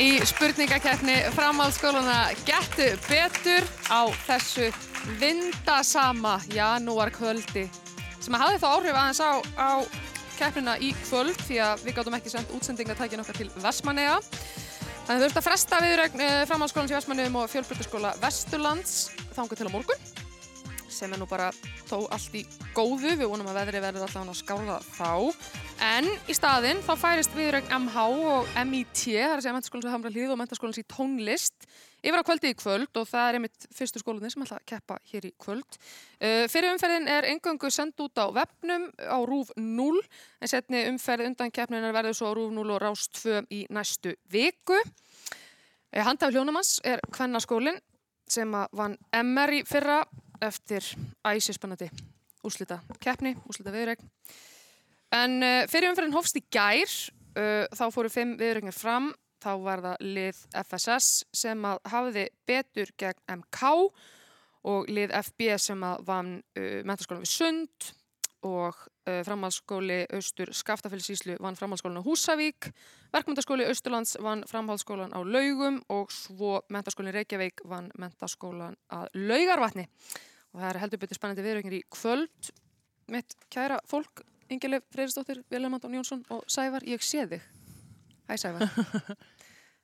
í spurningakeppni framhaldsskóluna Gettu betur á þessu vindasama janúarkvöldi sem að hafði þá áhrif aðeins á, á keppnina í kvöld því að við gáttum ekki sendt útsendingatækin okkar til Vestmanneja. Þannig þurfti að fresta viðrögn framhaldsskólan til Vestmannum og fjölbrytarskóla Vesturlands þangu til á morgun sem er nú bara þó allt í góðu, við vonum að veðri verður alltaf hann að skála þá. En í staðinn þá færist viðrögn MH og MIT, það er að segja mentaskólans við Hamra hlýð og mentaskólans í tónlist, yfir á kvöldi í kvöld og það er einmitt fyrstu skólinni sem ætla að keppa hér í kvöld. Uh, fyrir umferðin er engöngu sendt út á vefnum á RÚF 0, en setni umferð undan keppninu verður svo á RÚF 0 og Rást 2 í næstu viku. Uh, Handaf hljónumans er Kvennaskólinn sem vann MR í fyrra eftir æsispennandi úslita keppni, úslita viðregn. En uh, fyrir umferðin hófst í gær, uh, þá fóru fimm viðregnir fram, þá var það lið FSS sem að hafiði betur gegn MK og lið FB sem að vann uh, mentaskólan við Sund og framhaldsskóli Austur Skaftafellsíslu vann framhaldsskólan á Húsavík, verkmyndaskóli Austurlands vann framhaldsskólan á Laugum og svo mentaskólin Reykjavík vann mentaskólan að Laugarvatni og það er heldur betur spennandi viðröngir í kvöld mitt kæra fólk Ingelif Freyristóttir, Vilhelm Anton Jónsson og Sævar, ég sé þig Hæ Sævar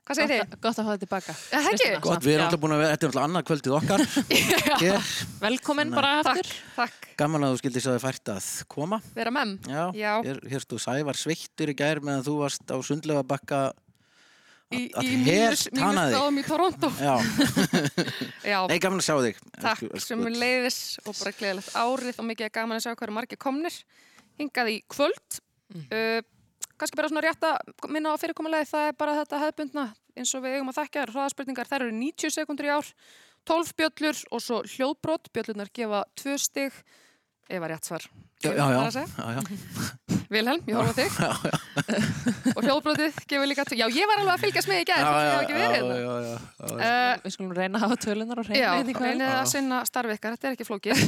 Hvað segir þið? Gott að hafa þetta tilbaka. Það ekki? Gott, við erum alltaf búin að vera, þetta er alltaf annað kvöldið okkar. Velkomin bara aftur. Gaman að þú skildi svo að þið fært að koma. Vera mem? Já. Já. Hér, hér stú Sævar sveittur í gær meðan þú varst á sundlega bakka Í, í mínus, mínusgráðum í Toronto. Já. Já, Nei, gaman að sjá þig. takk Elsku- sem elsku- leiðis og bara gleðilegt árið og mikið gaman að sjá hverju margir komnir hingað í kvöld. Uh, kannski bara svona rétt að minna á fyrirkomulegi það er bara þetta hefðbundna eins og við eigum að þekka hraðaspurningar, þær eru 90 sekundur í ár 12 bjöllur og svo hljóðbrot bjöllurnar gefa 2 stig Eva rétt svar Já, já, Það já. að segja. já, já. Vilhelm, ég horfa á þig og hljóðbrotið gefur líka Já, ég var alveg að fylgjast með í gæð ég hef ekki verið hérna já, já, já. Uh, Við skulum reyna að hafa tölunar og reyna þetta í kvöld. reynið að sinna starfi ykkar, þetta er ekki flókið.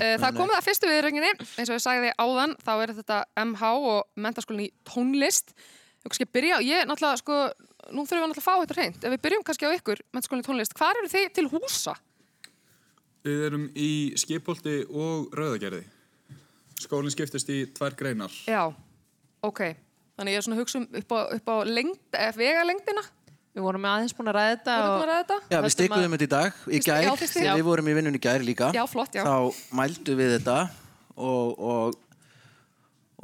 Eh, það komið að fyrstu viðrönginni, eins og ég sagði áðan, þá er þetta MH og mentaskólinn í tónlist. Við kannski byrja, ég náttúrulega, sko, nú þurfum við náttúrulega að fá þetta hreint. Ef við byrjum kannski á ykkur, mentaskólinn í tónlist, hvar eru þið til húsa? Við erum í skipholti og rauðagerði. Skólinn skiptist í tvær greinar. Já, ok. Þannig ég er svona að hugsa um upp á, upp á lengd, eh, vegalengdina. Við vorum aðeins búin að ræða þetta og búin að ræða þetta? Já, við að- þetta í dag, í gær, já, fyrst þegar við vorum í vinnunni í gær líka. Já, flott, já. Þá mældu við þetta og, og,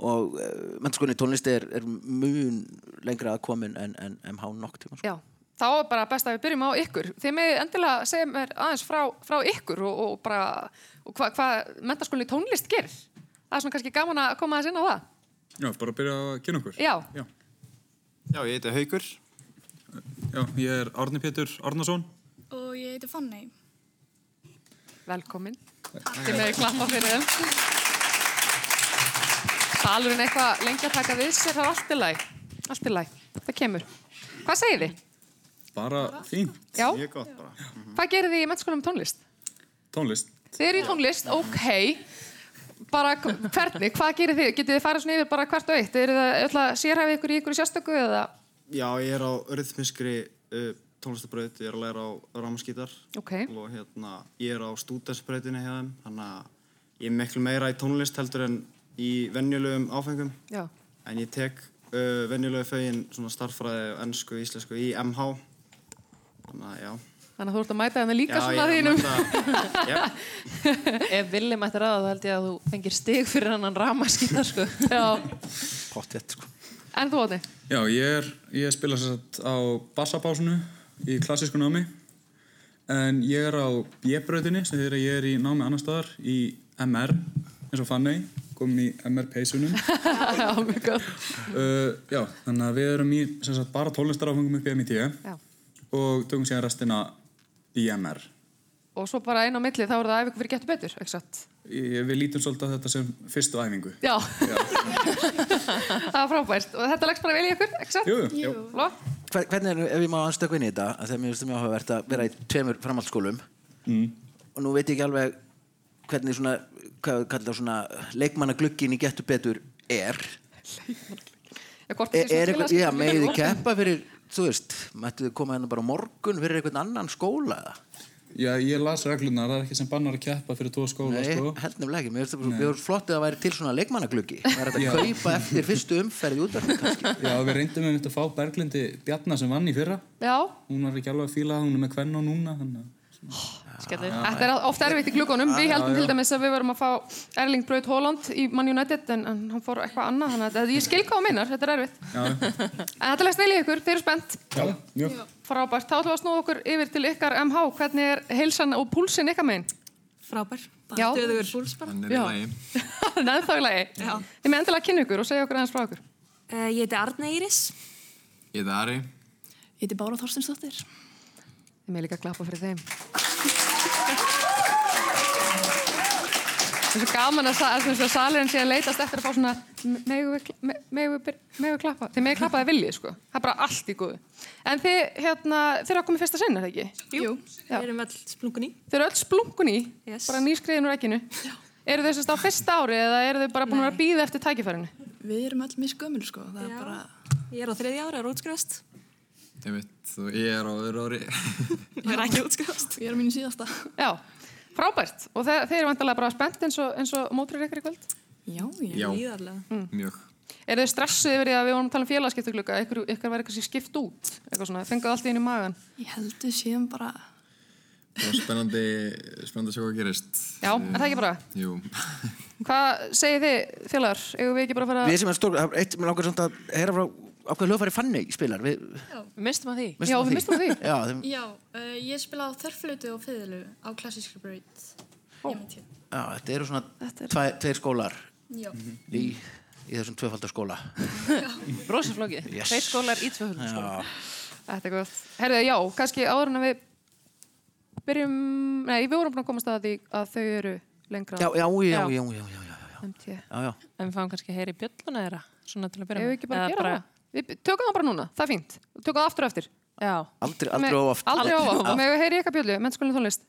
og uh, mennskólinni tónlist er, er mun lengra að komin en, en MH nokk tíma. Sko. Já, þá er bara best að við byrjum á ykkur. Þið með endilega segja mér aðeins frá, frá ykkur og, og bara og hvað hva mentaskólinni tónlist gerir. Það er svona kannski gaman að koma aðeins inn á það. Já, bara að byrja að kynna okkur. Já, Já, Já, ég heiti Haugur. Já ég er Árni Pétur Árnason. Og ég heiti Fanney. velkomin. Þið með klappa fyrir þeim. Salurinn eitthvað lengi að taka við sér, það er allt í læg. Allt í læg, það kemur. Hvað segir þið? Bara fínt. Já, Mjög gott bara. hvað gerir þið í mentaskólinni um tónlist? Tónlist. Þið eru í tónlist, ok bara hvernig, hvað gerir þið? Getið þið farið svona yfir bara hvert og eitt? Er það öll að sérhæfi ykkur í ykkur í sérstöku eða? Já, ég er á rytmiskri uh, tónlistabraut, ég er að læra á rámaskítar Ok, og hérna, ég er á stúdensbrautinni hjá þeim, þannig að ég er miklu meira í tónlist heldur en í venjulegum áfengum. já, En ég tek uh, venjulegu fögin svona starffræði, ennsku, íslensku í MH. Þannig að já. þannig að þú ert að mæta þeim líka já, svona ég þínum. að ef Villi mætti ráða þá held ég að þú fengir stig fyrir hann ramaskítar sko. Já, Pottþétt, sko. en þú Óti? Já, ég er, ég spila sér satt á bassabásunu í klassísku námi. En ég er á B-brautinni sem þegar ég er í námi annar staðar í MR, eins og Fanney, komin í MR peysunum. Já, mjög gott. Uh, já, þannig að við erum í sem sagt, bara tónlistaráfengum upp í MIT Já. Og tökum síðan restina í MR. Og svo bara einn á milli, þá er það æfingu fyrir getur betur? Ég, við lítum svolítið á þetta sem fyrstu æfingu. Já, það var frábært. Og þetta leggst bara vel í ykkur? Jú, jú. Jú. Flott. Hver- Hvernig er, ef ég má anstöku inn í þetta, að þegar mér finnst það mjög áhugavert að vera í tveimur framhaldsskólum Mm. og nú veit ég ekki alveg hvernig svona, svona leikmannaglukkin í getur betur er Eða hvort Er, er eitthvað, já, þið líka. keppa fyrir, þú veist, mættu þið koma hérna bara morgun fyrir einhvern annan skóla eða? Já, ég las reglunar, það er ekki sem bannar að keppa fyrir tvo skóla, Nei, sko. held nefnilega ekki. Mér finnst það mjög flott að það væri til svona leikmannagluggi. Það er að kaupa eftir fyrstu umferð í útverðinu kannski. Já, við reyndum um þetta að fá Berglindi Bjarnar sem vann í fyrra. Já, Hún var ekki alveg að fíla það, hún er með kvenn og núna, þannig að... Skellur. þetta er ofta erfitt í glukkonum. Við heldum til dæmis að við varum að fá Erling Braut Holland í Man United en, en hann fór eitthvað annað, þannig að ég skil hvað á minnar, þetta er erfitt. Já, En þetta leist vel í ykkur, þeir eru spennt. já, mjög. Frábært, þá ætlum við að snúa okkur yfir til ykkar MH. Hvernig er heilsan og púlsin ykkar meginn? Frábær. Já. Bara döður púls bara. Hann er í lagi. Neðþá í lagi. Já. Þið með endilega að kynna ykkur og segja okkur aðeins frá ykkur. Uh, ég heiti Arna Íris. Ég heiti Ari. Ég heiti Bára Þorstinsdóttir. Þið með líka að klappa fyrir þeim. Það er svo gaman að, að, að salurinn sé að leitast eftir að fá svona megum við, kla- me- megum við, byr- megum við klappa. Þið megum klappa þið viljið, sko. Það er bara allt í góðu. En þið, hérna, þið eru að koma í fyrsta sinn, er það ekki? Jú. Já. Við erum öll splungun í. Þið eru öll splunkun í, Yes. bara nýskriðin úr ekkinu. Eru þau sérst á fyrsta ári eða eru þau bara búin að býða eftir tækifærinu? Við erum öll sko, er Já. bara, Ég er á þriðja ára, er útskrifast. Ég veit, og ég er á öðru ári. Ég er ekki útskrifast. við erum mínu síðasta. Já, frábært. Og þeir, þeir eru vantarlega bara spennt eins og, eins og mótrið ykkar í kvöld. Já, ég. Já, Íðarlega. mjög. Er þið stressuð yfir því að við vorum að tala um félagskiptuglugga, ykkur, ykkur var eitthvað sér skipt út, eitthvað svona, fenguð allt í einu í magan. Ég held við séum bara, Það var spennandi, spennandi að sjá hvað gerist. Já, er það ekki bara? Jú. Hvað segir þið, félagar? Eigum við ekki bara að fara... Við sem er stór, er eitt, mér langar samt að heyra frá ákveð hljóðfæri Fanny spilar. Við, Við mistum að því. Já, við mistum því. Já, þeim, Já, uh, ég spila á þörflötu og fiðlu á klassískri já, þetta eru svona Þetta er- tve, tveir skólar Já. í, í þessum tvöfaldar skóla. Brósiflókið. Yes. Tveir skólar í tvöfum skóla. Já, Þetta er gott. Herðu, já, kannski áður en að við byrjum... Nei, við vorum búin að komast að því að þau eru lengra já, já, já, Já. já, já, já, já, já, já, já. En við fáum kannski að heyra í bjölluna þeirra. Svona til að byrja Eigum við ekki bara að? Við tökum það bara núna, það er fínt. Tökum það aftur og eftir. Já. Aldrei, aldrei of oft. Aldrei of oft. Já. Með við heyri ykkar bjöllu, mennskólinn tónlist.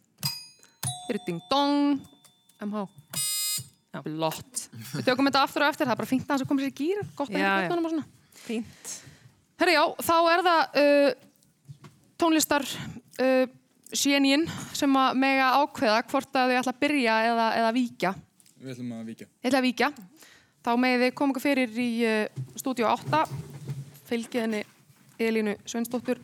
Ding dong, MH. Já. Blott. Við tökum þetta aftur og eftir, það er bara fínt að það koma sér í gýr, gott að bjöllunum og svona. Fínt. Herri já, þá er það uh, tónlistar uh, sénín sem að mega ákveða hvort að þið ætla að byrja eða, eða víkja. Við ætlum að víkja. Ætla að víkja. Þá megið þið koma ykkur fyrir í uh, stúdíu 8, fylgið henni Elínu Sveinsdóttur,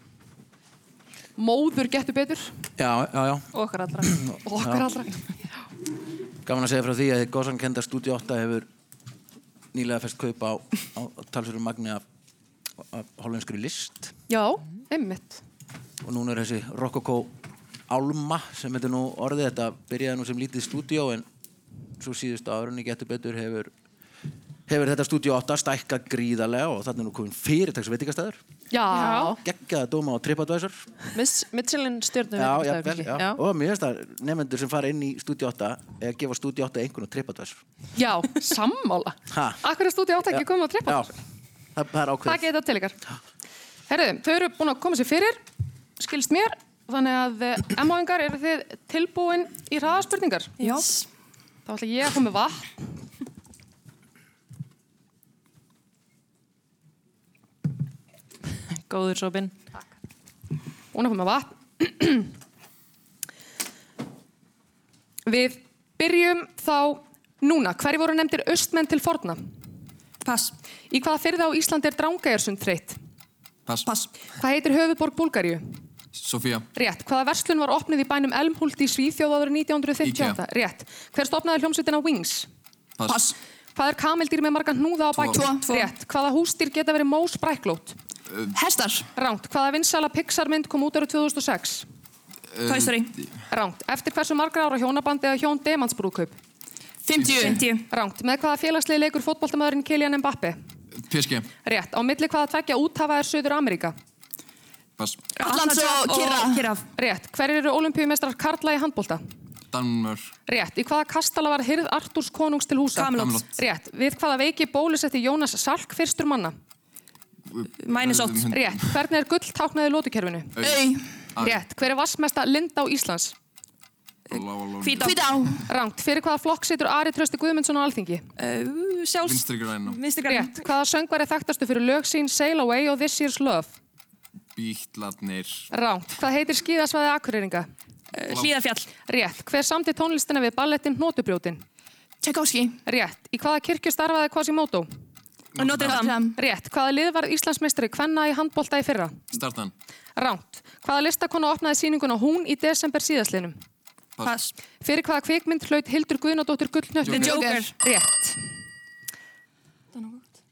móður getur betur Já, já, já. Og okkar allra. og okkar allra. Gaman að segja frá því að Góðsankenda Stúdíu 8 hefur nýlega fest kaup á, á talsverðum magni af, af hollenskri list Já, einmitt. og núna er þessi Rokoko Álma sem þetta nú orðið þetta byrjaði nú sem lítið stúdíó en svo síðustu árunni getur betur hefur hefur þetta stúdíó 8 stækka gríðarlega og þannig er nú komin fyrirtags veitingastæður Já. geggjaða dóma á TripAdvisor Miss- Michelin stjórnum. já, já, vel, já. og mér finnst það nefnendur sem fara inn í stúdíó 8 eða gefa stúdíó 8 einhvern á TripAdvisor Já, sammála. Ha. Akkur er stúdíu 8 ekki komið trippa? já, það, það er ákveð ég þetta til ykkar. Herðu, þau eru búin að koma sér fyrir, skilst mér, þannig að MH-ingar eru þið tilbúin í hraðaspurningar. Já. Þá ætla ég að koma með vatn. Góður sopinn. Hún er að koma með vatn. Við byrjum þá núna. Hverju voru nefndir austmenn til forna? Pass. Í hvaða fyrða á Íslandi er Drangajarsund þreytt? Pass. Pass. Hvað heitir höfuborg Búlgaríu? Sofía. Rétt. Hvaða verslun var opnið í bænum Elmhult í Svíþjóð árið 1958? IKEA. Rétt. Hver stopnaði hljómsveitina Wings? Pass. Pass. Hvað er kamildýr með marga hnúða á. Tvo. Rétt. Hvaða húsdýr geta verið mós bræklót? Hestar. Ránt. Hvaða vinsala Pixar-mynd kom út árið 2006? Toy Story. Ránt. Eftir hversu margra ára hjónabandi eða hjón demantsbrúðkaup? 50. 50. Ránt. Með hvaða félagslið leikur fótboltamæðurinn Kylian Mbappe? PSG. Rétt. Á milli hvaða tvekja úthafa er Suður Ameríka? Pass. Atlants og. Kyrraf. Rétt. Hver eru olimpíumestrar Karla í handbolta? Danmör. Rétt. Í hvaða kastala var hyrð Artúrs konungs til húsa? Camelot. Camelot. Rétt. Við hvaða veiki bólusetti Jónas Salk fyrstur manna? Mænisótt. Rétt. Hvernig er gull táknaði lótukerfinu? Au. Rétt. Hver er vassmesta Linda á Íslands? Hvítá. Hvítá. Rangt. Fyrir hvaða flokk situr Ari Trösti Guðmundsson á Alþingi? Uh, sjálfs... Vinstri græn og Vinstri græn. Rétt. Hvaða söngvar er þekktastu fyrir lög sín Sail Away og This Year's Love? bítlarnir. Ránt. Hvað heitir skíðasvæði Akureyringa? Hlíðafjall. Rétt. Hver samti tónlistina við ballettin Hnotubrjótin? Tchaikovsky. Rétt. Í hvaða kirkju starfaði Quasimodo? Notre Dame. Rétt. Hvaða lið var Íslandsmeistari kvenna í handbolta í fyrra? Startan. Ránt. Hvaða listakona opnaði síninguna hún í desember síðaslinum? Pass. Fyrir hvaða kvikmynd hlaut Hildur Guðnadóttir gullnöttin? The Joker. Rétt.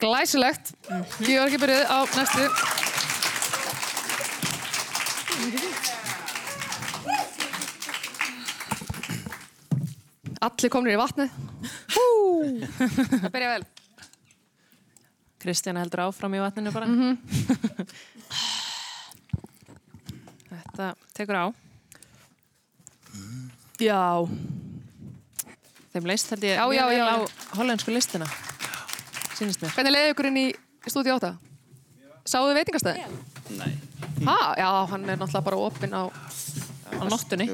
Glæsilegt. Georgi byrjuð á næstu. Allir komnir í vatnið. Hú! Það byrja vel. Kristjana heldur áfram í vatninu bara. Þetta tekur á. Já. Þeim leist held ég Já, já, já. á hollensku listina. Sýnist mér. Hvernig leiði ykkur inn í stúdíu 8? Sáðu þið veitingastæði? Nei. Ha, já, hann er náttúrulega bara opinn á... Á nóttunni.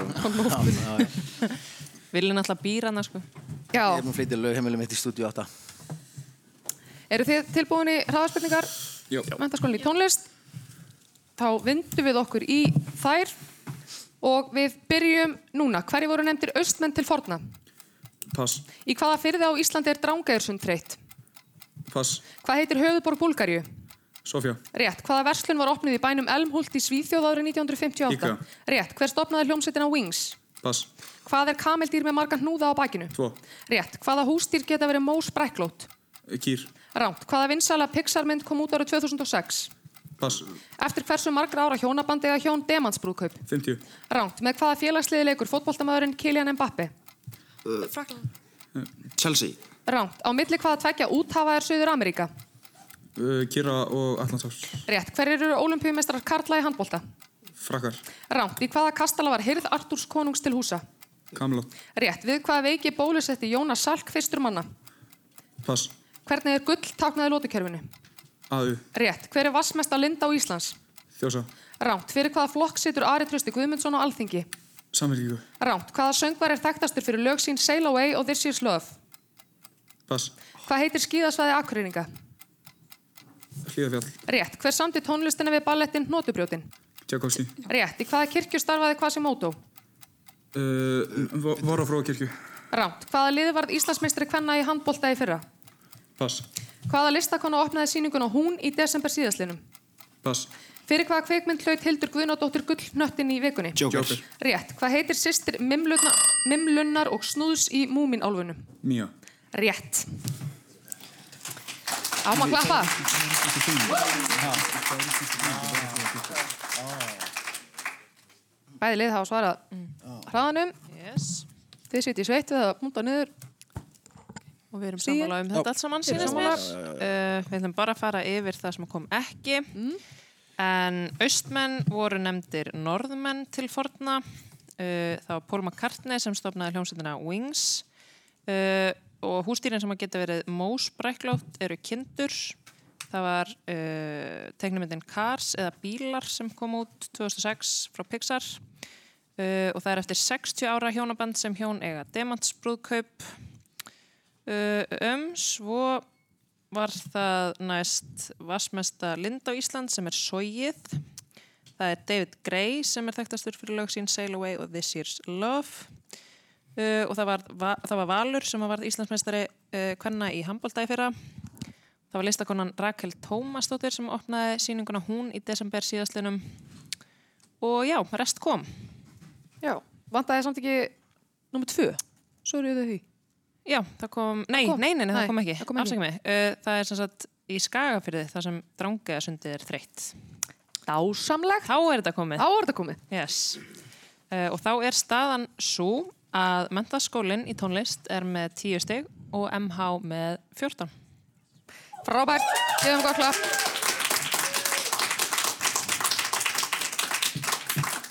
Vilja náttúrulega býra hana sko. Já. Ég er nú flytið lögheimilum mitt í stúdíu 8. Eru þið tilbúin í hraðaspurningar? Jó. Mentaskólinn í tónlist. Þá vindum við okkur í þær og við byrjum núna. Hverju voru nefndir austmenn til forna? Pass. Í hvaða fyrði á Íslandi er Drangæðursund þreytt? Pass. Hvað heitir höfuðborg Búlgaríu? Sofía. Rétt. Hvaða verslun var opnuð í bænum Elmhult í Svíþjóð árið 1958? Íka. Rétt. Hver stopnaði hljómsveitina Wings? Pass. Hvað er kameldýr með marga hnúða á bakinu? Tvo. Rétt. Hvaða húsdýr geta verið mós brekklót? Kýr. Rámt. Hvaða vinsala Pixar-mynd kom út árið 2006? Pass. Eftir hversu margra ára hjónabandi eða hjón demansbrúðkaup? 50. Rámt. Með hvaða félagsliði leikur fótboltamæðurinn Kylian Mbappe? Frakland. Chelsea. Rámt. Á milli hvaða tvekja úthafa er Suður Ameríka? Uh, Kýra og Atlantárs. Rétt. Hver eru olimpíumestrar Karla í handbolta? Frakkar. Rámt. Í hvaða kastala var hirð Artúrs konungs til húsa? Camelot. Rétt. Við hvaða veiki bólusetti Jónas Salk fyrstur manna? Pass. Hvernig er gull táknaði lótukerfinu? AU. Rétt. Hver er vassmesta linda á Íslands? Þjósa. Rámt. Fyrir hvaða flokk situr Ari Trösti Guðmundsson á Alþingi? Samfélgíku. Rámt. Hvaða söngvar er þekktastur fyrir lög sín Sail Away og This Year's Love? Pass. Hvað heitir skíðasvæði Akureyringa? Hlíðafjall. Rétt. Hver samti tónlistina við ballettin Hnotubrjótin? Tchaikovsky. Rétt. Í hvaða kirkju starfaði Quasimodo? Uh, Vorafróakirkju. Rámt. Hvaða liði varð Íslandsmeistri kvenna í handbolta í fyrra? Pass. Hvaða listakona opnaði síninguna hún í desember síðaslinum? Pass. Fyrir hvaða kveikmynd hlaut Hildur Guðnadóttir gullnöttin í vikunni? Joker. Rétt. Hvað heitir sýstir Mimlunna, Mimlunnar og Snúðs í Múmin-álfunum? Mía. Rétt. Áma að klappa. Bæði lið hafa svarað hraðanum. Yes. Þið sitið í sveit við að múnta niður. Og við erum Sigyn? sammála um þetta allt saman, sínast mér. Uh, við ætlum bara að fara yfir það sem kom ekki. En austmenn voru nefndir norðmenn til forna. Uh, það var Paul McCartney sem stopnaði hljómsveitina Wings. Uh, og hústýrin sem að geta verið mósbræklótt eru kindur. Það var uh, teiknumyndin Cars eða Bílar sem kom út 2006 frá Pixar. Uh, og það er eftir 60 ára hjónaband sem hjón eiga demantsbrúðkaup. Uh, um, svo var það næst vassmesta lind á Ísland sem er Sogið. Það er David Gray sem er þekktastur fyrir lög sín Sail Away og This Year's Love. Uh, og það var, va það var Valur sem var Íslandsmeistari uh, kvenna í handbólda í fyrra. Það var listakonan Rakel Tómasdóttir sem opnaði síninguna hún í desember síðastlinum. Og já, rest kom. Já. Vantaði samt ekki nummið tvö? Svo eru þau því. Já, það kom, nei, kom? nei, nei, nei, það kom ekki, það ekki. afsækja mig. Uh, það er sem sagt í Skagafyrði þar sem drangaðasundið er þreytt. Dásamlegt. Þá er þetta komið. Þá er þetta komið. Yes. Uh, og þá er staðan svo að mentaskólinn í tónlist er með 10 stig og MH með 14. Frábært. Gefum gott klapp.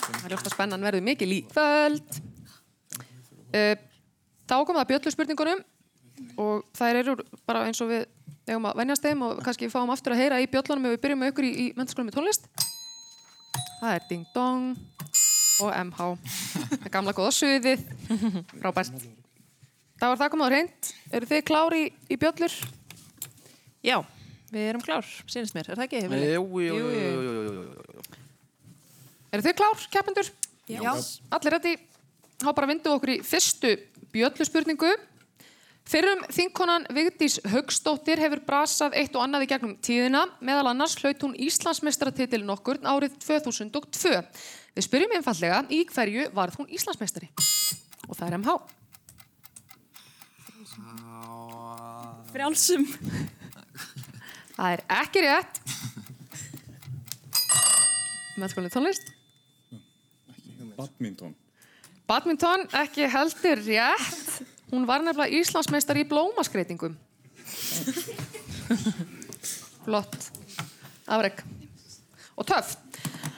Það er ljótt að spennan verður mikil í kvöld. Uh, þá kom það bjöllu spurningunum og þær eru bara eins og við eigum að venjast þeim og kannski fáum aftur að heyra í bjöllunum ef við byrjum með ykkur í, í mentaskólum í tónlist. Það er Ding Dong og MH. Það er gamla góða suðið. Frábært. Það var það komið á reynd. Eru þið klári í, í bjöllur? Já, við erum klár, sínist mér, er það ekki? Jú, jú, jú, jú. Eru þið klár, keppendur? Já. Allir reddi. Há bara vindu okkur í fyrstu bjölluspurningu. Fyrrum þingkonan Vigdís Haugsdóttir hefur brasað eitt og annað í gegnum tíðina. Meðal annars hlaut hún Íslandsmeistaratitil nokkur árið 2002. Við spyrjum einfallega í hverju varð hún Íslandsmeistari? Og það er MH. Frjálsum. Það er ekki rétt. Meðskólið tónlist. Badminton. Badminton ekki heldur rétt. Hún var nefnilega Íslandsmeistar í blómaskreitingum. Flott. Afreg. Og töff.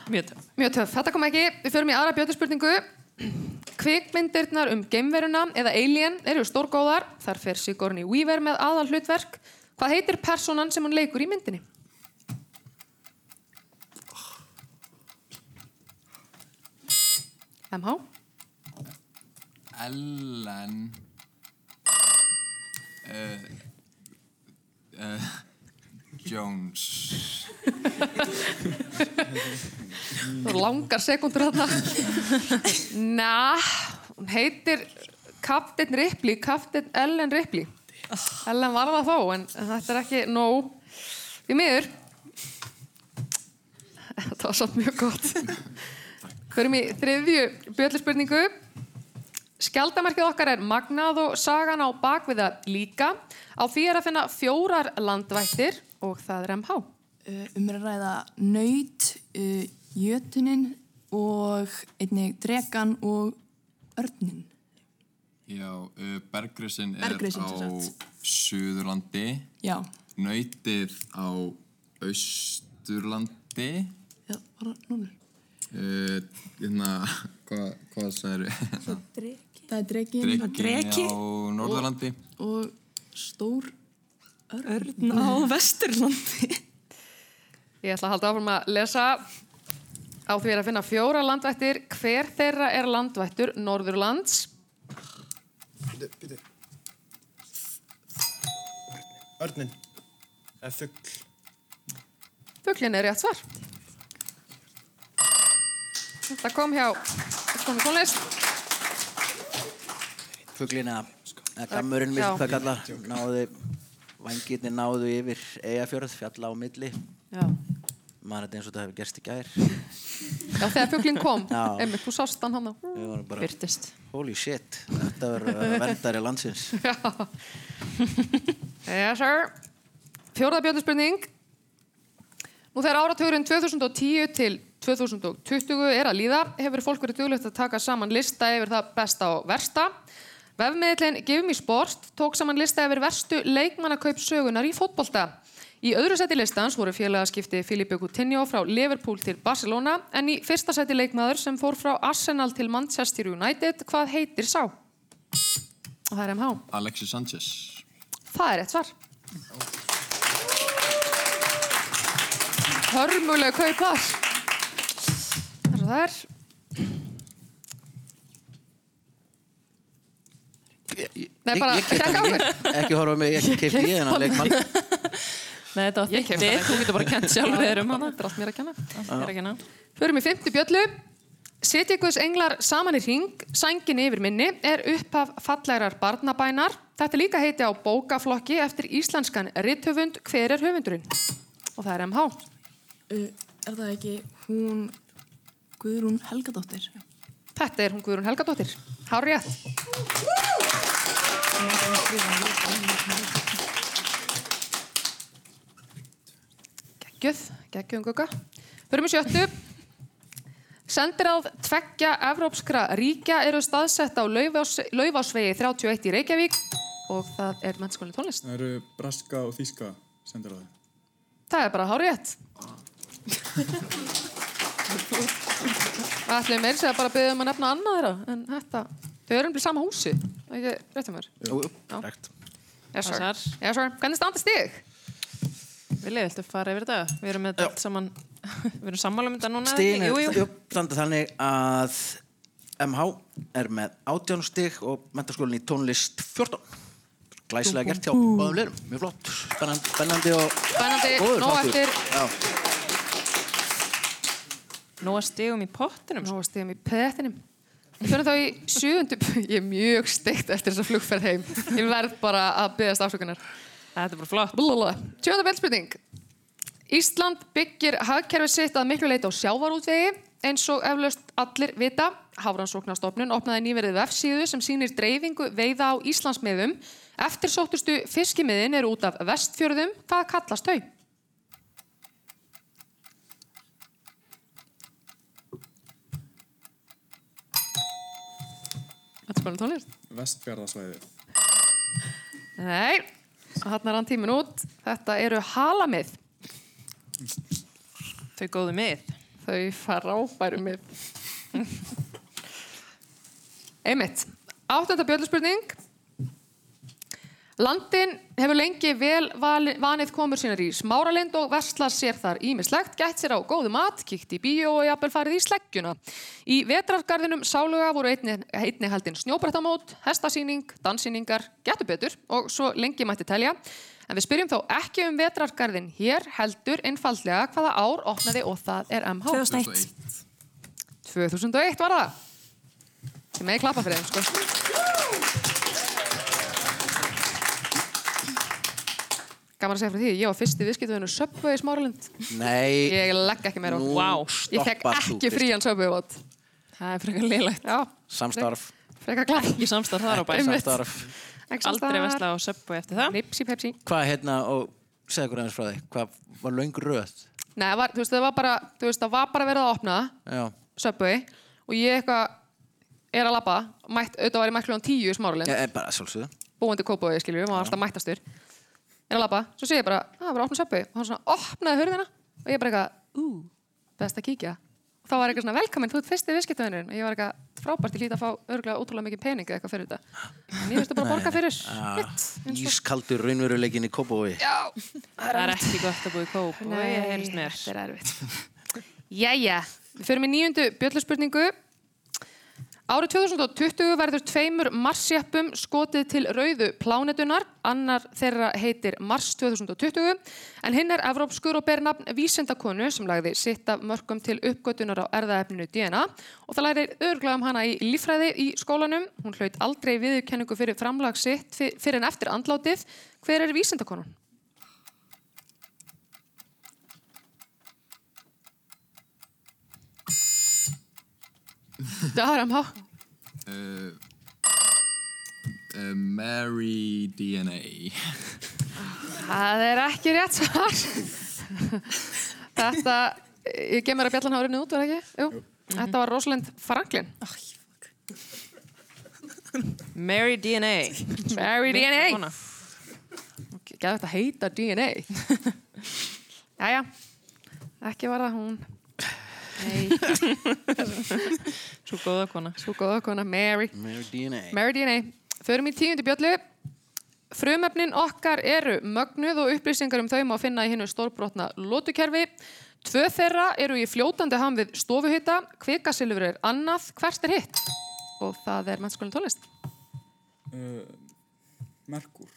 Mjög töff. Mjög töff. Þetta kom ekki. Við förum í aðra bjötuspurningu. Kvikmyndirnar um geimveruna eða Alien eru stórgóðar. Þar fer Sigourney Weaver með aðal hlutverk. Hvað heitir personan sem hún leikur í myndinni? MH? Ellen uh, uh, Jones voru langar sekundur þarna. Næ, hún heitir Captain Ripley, Captain Ellen Ripley. Ellen var það þó, en þetta er ekki nóg. Því miður. Þetta var samt mjög gott. Förum í þriðju bjölluspurningu. Skjaldamerkið okkar er magnað og sagan á bakviða líka. Á því er að finna fjórar landvættir og það er MH. Uh, um er að ræða nöyt, uh, jötunin og einnig dregan og örnin. Já, uh, Bergrisinn er Bergrisinn, á. Suðurlandi Já, Nautið á Austurlandi já, bara núna. uh, Hérna, hvað hva sagður Það er dregin Dreki á Norðurlandi og stór Örn á Vesturlandi. Ég ætla að halda áfram að lesa. Á því að finna fjóra landvættir. Hver þeirra er landvættur Norðurlands? Býtu, býtu. Örnin. Eða fugl. Fuglin er rétt svar. Þetta kom hjá Skónu tónlist. Fuglina, eða gammurinn Já. við hvað kalla, náðu, vangirni náðu yfir eigafjörð, fjalla á milli. Já. Maður þetta eins og þetta hefur gerst í gær. Já, þegar fuglin kom. Já. Einmitt, þú sást hann hann. Bara, Byrtist. holy shit, þetta verður vendari landsins. Yes, sir. Fjórða björnspurning. Nú þegar áratugurinn 2010 til 2020 er að líða, hefur fólk verið duglegt að taka saman lista yfir það besta og versta. Vefmiðlinn Give Me Sport tók saman lista yfir verstu leikmannakaup sögunar í fótbolta. Í öðru seti listans voru félagaskipti Filipe Coutinho frá Liverpool til Barcelona en í fyrsta seti leikmaður sem fór frá Arsenal til Manchester United, hvað heitir sá? Og það er MH. Alexis Sanchez Það er rétt svar. Hörmuleg kaup þar. Þar og það er. Nei, bara Ég- ég hann mér. ekki. Ekki horfa mig, ég kipti ég hennar leikmann. Nei, þetta var bara. Þú getur bara kent sjálfur þér um hana. Þetta er allt mér að kenna. Ekki. Förum í fymti bjöllu. Setja ykkur englar saman í ring, sængin yfir minni, er upphaf fallegrar barnabænar. Þetta er líka heiti á bókaflokki eftir íslenskan rithöfund. Hver er höfundurinn? Og það er MH. Uh, er það ekki hún Guðrún Helgadóttir? Þetta er hún Guðrún Helgadóttir. Hár rétt. Geggjöð, geggjöðum gugga. Förum í sjöttu. Sendiráð tveggja evrópskra ríkja eru staðsett á Laufás- Laufásvegi 31 í Reykjavík og það er mennskólinn tónlist. Það eru braska og þíska sendir á það. Það er bara hár rétt. Ætlum meir segja bara að byggja um að nefna annað þeirra en þetta, þau eru um til sama húsi ekki rétt um mér Jú, rekt. yes, sir. Yes, sir. Hvernig standa stig? Vilja, viltu fara yfir þetta? Við erum með þetta allt saman, við erum sammála um þetta núna. Stigin er Jú, jú. uppstanda þannig að MH er með 18 stig og mentaskólinn í tónlist 14. Glæsilega gert hjá báðum lirum, mjög flott, spennandi, og Spennandi, góður nóg þáttur. eftir. Nú að stigum í pottinum. Nú að stigum í pettinum. Við fyrir þá í sjöundu, ég er mjög steikt eftir þessa flugferð heim. Ég verð bara að byggast afsökunar. Þetta er bara flott. Sjöunda beldspurning. Ísland byggir hagkerfi sitt að miklu leita á sjávarútvegi eins og eflaust allir vita. Hafrannsóknarstofnun opnaði nýverið vefsíðu sem sýnir dreifingu veiða á Íslandsmiðum. Eftir sóttustu fiskimiðin eru út af vestfjörðum. Hvað kallast þau? Þetta er spennandi tónlist. Vestfjarðasvæði. Nei, hann er hann tímin út. Þetta eru halamið. Þau góðu mið. Þau frábæru mið. Einmitt. Áttunda bjölluspurning. Landin hefur lengi vel vanið komur sínar í smáralind og verslar sér þar ímislegt, gætt sér á góðu mat, kíkt í bíó og jafnvel farið í sleggjuna. Í vetrargarðinum sáluga voru einni, einni haldinn snjóbrettamót, hestasýning, danssýningar, getur betur og svo lengi mætti telja. En við spyrjum þó ekki um vetrargarðin hér, heldur einfaldlega hvaða ár opnaði og það er MH. 2001. 2001 var það. Þið meði klappa fyrir þeim, sko. Gaman að segja fyrir því, ég var fyrsti viðskiptuðinu Subway í Smáralind. nei, Ég legg ekki meira á. Vá, ég fekk ekki frían Subway vott. Það er frekar liðlegt. Já, samstarf, frekar klapp. Ekki samstarf þar á bæ. Samstarf. Aldrei vesla á söppu eftir það. Nipsi Pepsi. Hvað hérna, og segja okkur aðeins frá því, hvað var löng röð? Nei, var, þú veist, það var bara, þú veist, það var bara verið að opna Já, Subway og ég eitthvað er að labba, mætt, auðvitað var ég mætt kljóðan tíu í Smáralind. er búandi kópói, skiljum var alltaf mættastur er að labba, svo sé ég bara, að það var að opna söpbu og hann svona opnaði hurðina og ég bara eitthvað, ú, best að kíkja. Og þá var eitthvað svona, velkomin, þú ert fyrsti viðskiptavinnurinn og ég var eitthvað, frábært, ég hlýt að fá örgulega ótrúlega mikið pening eitthvað fyrir þetta. En ég veistu bara að borga fyrir. Eins og- Ískaldur raunveruleikin í Kópói. Já, Það er ekki gott að búa í kóp. og ég helst mér. þetta er erfitt. Jæja, við förum í nýjundu bjölluspurningu Árið 2020 verður tveimur Marsjeppum skotið til rauðu plánetunar, annar þeirra heitir Mars 2020, en hinn er evrópskur og ber nafn vísindakonu sem lagði sitt af mörgum til uppgötunar á erðaefninu DNA og það lærir örglega um hana í líffræði í skólanum. Hún hlaut aldrei viðurkenningu fyrir framlag sitt fyr- fyrir en eftir andlátið. Hver er vísindakonan? Það er amhá. Uh, uh, Mary DNA. Það er ekki rétt svar. Þetta, ég gef mér að bjallan runnið út, það ekki? Jú. Þetta var Rosalind Franklin. Mary DNA. Mary DNA. Gæði þetta heita DNA. Jæja, ekki var það hún. Svo góða kona. svo góða kona, Mary. Mary DNA. Mary DNA. Förum í tíundi bjöllu. Frumefnin okkar eru mögnuð og upplýsingar um þau má finna í hinnu stórbrotna lótukerfi. Tvö þeirra eru í fljótandi ham við stofuhita. Kvikasilfur er annað. Hvert er hitt? Og það er mennskólinn tólist. Uh, Merkur.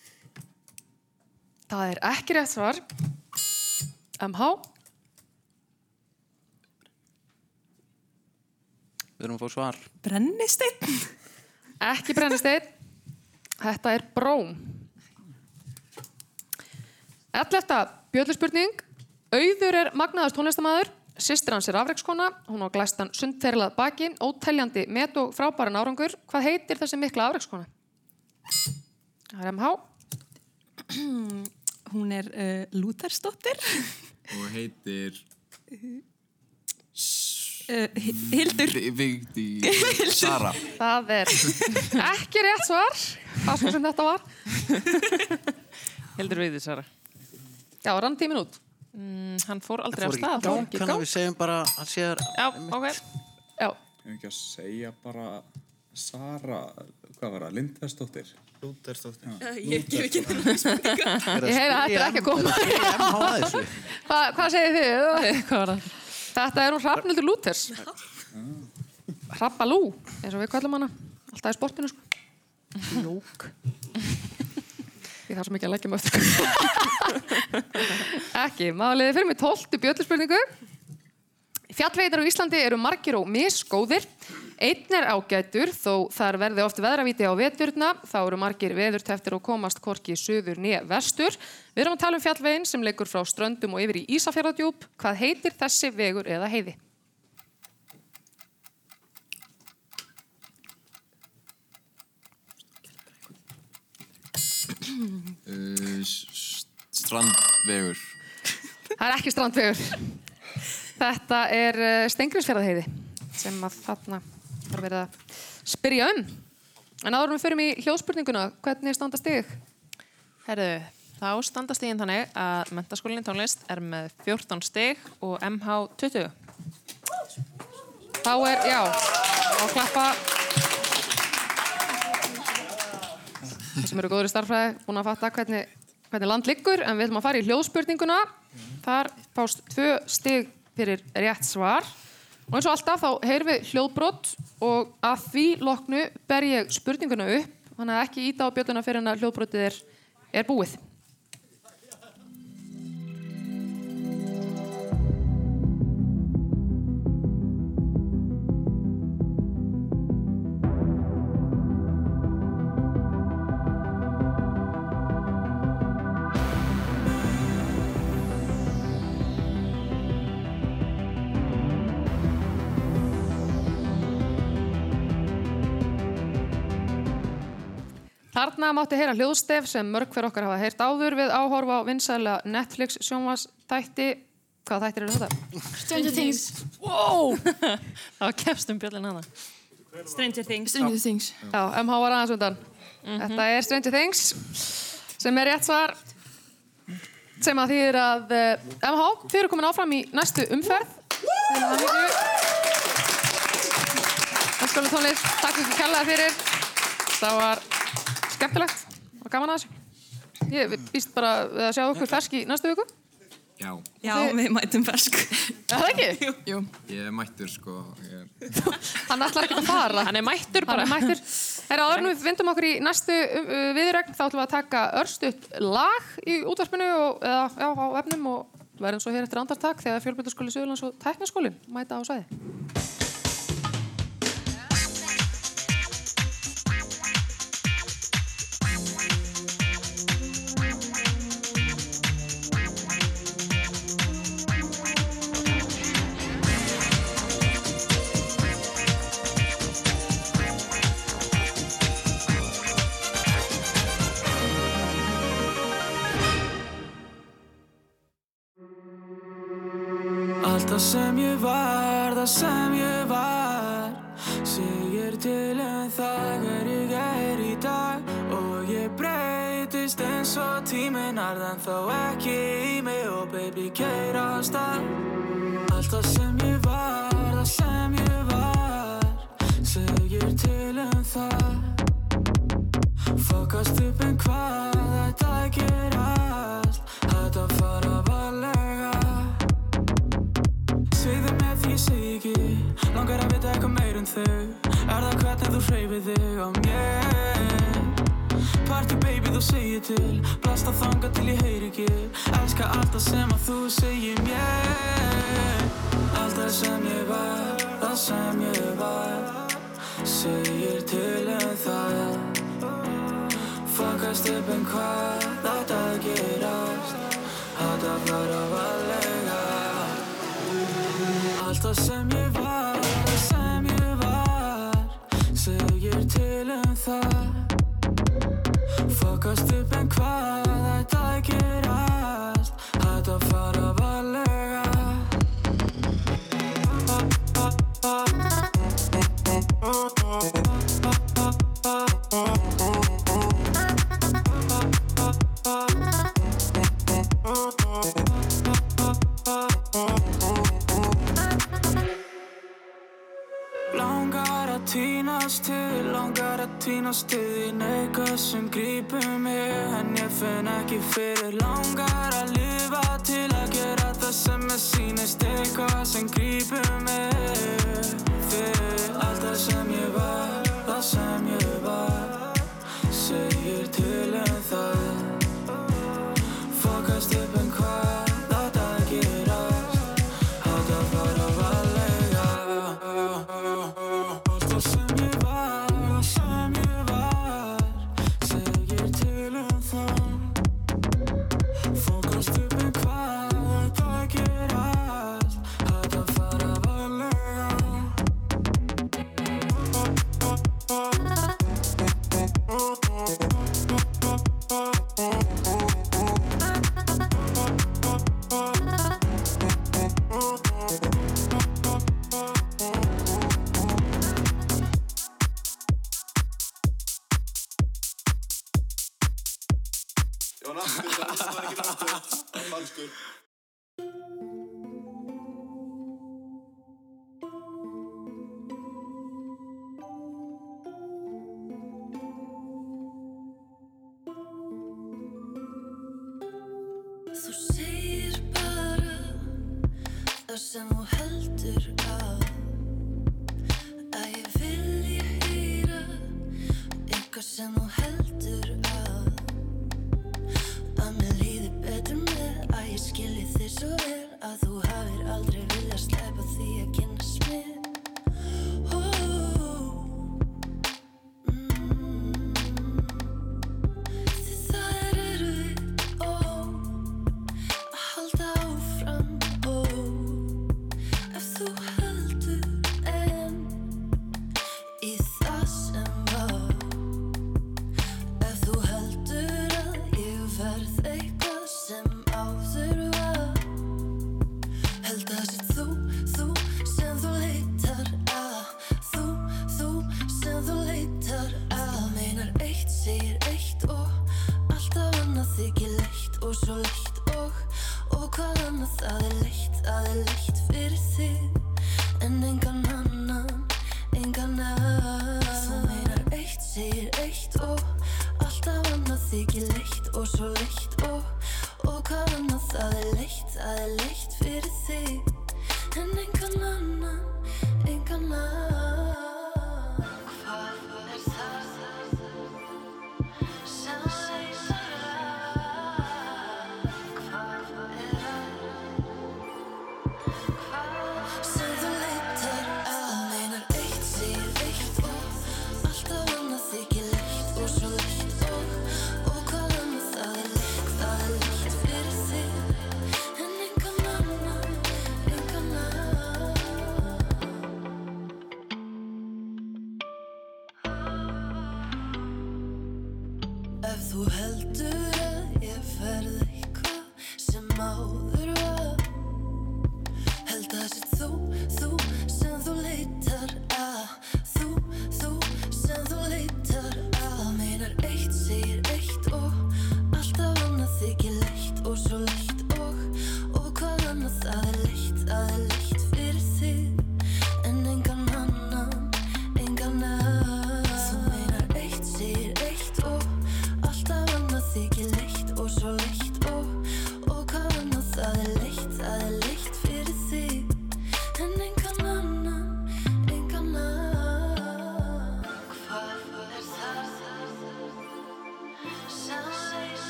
Það er ekki rétt svar. MH. Við erum að fá svar. Brennisteinn. Ekki brennisteinn. Þetta er bróm. Ellefta bjölluspurning. Auður er magnaðast tónlistamæður. Sistir hans er afreikskona. Hún á glæstan sundferilað baki. Óteljandi met og frábæran árangur. Hvað heitir þessi mikla afreikskona? Það er MH. Hún er uh, Lúthersdóttir. Og heitir Uh, Hildur. Vigdi Sara. Það er ekki rétt svar. Svo sem þetta var? Heldur við því, Sara. Já, rann tímin út. Mm, hann fór aldrei Fór af ekki stað. í gang, Þannig að við segjum bara að sé þér Já, ok. Já, Ef ekki að segja bara Sara, hvað var það, Lindversdóttir? Lútersdóttir. Ég gef ekki það spurningu. ég heyri að þetta er ekki að koma. Hvað segir þið? Hvað var það? Þetta er hún Hrafnildur Lúthers. Hrabbalú, eins og við kallum hana. Alltaf í sportinu, sko. Lúk. Ég þarf svo mikið að leggja eftir. Ekki, máliði fyrir mig tóltu bjölluspurningu. Fjallveitar á Íslandi eru margir og misgóðir. Einn er ágætur, þó þar verði oft veðravíti á veturna. Þá eru margir veðurteftir og komast korki suður nýja vestur. Við erum að tala um fjallvegin sem leikur frá ströndum og yfir í Ísafjörðardjúp. Hvað heitir þessi vegur eða heiði? Uh, strandvegur. Það er ekki strandvegur. Þetta er uh, Stengriðsfjörðaheiði sem að þarna var verið að spyrja um. En áður við förum í hljóðspurninguna, hvernig standa stig? Herðu, þá standa stiginn þannig að mentaskólinni tónlist er með 14 stig og MH 20. Þá er, já, á klappa. Það sem eru góður í starffræði, búin að fatta hvernig, hvernig land liggur, en við ætlum að fara í hljóðspurninguna. Þar fást tvö stig fyrir rétt svar. Og eins og alltaf þá heyrum við hljóðbrott og að því loknu ber ég spurninguna upp, þannig að ekki íta á bjölluna fyrir en að hljóðbrottið er, er búið. Þarna mátti heyra hljóðstef sem mörg fyrir okkar hafa heyrt áður við áhorfa á vinsæla Netflix sjónvastætti. Hvaða þættir eru þetta? Stranger Things. Wow! Það var kefst um bjöllin hana. Stranger Things. Stranger Things. Já, MH var aðeins undan. Þetta er Stranger Things sem er rétt svar sem að þýðir að uh, MH, þið eru komin áfram í næstu umferð. Til hamingju. Öskóli tónlist, takk fyrir kjallaði fyrir. Það var skemmtilegt og gaman að þessu. Ég býst bara við að sjá okkur fersk í næstu viku. Já. Já, við mætum fersk. Er það ekki? Jú. Ég er mættur, sko. Ég er... Hann ætlar ekki að fara. Hann er mættur bara. er áður en við vindum okkur í næstu uh, viðregn, þá ætlum við að taka örstutt lag í útvarpinu og, eða já, á efnum og verðum svo hér eftir andartak þegar fjölbyrðarskóli Suðurlands og Tæknaskólinn mæta á sæði. Breytist eins og tíminn arðan þá ekki í mig Og baby keira á stað Allt það sem ég var, það sem ég var Segir til um það. Fokast upp en hvað þetta gerast Þetta fara varlega. Segðu mér því ég segi ekki Langar að vita eitthvað meir en þau Er það hvernig þú hreyfir þig á mér Party baby þú segir til. Blasta þanga til ég heyri ekki. Elska allt það sem að þú segir mér. Allt það sem ég var Það sem ég var. Segir til um það. Fokast upp en hvað þetta gerast. Þetta fara varlega. Allt það sem ég var, það sem ég var. Segir til um það Fokast upp en hvað langar að týnast til þín Eitthvað sem grípur mig. En ég finn ekki fyrir Langar að lifa til að gera það sem ég sýnist Eitthvað sem grípur mig. Fyrir allt það sem ég var, það sem ég var Segir til um það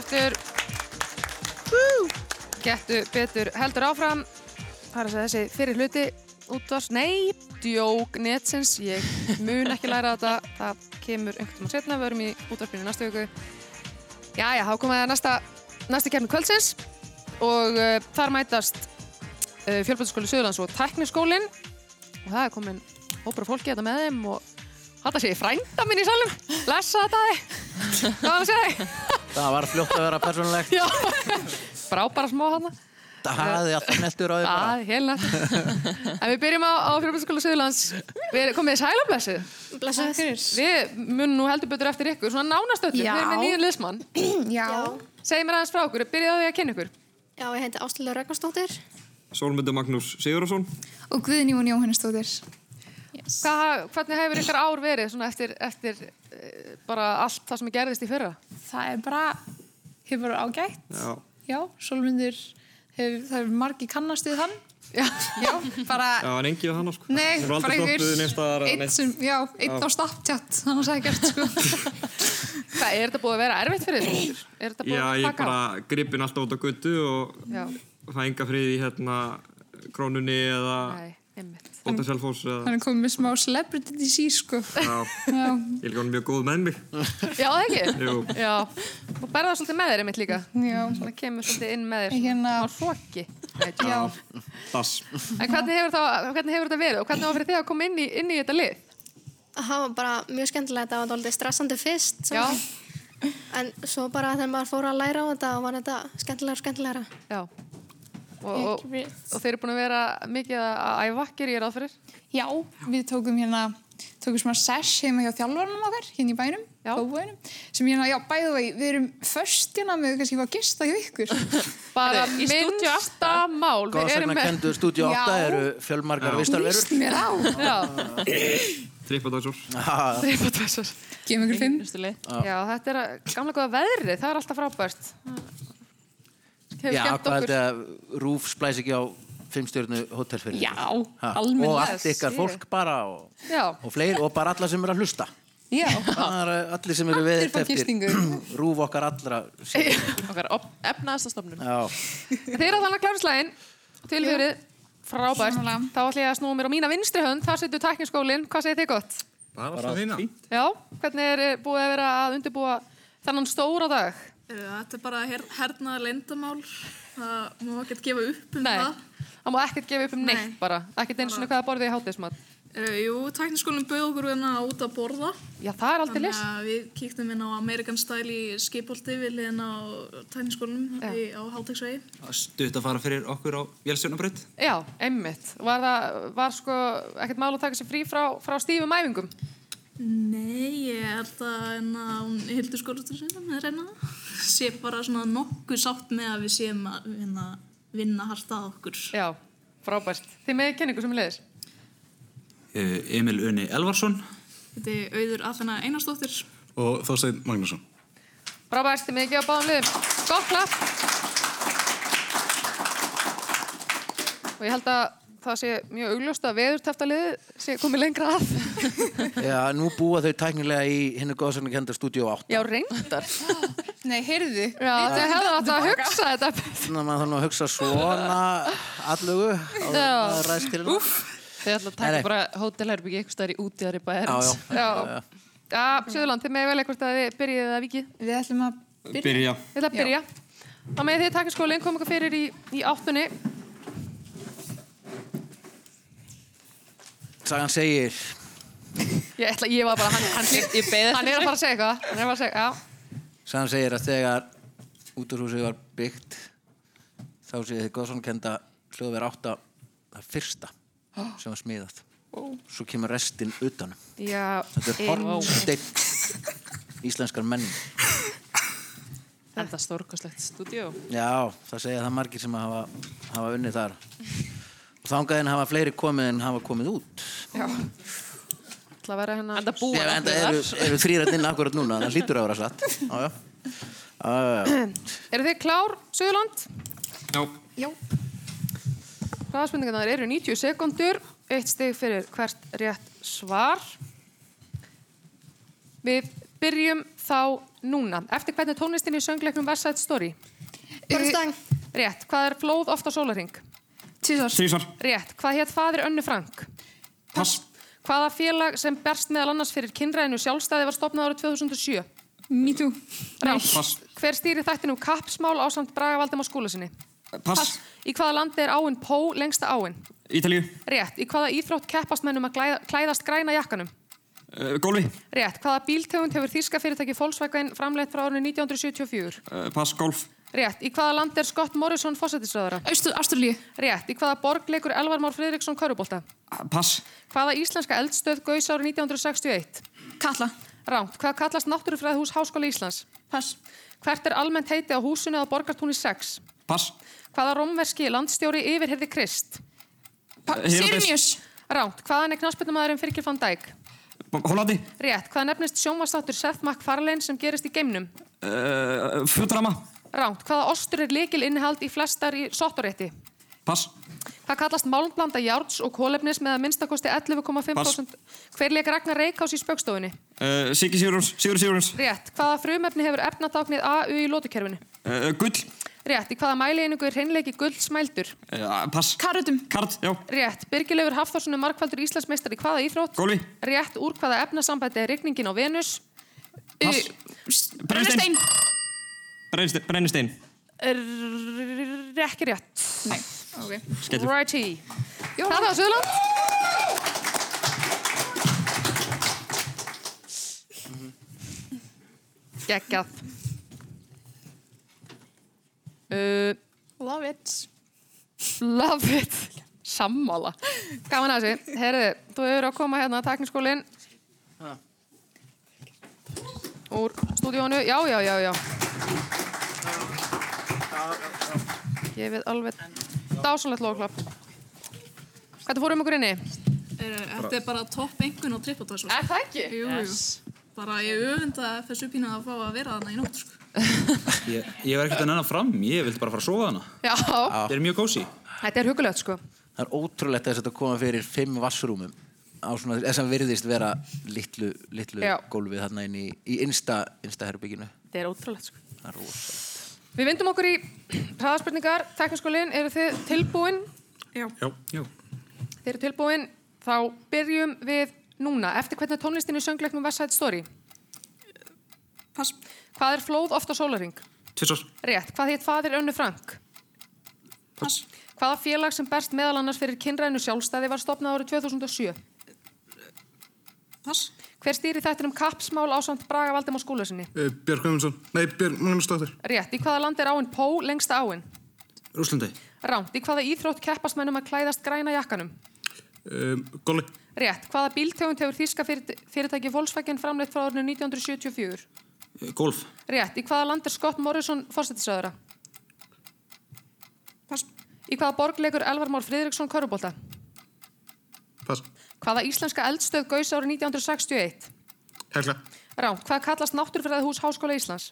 aftur. Gettu betur heldur áfram. Það er að segja þessi fyrir hluti útvars. Nei, djók netsins. Ég mun ekki læra þetta. Það kemur einhvern veginn setna. Við verum í útvarpinu næsta viku. Jæja, þá komum við að næsta, næsta kemni kvöldsins. Og uh, þar mætast eh, uh, Fjölbætarskóli Suðurlands og Tekniskólinn. Og það er komin óbra fólki þetta með þeim og Þetta sé ég frænda minn í salum. Lessa þetta þig. Hvað var það að segja þig? Það var fljótt að vera personlegt. Já, brá bara smá hana. Það hefði alltaf neltur á því bara. Já, heil nætt. En við byrjum á, á Fjölbjörnsskóla Suðurlands. Við komum við í sælablessu. Blessuð. Við munum nú heldur betur eftir ykkur, svona nánast öllum. Við erum með nýjan liðsmann. Já. Segð mér aðeins frá okkur, byrjaðu því að kynna ykkur. Já, ég heiti Áslíla Ragnarstóttir. Sólmyndu Magnús Sigurðarsson. Og Guðnjón Jóhannestóttir. Hvað, hvernig hefur ykkar ár verið svona eftir, eftir eh, bara allt það sem gerðist í fyrra? Það er bara, hefur ágætt. Já. Já, Sólmundur, hefur, það er margi kannast við hann. Já, já bara, Já, en engi við hann, sko. nei, bara aldrei stoppuð neins staðar eða einn neitt. sem, já, einn Já. á Snapchat, hann sagði gert, sko. Hvað, er þetta búið að vera erfitt fyrir ykkur? Er þetta búið Já, að ég taka á? bara gripin alltaf út á guttu og Já. það enga frið í hérna krónunni eða Nei, Bóta Selfoss Hann eða... er komið með smá celebrity disease, sko. Já, Já. ég er líka hann mjög góð með mig. Já, það ekki? Jú. Já. Og berða svolítið með þér einmitt líka. Já. Svona kemur svolítið inn með þér. Hérna. Svona hróki. Já. Das. En hvernig hefur, það, hvernig hefur þetta verið og hvernig var fyrir þig að koma inn í, inn í þetta lið? Það var bara mjög skemmtilegt, það var dálítið stressandi fyrst. Já. En svo bara þegar maður fór að læra á þetta var þetta skemmtilegra og skemmtilegra. Já. Og, og, og þeir eru búin að vera mikið að æfa, ger ég ráð fyrir? Já, við tókum hérna, tókum svona sesh heima hjá þjálfarnum okkar, hérna í bænum, Kópavoginum, sem hérna, já, bæðu vegi, við erum först hérna með kannski hvað gista hjá ykkur. Bara Í stúdíu minnsta mál. Góðsakna með- kendu stúdíu 8 Já. eru fjölmargar vistarverur. Lýst mér á. Já. Tripadvæsur. Tripadvæsur. Gefum ykkur fimm. Já, þetta er að- gamla góða veðrið, það er alltaf frábært. Hefur Já, skemmt hvað okkur. að Rúf splæs ekki á fimmstjörnu hótel fyrir Já, Ha, almennilega. Og allt ykkar fólk bara og, og fleiri og bara alla sem eru að hlusta Já. Allir sem eru við. Rúf okkar allra Okkar efnaðasta stofnun. Já, Þeir eru þannig að klára slægin, tilfjörið, frábært. Þá ætlum ég að snúa mér á mína vinstri hönd, þar setur tækniskólinn, hvað segir þið gott? Bara alltaf fína. Já, hvernig er búið að vera að undirbúa þennan stóra dag? Þetta er bara her hernaða leyndamál. Það má ekkert gefa upp um Nei, það. það má ekkert gefa upp um neitt Nei. bara, ekkert eins og hvaða borðið í hátismat. Uh, jú, tækniskólinn bauð okkur hérna út að borða. Já, það er aldrei list. Þannig að við kíktum inn á American Style í skipolti við liðin á tækniskólinum í, á Háltegsvegi. Stutt að fara fyrir okkur á Vélstjórnabraut. Já, einmitt. Var það, var sko ekkert mál að taka sér frí frá, frá stífum æfingum? Nei, ég held að hérna, hún Hildur Skólastur sinna með reyna sé bara svona nokkuð sátt með að við séum að vinna, vinna hart að okkur. Já, frábært. Þið með kynningu sem leiðis? Uh, Emil Unni Elvarsson. Þetta er auður Aþena Einarsdóttir. Og Þorstein Magnússon. Frábært, þið með ekki á báðum liðum. Gott klapp. Og ég held að það sé mjög augljóst að veðurtæftaliðið sé komið lengra að. Já, nú búa þau tæknilega í hinnu góðsakna kenda stúdíu 8 Já, reyndar. Nei, heyrðu. Já, þau hefðu átt að hugsa þetta. Þannig að maður nú að hugsa svona allugu á að hérna Þið ætla að taka nei. bara hótelherbyggi eitthvað staðar í útíðar í bæjarins. Já, já. Já. Já, Sjöðurland, þið með vel eitthvað að þið byrjið að vikið. Við ætlum að byrja. Við ætlum að byrja. Þá með þið takk skólinn, kom ykkur fyrir í, í áttunni. Sagan segir Ég, ætla, ég var bara, hann, hann, hann er að fara að segja eitthvað. Hann er að fara að segja, já. Sagan segir að þegar úturhúsið var byggt þá sé þið góðsakna kenda hljóðver 8 það fyrsta sem var smíðað svo kemur restin utanum Já. þetta er Wow. hornsteinn íslenskar menning Þetta er stórkostlegt stúdíó. Já, það segja það margir sem hafa, hafa unnið þar þangaðin hafa fleiri komið en hafa komið út Já. Það vera hérna... Enda búin Já, en það eru, eru þrýrætt inn akkurat núna það hlýtur að vera satt Já, já. Já, já, já. Eru þið klár, Suðurland? Já. Já. Hraðaspurningarnar eru 90 sekundur, eitt stig fyrir hvert rétt svar. Við byrjum þá núna. Eftir hvernig er tónlistin í söngleiknum Side Story? Börnstang. Rétt. Hvað er flóð oft á Tísar. Rétt. Hvað hétt fadir Önnu Frank? Pass. Hvaða félag sem berst meðal annars fyrir kynræðinu sjálfstæði var stopnað árið 2007? Me too. Rátt. Pass. Hver stýri þættinum kappsmál á samt Braga Valdimar skóla sinni? Pass. Í hvaða landi er áin Pó lengsta áin? Ítalíu. Rétt. Í hvaða íþrótt keppast mennum að glæða, klæðast græna jakkanum? Uh, Gólfi. Rétt. Hvaða bíltegund hefur þýska fyrirtæki Volkswagen framleitt frá árinu 1974? Uh, pass. Golf. Rétt. Í hvaða land er Scott Morrison fósættisröðara? Ástralíu. Rétt. Í hvaða borg leikur Elvar Már Friðriksson Körubólta? Pass. Hvaða íslenska eldstöð gaus árið 1961? Katla. Rámt. Hvað kallast náttúrufræðhús Háskóla Íslands? Pass. Hvert er almennt heiti á húsinu á Borgartúni 6? Pass. Hvaða rómverski landstjóri yfirherði Krist? Heródes. Sirinius. Rámt. Hvaðan er knaspindumæðurinn Fyrkir van Dijk? Hollandi. Rétt. Hvað nefnist sjónvastáttur Seth MacFarlane sem gerist í geimnum? Uh, Futurama. Rámt. Hvaða ostur er líkil innihald í flestar í sottorétti? Pass. Hvað kallast málmblanda járns og kólefnis með að minnstakosti 11,5%? Hver leik Ragnar Reykjás í spöggstofunni? Uh, Siggi Sigurjóns. Sigur Sigurjóns. Rétt. Hvaða frumefni hefur efnatáknið AU í lótukerfinu? Uh, gull. Rétt. Í hvaða mælieiningu er hreinleiki guldsmældur? Uh, pass. Karutum. Kart, já. Rétt. Birgilegur Hafþórsson er markvældur Íslandsmeistar í hvaða íþrótt? Golfi. Rétt. Úr hvaða efnasambæti er rigningin á Venus? Pass. Brennistein. Ekki rétt. Nei. Ok. Skellur. Righty. Það var Suðurland. Geggjað. Uh, Love it. love it. Sammála. Gaman að þessi. Herðu, þú hefur að koma hérna að takniskólinn. Úr stúdíónu. Já, já, já, já. Gefið alveg dásanlegt logoklapp. Hvað fórum ykkur inni? Eh, Þetta er bara topp engun og trippotás. Er það ekki? Jú, Yes. jú. Bara ég öfunda þessu pína að fá að vera þarna í nótt, sko. Ég, ég var ekkert að nennan fram, ég vildi bara fara að sofa hana. Já. Það er mjög kósi. Þetta er hugulegt, sko. Það er ótrúlegt að þetta koma fyrir fimm vassrúmum á svona, eða sem virðist vera litlu, litlu Já. gólfið þarna inn í, í innsta, innsta herbygginu. Þetta er ótrúlegt, sko. Það er rosalegt. Við vindum okkur í hraðaspurningar. Tekniskólinn, eru þið tilbúin? Já. Já. Já. Þið eru tilbúin. Þá byrjum við núna. Eftir hvernig er tónlistin í söngleiknum West Side Story? Pass. Hvað er flóð ofta sólaring? Tvissar. Rétt. Hvað heit fadir Önnu Frank? Pass. Hvaða félag sem berst meðal annars fyrir kynrænu sjálfstæði var stopnað árið 2007? Pass. Hver stýri þættinum kappsmál ásand Braga Valdimár skúlasinni? Uh, Björg Guðmundsson. Nei, Björg Magnúsdóttir. Rétt. Í hvaða land er áin Pó lengsta áin? Rúslandi. Ránt. Í hvaða íþrótt keppast mennum að klæðast græna jakkanum? Um, Golli. Rétt. Hvaða bíltegund hefur þýska fyrirtæki, Volkswagen framleitt frá árinu 1974? Golf. Rétt. Í hvaða land er Scott Morrison fórstættisöðura? Pass. Í hvaða borg leikur Elvar Már Friðriksson körubólta? Pass. Hvaða íslenska eldstöð gaus árið 1961? Helga. Ránt. Hvað kallast náttúrufræðahús Háskóla Íslands?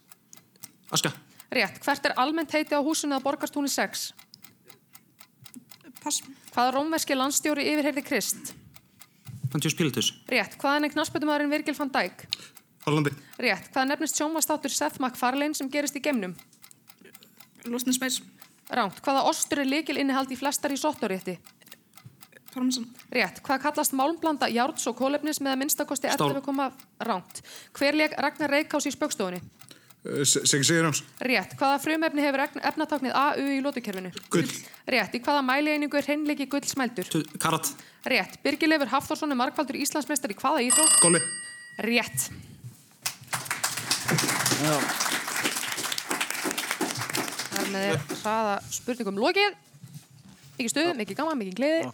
Aska. Rétt. Hvert er almennt heiti á húsinu að borgarstúni 6? Pass. Hvaða rómverski landstjóri yfirheyrði Krist? Pontius Pilatus. Rétt. Hvaðan er knarsbytumæðurinn Virgil van Dijk? Hollandi. Rétt. Hvað nefnist sjónvastáttur Seth MacFarlane sem gerist í geimnum? Lost in Space. Ránt. Hvaða ostur er líkil innihald í flestar í sottorétti? Parmesan. Rétt. Hvað kallast málmblanda járns og kólefnis með að minnstakosti Stál. 11, ránt. Hver leik Ragnar Reykjás í spöggstofunni? Uh, Siggi Sigurjóns. Rétt. Hvaða frumefni hefur efn- efnatáknið AU í lótukerfinu? Gull. Rétt. Í hvaða mælieiningu er hreinleiki gull smældur? Karat. Rétt. Birgileifur Hafþórsson er markvaldur Íslandsmeistar í hvaða íþrótt? Golli. Rétt. Þar með er hraða spurningum lokið. Mikið stuð, mikið gaman, mikið gleði.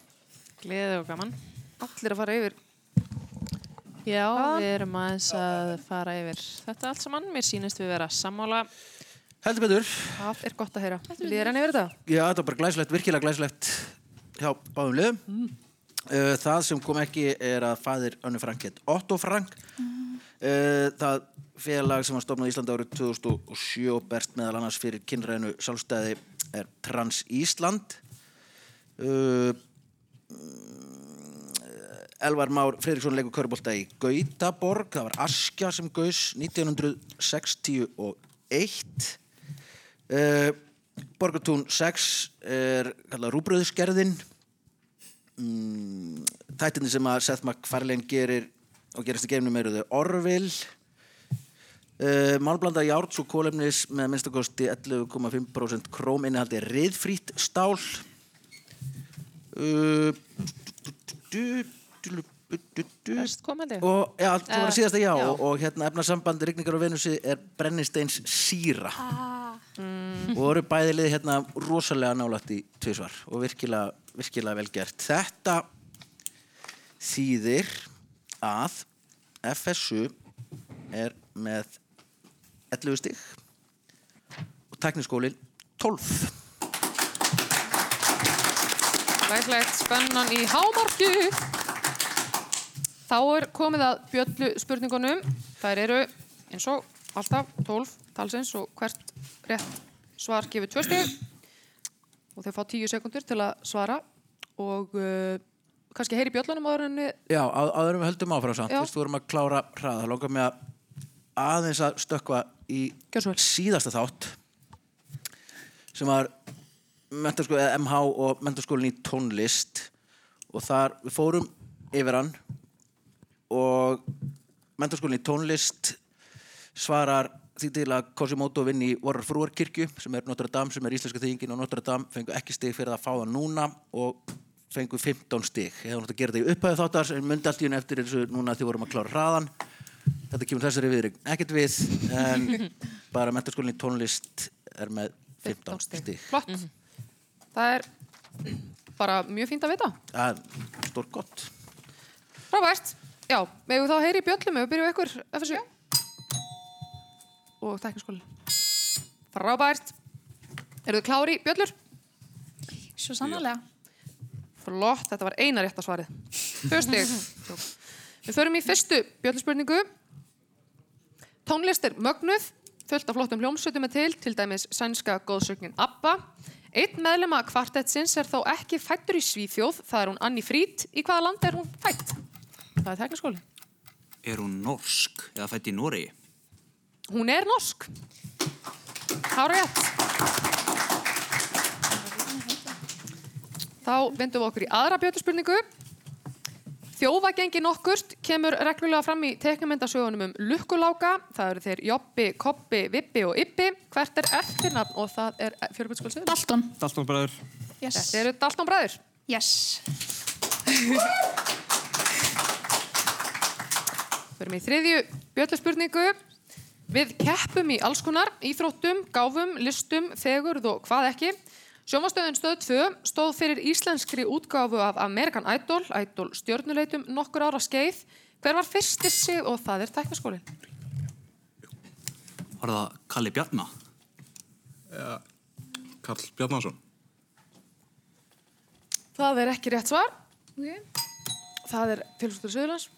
Gleði og gaman. Allir að fara yfir. Já, við erum aðeins að fara yfir þetta allt saman. Mér sýnist við vera sammála. Heldur betur. Það er gott að heyra. Líður henni yfir þetta? Já, þetta var bara glæslegt, virkilega glæslegt hjá báðum liðum. Mm. Uh, það sem kom ekki er að fæðir Önnu Frank heit Otto Frank. Uh, það félag sem var stofnað í Íslandi árið 2007 og berst meðal annars fyrir kynrænu sjálfstæði er Trans Ísland. Uh, Elvar Már Fredriksson leikur körubolta í Gautaborg. Það var Askja sem gaus 1961. Uh, Borgatún 6 er kallað Rúbröðsgerðin. Mm, Þættinni sem að Seth MacFarlane gerir og gerist í geimnum eru þau Orville. Uh, málblanda járns og kólefnis með minnstakosti 11,5% króm innihaldi riðfrít stál. Uh, Best komandi. og já, það var Eh, síðasta já, já. Og, og hérna efnasambandi rigningar á Venusi er brennisteins síra Ah. Mm. og eru bæði liði hérna rosalega nálægt í tvisvar og virkilega, virkilega vel gert. Þetta þýðir að FSU er með 11 stig og tekniskólinn 12. Læklegt spennan í hámarki. Þá er komið að bjöllu spurningunum. Þær eru eins og alltaf 12 talsins og hvert rétt svar gefur tvö stig. Og þau fá 10 sekundur til að svara. Og uh, kannski heyri bjöllunum áður en við Já, áður en við höldum áfram samt, þú veist, þú vorum að klára hraða, þá langar mig að aðeins að stökkva í síðasta þátt sem var MH og mentaskólinn í tónlist og þar, við fórum yfir hann og mentaskólinn í tónlist svarar því til að Cosimodo vinn í Vorrar Frúarkirkju sem er Notre Dame, sem er íslenska þýðingin og Notre Dame fengu ekki stig fyrir að fá það núna og fengu 15 stig. Hefði náttúrulega þetta í upphæðu þáttar en myndi allt í henni eftir þessu núna því vorum að klára hraðan þetta kemur þessari viðring ekkert við en bara mentaskólinn í tónlist er með 15 stig. Flott. Það er bara mjög fínt að vita. það er stór gott Frábært. Já, megum þá heyri í bjöllum við byrjum ykkur FSU. Og tekniskóli. Frábært. Eru þið klári í bjöllur? Svo sannarlega. Flott, þetta var eina rétta svarið. Tvö stig. Við förum í fyrstu bjölluspurningu. Tónlist er mögnuð, fullt af flottum hljómsveitum er til, til dæmis sænska góðsögnin ABBA. Einn meðlema kvartettsins er þó ekki fættur í Svíþjóð, það er hún Anni Frít. Í hvaða land er hún fætt? Það er tekniskóli. Er hún norsk eða fætt í Noregi? Hún er norsk. Hára rétt. Þá vendum við okkur í aðra bjötuspurningu. Þjófagengi nokkurt kemur reglulega fram í teknumyndasögunum um lukkuláka. Það eru þeir Jobbi, Koppi, Vippi og Ippi. Hvert er eftirnafn og það er fjörubjörnskólisöður? Dalton. Dalton bræður. Yes. Þetta eru Dalton bræður. Yes. Förum í þriðju bjölluspurningu. Við keppum í alls konar, íþróttum, gáfum, listum, fegurð og hvað ekki. Sjómastöðun stöð 2 stóð fyrir íslenskri útgáfu af American Idol, Idol stjörnuleitum nokkur ára skeið. Hver var fyrsti sig og það er tekniskólinn? Var það Kalli Bjarna? Ja, Karl Bjarnason. Það er ekki rétt svar. Okay. Það er Félagsstöður Suðurlands.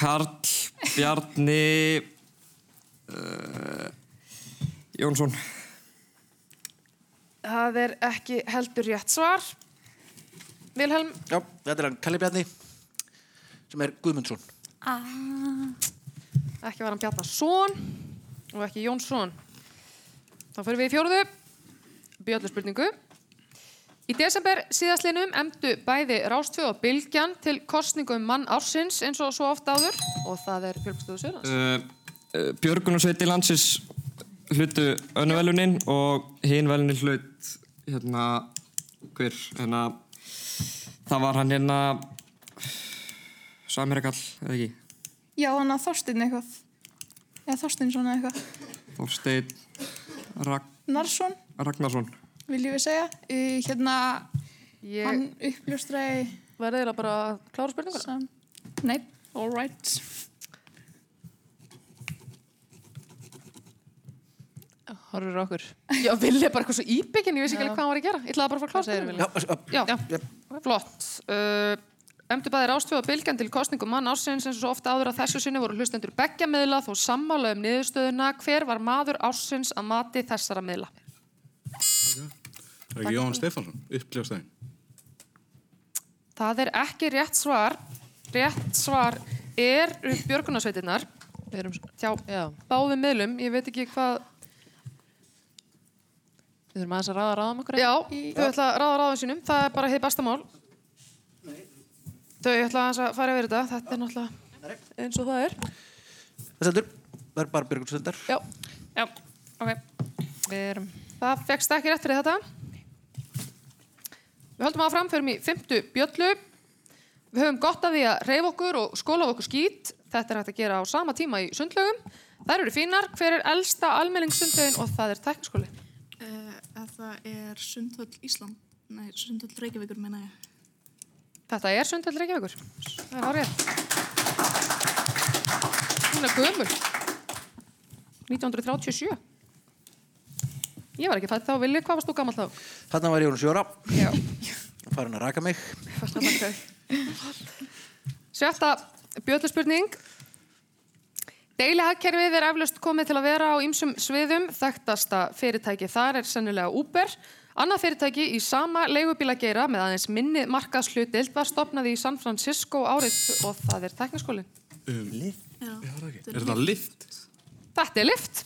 Karl, Bjarni, uh, Jónsson. Það er ekki heldur rétt svar. Vilhelm? Já, þetta er hann Kalli Bjarni sem er Guðmundsson Ah. Ekki var hann Bjarnason og ekki Jónsson. Þá fyrir við í fjóruðu. Bjölluspurningu. Í desember síðastlinum emdu bæði Rástfjö og Bylgjan til kostningu um mann ársins eins og svo oft áður og það er Björgstöðu Söðlands. Uh, uh, Björgunarsveiti landsins hlutu önnuvelunin og hinn velunin hlut hérna, hver, hérna, það var hann hérna, Samirakall, eða ekki, Já, hann að Þorstein eitthvað. Eða Þorsteinsson eða eitthvað. Þorstein Rag Narsson, Ragnarsson. viljum við segja. Hérna, Ég- hann uppljóstraði... Verðið eiginlega bara að klára spurninguna? Sam... Nei, all right. Horfur okkur. Já, Villi er bara eitthvað svo íbyggin, ég veist ekki alveg hvað hann var að gera. Ég ætlaði bara að fara spurninguna. Já, Já, flott. Uh, Emdu bæði rástfjóða bylgjan til kostningum mann ársins eins og svo ofta áður að þessu sinni voru hlustendur beggja miðla þó sammála um niðurstöðuna. Hver var maður ársins að mati þessara miðla? Er ekki Jóhann Stefánsson, uppljóðstæðin? Það er ekki rétt svar. Rétt svar er Björgunarsveitinnar. Við erum hjá báðum miðlum. Ég veit ekki hvað... Við þurfum aðeins að ráða ráðum okkur. Já, þau ætla að ráða ráðum sínum. Það er bara heið besta mál. Þau ætla aðeins að fara yfir þetta. Þetta er náttúrulega eins og það er. Það sendur, það er bara Björgulsundar Já. Já, ok. Við erum... Það fegst ekki rétt fyrir þetta. Við höldum áfram, förum í fymtu bjöllu. Við höfum gott af því að reyfa okkur og skóla okkur skít. Þetta er hægt að gera á sama tíma í sundlögum. Þær eru fínar. Hver er elsta almenningssundlaugin og það er tækniskóli? Uh, það er Sundhöll Ísland. Nei, Sundhöll Reykjavíkur meina ég. Þetta er Sundhöll Reykjavíkur. Það er árið. Hún er gömul. 1937. Ég var ekki fætt þá, Vili, hvað varst þú gammal þá? Þarna var ég hún sjóra. Já. Farin að raka mig. Fast að þakka Sjötta bjöðluspurning. Deilihagkerfið er eflaust komið til að vera á ýmsum sviðum. Þekktasta fyrirtæki þar er sennilega Uber. Annað fyrirtæki í sama leigubílageira með aðeins minni markaðslutild var stopnað í San Francisco árið og það er tekniskólinn. Um, Já. Já, það er. Er það lift? Þetta er lift.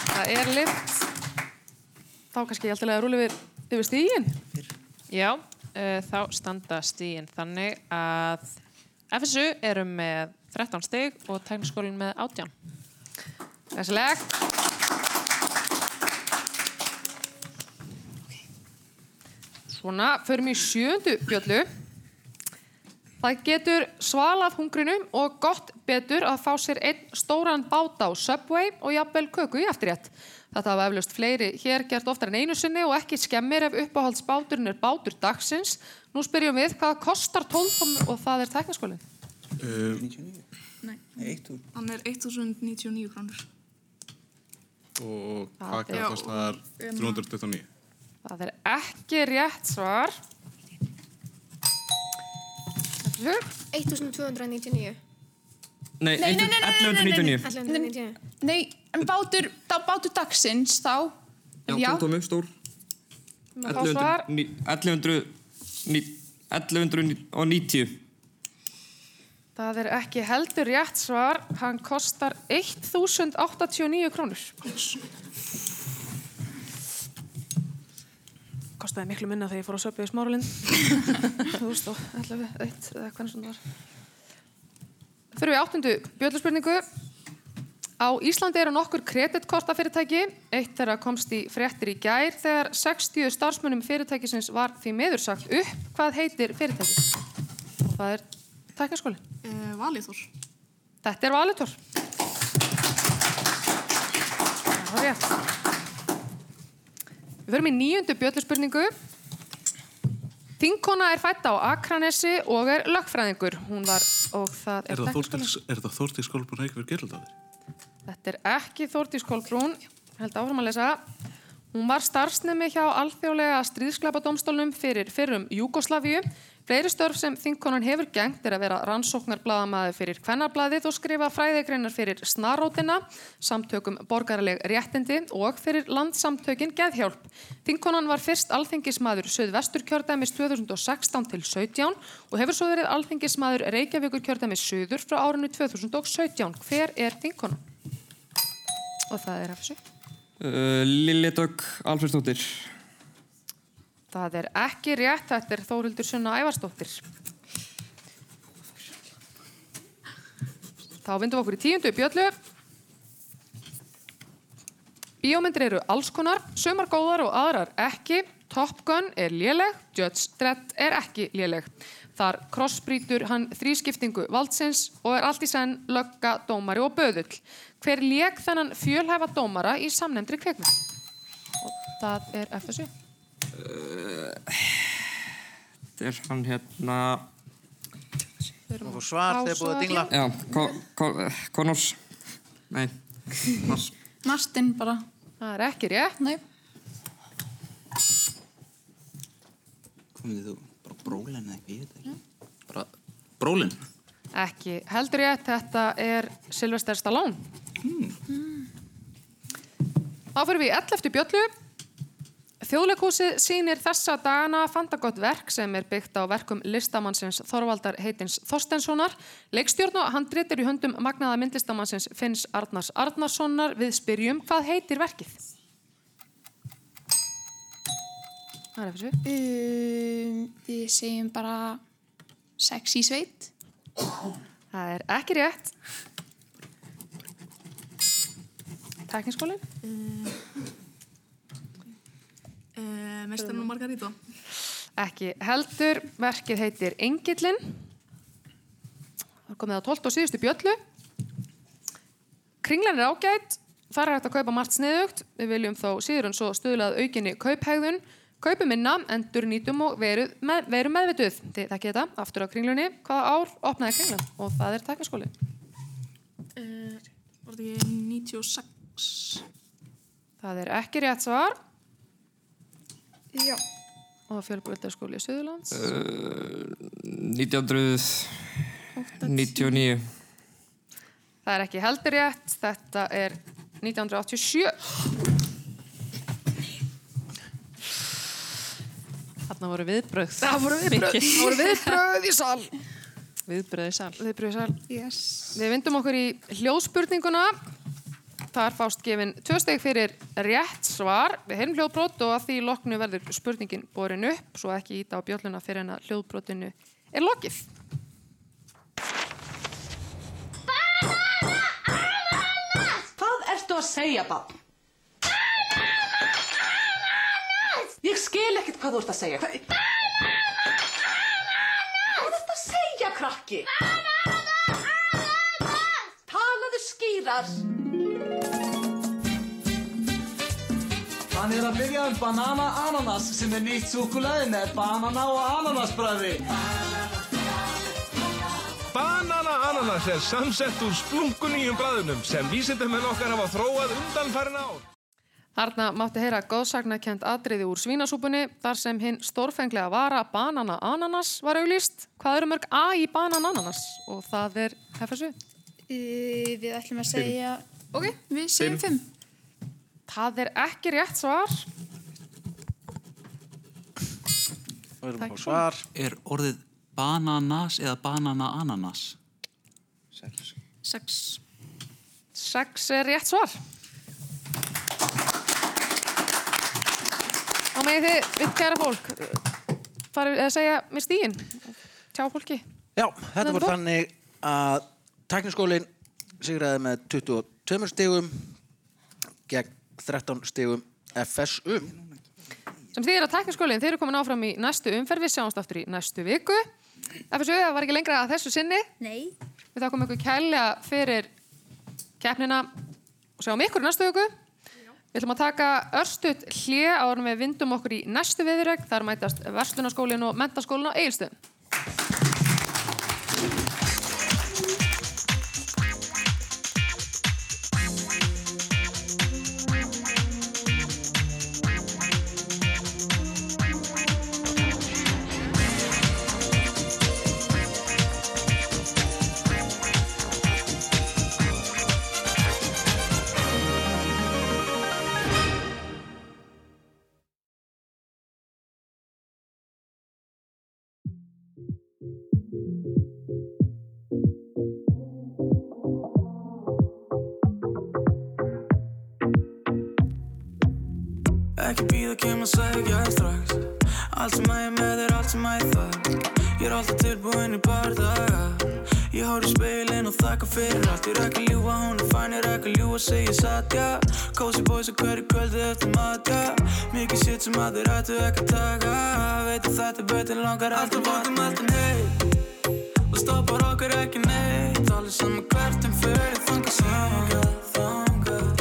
Þetta er lift. Þá kannski ég alltaf að rúli yfir, yfir stígin. Já, uh, þá standa stígin þannig að FSU eru með 13 stig og tekniskólinn með 18. Þessileg. Svona, förum í sjöndu bjöllu. Það getur svalað hungrinum og gott betur að fá sér einn stóran bát á Subway og jafnvel köku í eftirrétt. Þetta hafa eflaust fleiri hér gert oftar en einu sinni og ekki skemmir ef uppáhaldsbáturinn er bátur dagsins. Nú spyrjum við, hvað kostar tólfum og það er tekniskólinn? Uh, 99? Nei, hann er 1099 krónur. Og hvað er kostar 329? Það er ekki rétt svar. 1299. Nei, nei, nei, nei 1199. Nei, en bátur, bátur dagsins þá? Já, tóttum við stór. 1199. 1190. Það er ekki heldur rétt svar. Hann kostar 1089 krónur. Kostaði miklu minna þegar ég fór á söpju í Smáralind. 2011, 1 eða hvernig svona var. Fyrir við áttundu bjölluspurningu. Á Íslandi eru nokkur kreditkortafyrirtæki. Eitt þeirra komst í fréttir í gær þegar 60 starfsmönnum fyrirtækisins var því miður sagt upp. Hvað heitir fyrirtæki? Og það er tæknaskóli. Uh, Valíþór. Þetta er Valitor. Það var rétt. Við förum í nýjundu bjölluspurningu. Þingkona er fætt á Akranesi og er lögfræðingur. Hún var, og það er, Er. Þórdís- er það Þórtís Kolbrún Reykjavík Geraldóttir? Þetta er ekki Þórdís Kolbrún, held áfram að lesa. Hún var starfsnemi hjá alþjóðlega stríðskleipadómstólnum fyrir fyrrum Júgoslavíu. Fleiri störf sem þingkonan hefur gengt er að vera rannsóknarbladamaður fyrir kvennarbladið og skrifa fræðigreinar fyrir snarótina, samtökum borgaraleg réttindi og fyrir landsamtökin Geðhjálp. Þingkonan var fyrst alþingismadur Suðvestur kjördæmis 2016 til 17 og hefur svo verið alþingismadur Reykjavíkur kjördæmis Suður frá árinu 2017. Hver er þingkonan? Og það er eftir Uh, Lilli Dögg Alfredsdóttir. Það er ekki rétt, þetta er Þórildur Sunna Ævarsdóttir. Þá vindum við okkur í tíundu bjöllu. Bíómyndir eru alls konar, sumar góðar og aðrar ekki. Top Gun er léleg, Judge Dredd er ekki léleg. Þar krossbrýtur hann þrískiptingu valdsins og er allt í senn lögga, dómari og böðull. Hver lék þennan fjölhæfa dómara í samnefndri kveikmynd? Og það er FSU. Þetta er hann hérna... Fá svar þegar búið að dingla. Já, Ko Ko Connors. Nei, Mars. Martin bara. Það er ekki rétt. Nei. Komið þú bara brólin eða eitthvað, ég veit ekki. Bara brólin. Ekki heldur ég þetta er Sylvester Stallone. Þá fyrir við í 11. bjöllu. Þjóðleikhúsið sýnir þessa dagana fandagott verk sem er byggt á verkum listamannsins Þorvaldar heitins Þorstenssonar. Leikstjórn og handrit er í höndum magnaða myndlistamannsins Finns Arnars Arnarssonar við spyrjum hvað heitir verkið? Það er fyrir. Um, við segjum bara sexy sveit. Það er ekki rétt. Tekniskólinn? Uh, Mestarinn og Margarita. Ekki heldur. Verkið heitir Engillin. Það er komið á 12 og síðustu bjöllu. kringlan er ágætt, þar er hægt að kaupa margt sniðugt. Við viljum þó síður en svo stuðlað aukinni kauphegðun. Kaupum minna, endur nýtum og veru, með, veru meðvituð. Þið þekkið þetta, aftur á kringlunni. Hvaða ár opnaði kringlan? Og það er tekniskóli. Uh, var þetta ekki 96? Það er ekki rétt svar. Já. Og fjölbröldarskóli Suðurlands. Uh, 1999. Það er ekki heldur rétt. Þetta er 1987. Þarna voru viðbröð. Það voru viðbröð. Það voru viðbröð í sal. Viðbröð í sal. Viðbröð í sal. Yes. Við vindum okkur í hljóðspurninguna. Þar fást gefin tvö steg fyrir rétt svar. Við heyrum hljóðbrot og að því loknu verður spurningin borin upp svo ekki íta á bjölluna fyrir en að hljóðbrotinu er lokið. Hvað ertu að segja, barn? Ég skil ekkert hvað þú ert að segja. Hvað, hvað ertu að segja, krakki? Talaðu skýrar. Hann er að byrja um banana ananas sem er nýtt súkulæði með banana og ananasbræði. Banana ananas er samsett úr splunkunýjum bræðunum sem vísindamenn okkar hafa þróað undanfærin ár. Þarna mátti heyra góðsagnakent atriði úr svínasúpunni þar sem hinn stórfenglega vara banana ananas var auglýst. Hvað eru mörg A í banana ananas? Og það er. Uh, við ætlum að segja... Ok, við segjum fimm. Það er ekki rétt svar. Við erum á svar. Er orðið bananas eða banana ananas? Sex. Sex er rétt svar. Þá megið þið, við kæra fólk, farið að segja með stíin. Tjá fólki. Já, þetta voru þannig að tekniskólinn sigraði með 22 stigum gegn 13 stigum FSU. Sem þýðir að tekniskólinn, þeir eru komin áfram í næstu umferð, við sjáumst aftur í næstu viku. FSU, það var ekki lengra að þessu sinni. Nei. Við þakkum ykkur kælega fyrir keppnina og sjáum ykkur í næstu viku. Við ætlum að taka örstutt hlje árum við vindum okkur í næstu viðreg. Þar mætast Verslunaskólinn og Mentaskólinn á Egilstöðum. Kem að segja strax. Allt sem að ég með er allt sem að ég þarf. Ég er alltaf tilbúinn í bardaga. Ég horf í speilin og þakka fyrir allt. Ég rekka ljúa, hún er fæn, ég rekka ljúa, segja satt, já Cozy boys að hverju kvöldi eftir mat, já Mikið shit sem að þið rættu ekki að taka. Veit að þetta er betur langar Alltaf bókum, alltaf neitt Og stoppar okkur ekki neitt. Allir saman hvert en fyrir þangað Hingað, þangað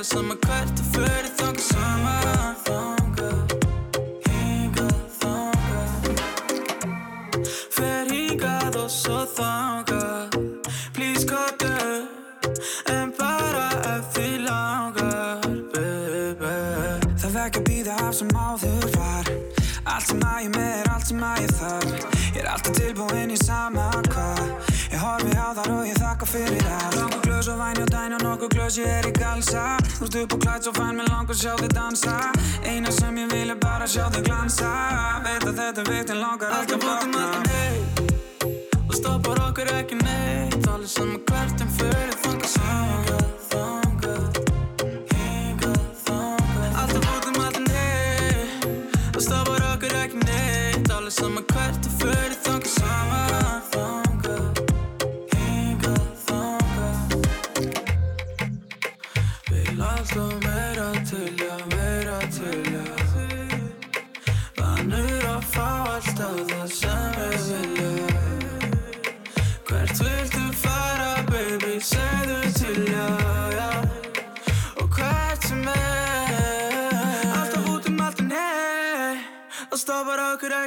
Allir saman hvert en fyrir þangað Saman, þangað Glös og væni og nokkuð glös ég er í galsa. Þú ert upp og klætt svo fæn mér langar sjá þig dansa. Eina sem ég vil er bara sjá þig glansa. Veit að þetta er vitt en langar ekki að blokna Og stoppar okkur ekki neitt. Allir saman hvert en fyrir þangað Hingað, þangað. Hingað, þangað. Alltaf út um allan heim Og stoppar okkur ekki neitt. Allir saman hvert en fyrir þangað Saman, þangað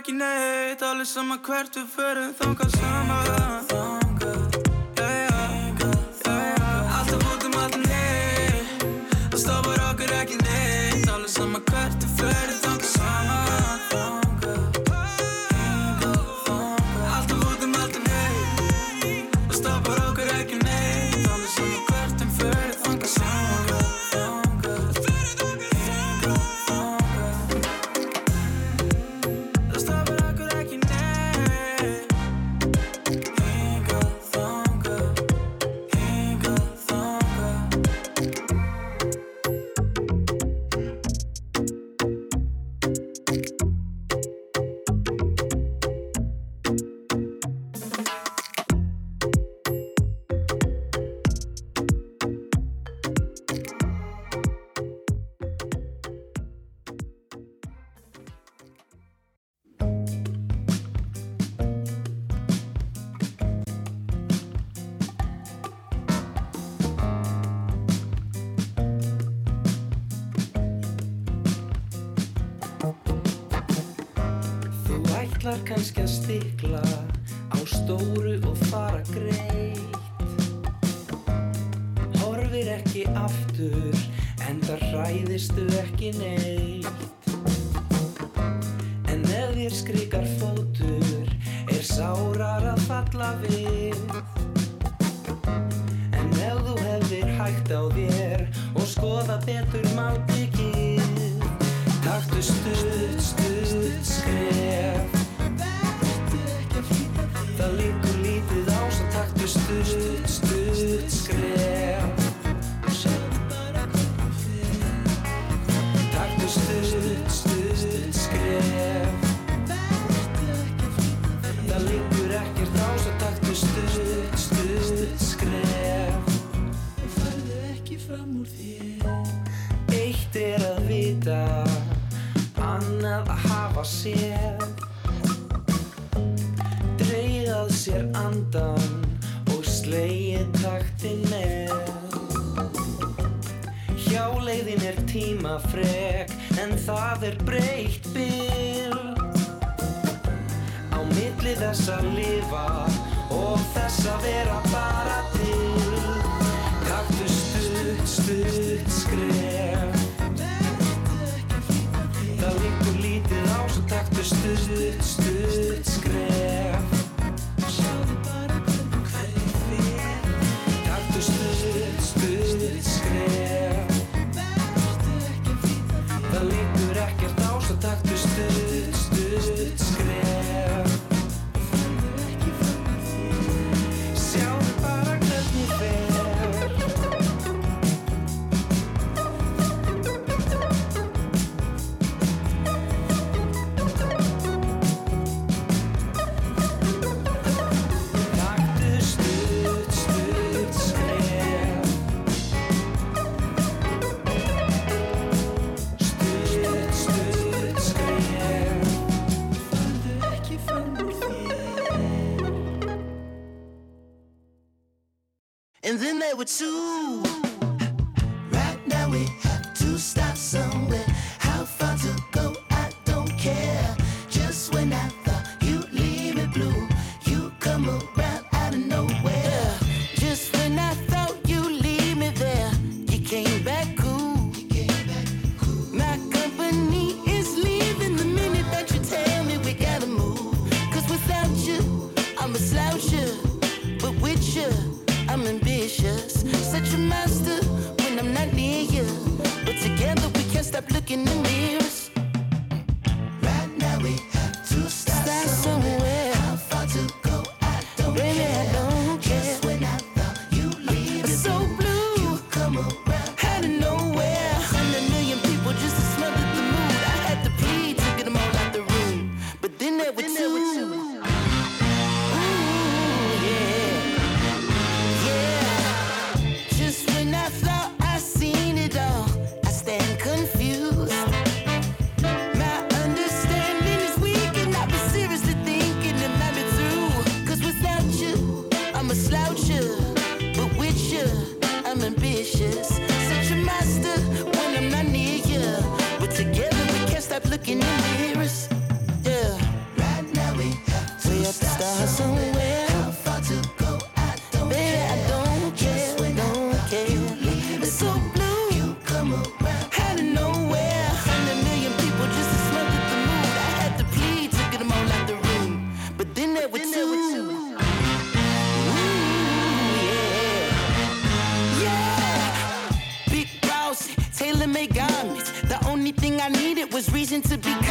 ekki neitt Allir sama hvert við förum þangað saman Það. Stofar okkur ekki neitt Allir sama hvert við förum þangað saman ætlar kannski að stikla á stóru og fara greitt. Horfir ekki aftur en það ræðistu ekki neitt. En ef þér skrikar fótur er sárar að falla við. þess að lifa og þess að vera bara til. Taktu stuð, stuð with two reason to be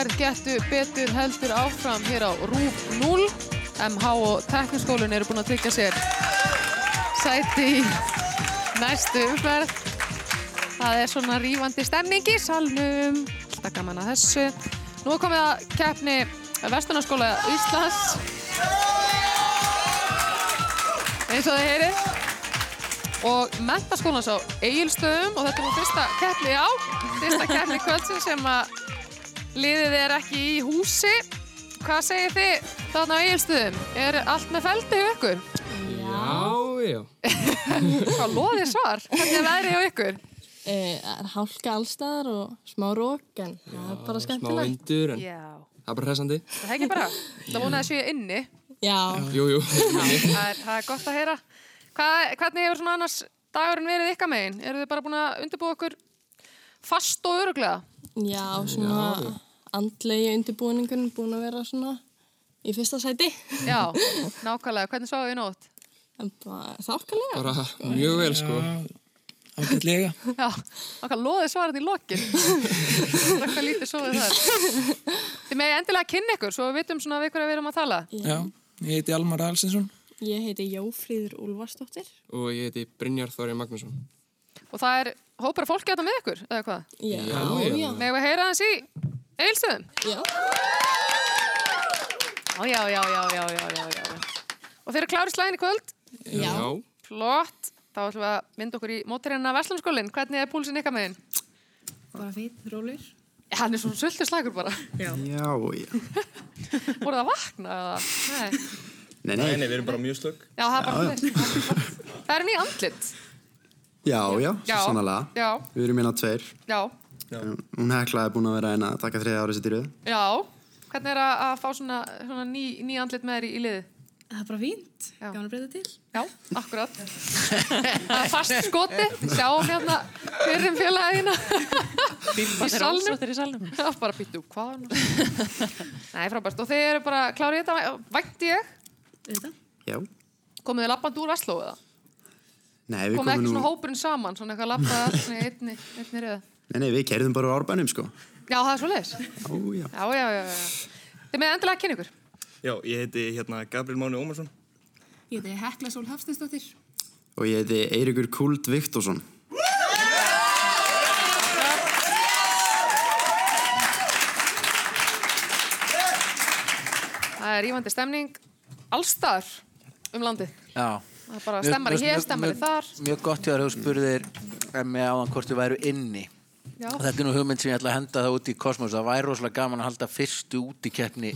umferð getu betur heldur áfram hér á RÚF 0. MH og tekniskólinn eru búin að tryggja sér sæti í næstu umferð. Það er svona rífandi stemning í salnum. Alltaf gaman að þessu. Nú er komið að keppni Vestunarskóla Íslands. Eins og þið heyrið. Og mentaskólans á Egilstöðum og þetta er nú fyrsta keppni á. Fyrsta keppni kvöldsins sem að liðið er ekki í húsi. Hvað segir þið þarna á Egilstöðum? Er allt með feldi hjá ykkur? Já, já. Hvað loðið svar? Hvernig er veðrið hjá ykkur? Eh, Það er hálka allstaðar og smá rók en það er bara Smá skemmtilegt. vindur, en Já. það er bara hressandi. Það ekki bara. Það vonaði að séu inni. Já. Jú, jú. Það er, það er gott að heyra. Hvað, hvernig hefur svona annars dagurinn verið ykkar megin? Eru þið bara búin að undirbúa okkur fast og öruglega? Já, svona andlegi undirbúningun búin að vera svona í fyrsta sæti. Já, nákvæmlega. Hvernig sváðu þið nótt? Þákkalega. Bara mjög vel, sko. Ágætlega. Já, okkar loðið svarað í lokin. Eitthvað lítið svoðið þar. Þið megið endilega kynna ykkur, svo við vitum svona við hverja við erum að tala. Já, ég heiti Almar Alsinsson. Ég heiti Jófríður Úlfarsdóttir. Og ég heiti Brynjar Þorri Magnússon. Og það er hópar af fólki að þetta með ykkur, eða hvað? Já, Já, já. Megum við heyra hans í eilstöðum? Já. Já, já, já, já, já, já, já, já. Og þeir eru klári slæðin í kvöld? Já. Flott. Þá ætlum við að mynda okkur í mótirinn af Vestlunarskólinn. Hvernig er púlsinn ykkar meginn? Bara fýtt, rólir. Hann er svona sultur slagur bara. Já. Já. Voruð það að vakna eða? Nei. Nei, nei. Nei, við erum bara mjög slögg. Já, það er bara fyrir. Það eru nýja andlit. Já, já, svo sannlega. Já. Við erum hérna tveir. Já. Hún Hekla er búin að vera eina að taka þriða árið sitt í röð. Já. Hvernig er að, að fá svona, svona ný, ný andlit með þér í, í liði? Það er bara fínt. Gaman að breyta til. Já, akkurat. Það er fast skoti. Sjáum hérna fyrir félagina. í salnum. salnum. Já, bara býttu, hvað er nú? Nei, frábært. Og þið eru bara klárið þetta, vænti ég. Þetta? Já. Komið þið labband úr Vestló eða? Nei, við Komið komum ekki nú... svona hópurinn saman, svona eitthvað í einni, einni röð. Nei, nei, við kerðum bara á árbænum, sko. Já, það er svo leiðis. Ó, já. Já, já, já, já. Þið með endilega að kynna ykkur. Já, ég heiti hérna Gabriel Máni Ómarsson. Ég heiti Hekla Sól Hafstinsdóttir. Og ég heiti Eiríkur Kult Viktorsson. Það er rífandi stemning allstar um landið. Já. Það er bara stemmari hér, stemmari þar. Mjög gott hjá þér, þú spurðir með áðan hvort þið væru inni. Já. Þetta er nú hugmynd sem ég ætla að henda það út í kosmos. Það væri rosalega gaman að halda fyrstu útikeppni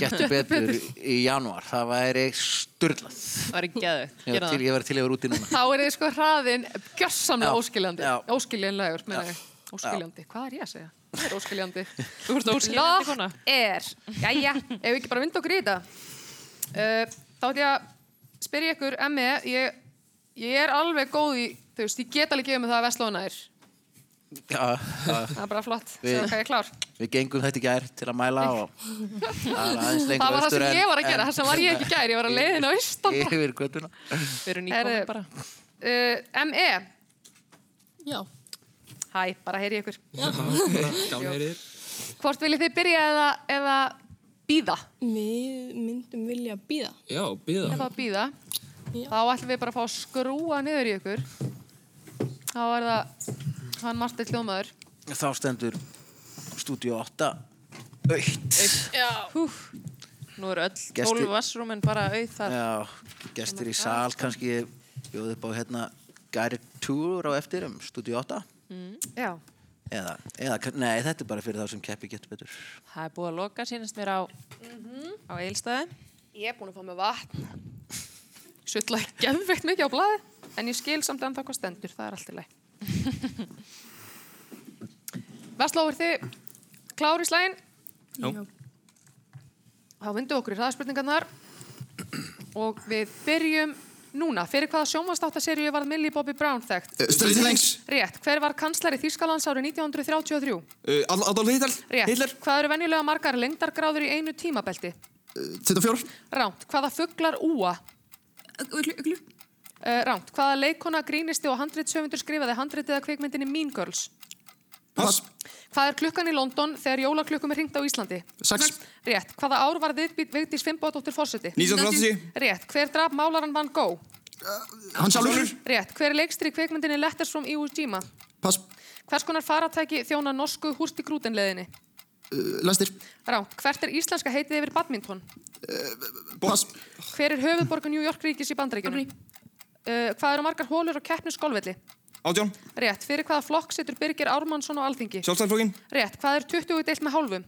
getur betur í janúar. Það væri sturlað. Það er geðu. Ég var til, ég var til að vera úti núna. Þá er þið sko hraðin gjörsamlega Já, óskiljandi. Óskiljanlegur, meina ég. Óskiljandi. Hvað er ég að segja? Það er óskiljandi. Þú ert óskiljanandi kona. Er. Jæja, ef við ekki bara vinda okkur í þetta. Uh, þá ætlum ég að spyrja ykkur, Emmi, ég, ég er alveg góð í, þú veist, ég get alveg gefið mig það að Vestlóna er. Já. Það er bara flott. Svo hvað ég er klár. Við gengum þetta í gær til að mæla og það Það var það sem ég var að gera. Það sem var ég ekki í gær. Ég var að leiðin á austan. Yfir göttuna. Við erum Herru, nýkomin bara. Uh, ME. Já. Hæ, bara heyri ykkur. Gálheyrir. Hvort viljið þið byrja eða, eða býða? Við myndum vilja býða. Já, býða. Eða býða. Þá ætlum við bara að fá að skrúa niður í ykkur. Þá er það hann Martin hljómaður. Þá stendur Studio 8 aukt. Nú eru öll Gestir- 12 vassrúmin bara auð þar. Já, gestir í sal kannski bjóð upp á hérna Guided Tour á eftir um Studio 8 Mm. Já. eða, eða, nei, þetta er bara fyrir þá sem keppi getur betur Það er búið að loka, sínast mér á, á eilstæði. Ég er búin að fá með vatn. Suttla ekki gefveikt mikið á blaði. En ég skil samt ennþá hvað stendur. Það er allt í leið. Vestló, er þið klári slægin? Já. Þá vindum okkur í hraðspurningarnar. Og við byrjum núna. Fyrir hvaða sjónvarstáttaseríu varð Millie Bobby Brown þekkt? Stranger Things. Rétt. Hver var kanslari Þýskalands árið 1933? Uh, Adolf Hitler. Rétt. Hitler. Hvað eru venjulega margar lengdargráður í einu tímabelti? Uh, 24. Ránt. Hvaða fuglar úa? Uglu. Uh, ránt. Hvaða leikona grínisti og handritsöfundur skrifaði handritið að kvikmyndinni Mean Girls? Pass. Hvað er klukkan í London þegar jólaklukkum er hringt á Íslandi? Sex. Rétt. Hvaða ár var Vigdís Finnbóðdóttir fórseti? 1980. Rétt. Hver draf málaran Van Gogh? Hann sjálfur. Rétt. Hver er leikstur í kvikmyndinni Letters from Iwo Jima? Pass. Hvers konar faratæki þjóna norsku hústi grútenleðinni? Uh, Lestir. Ránt. Hvert er íslenska heitið yfir badminton? Pass. Hver er höfuðborgu New York ríkis í bandaríkjunum? Uh, hvað eru margar hólur á keppnu skólvelli? Átján. Rétt. Fyrir hvaða flokk situr Birgir Ármannsson á Alþingi? Sjálfstæðarflokkin. Rétt. Hvað er 20 deilt með hálfum?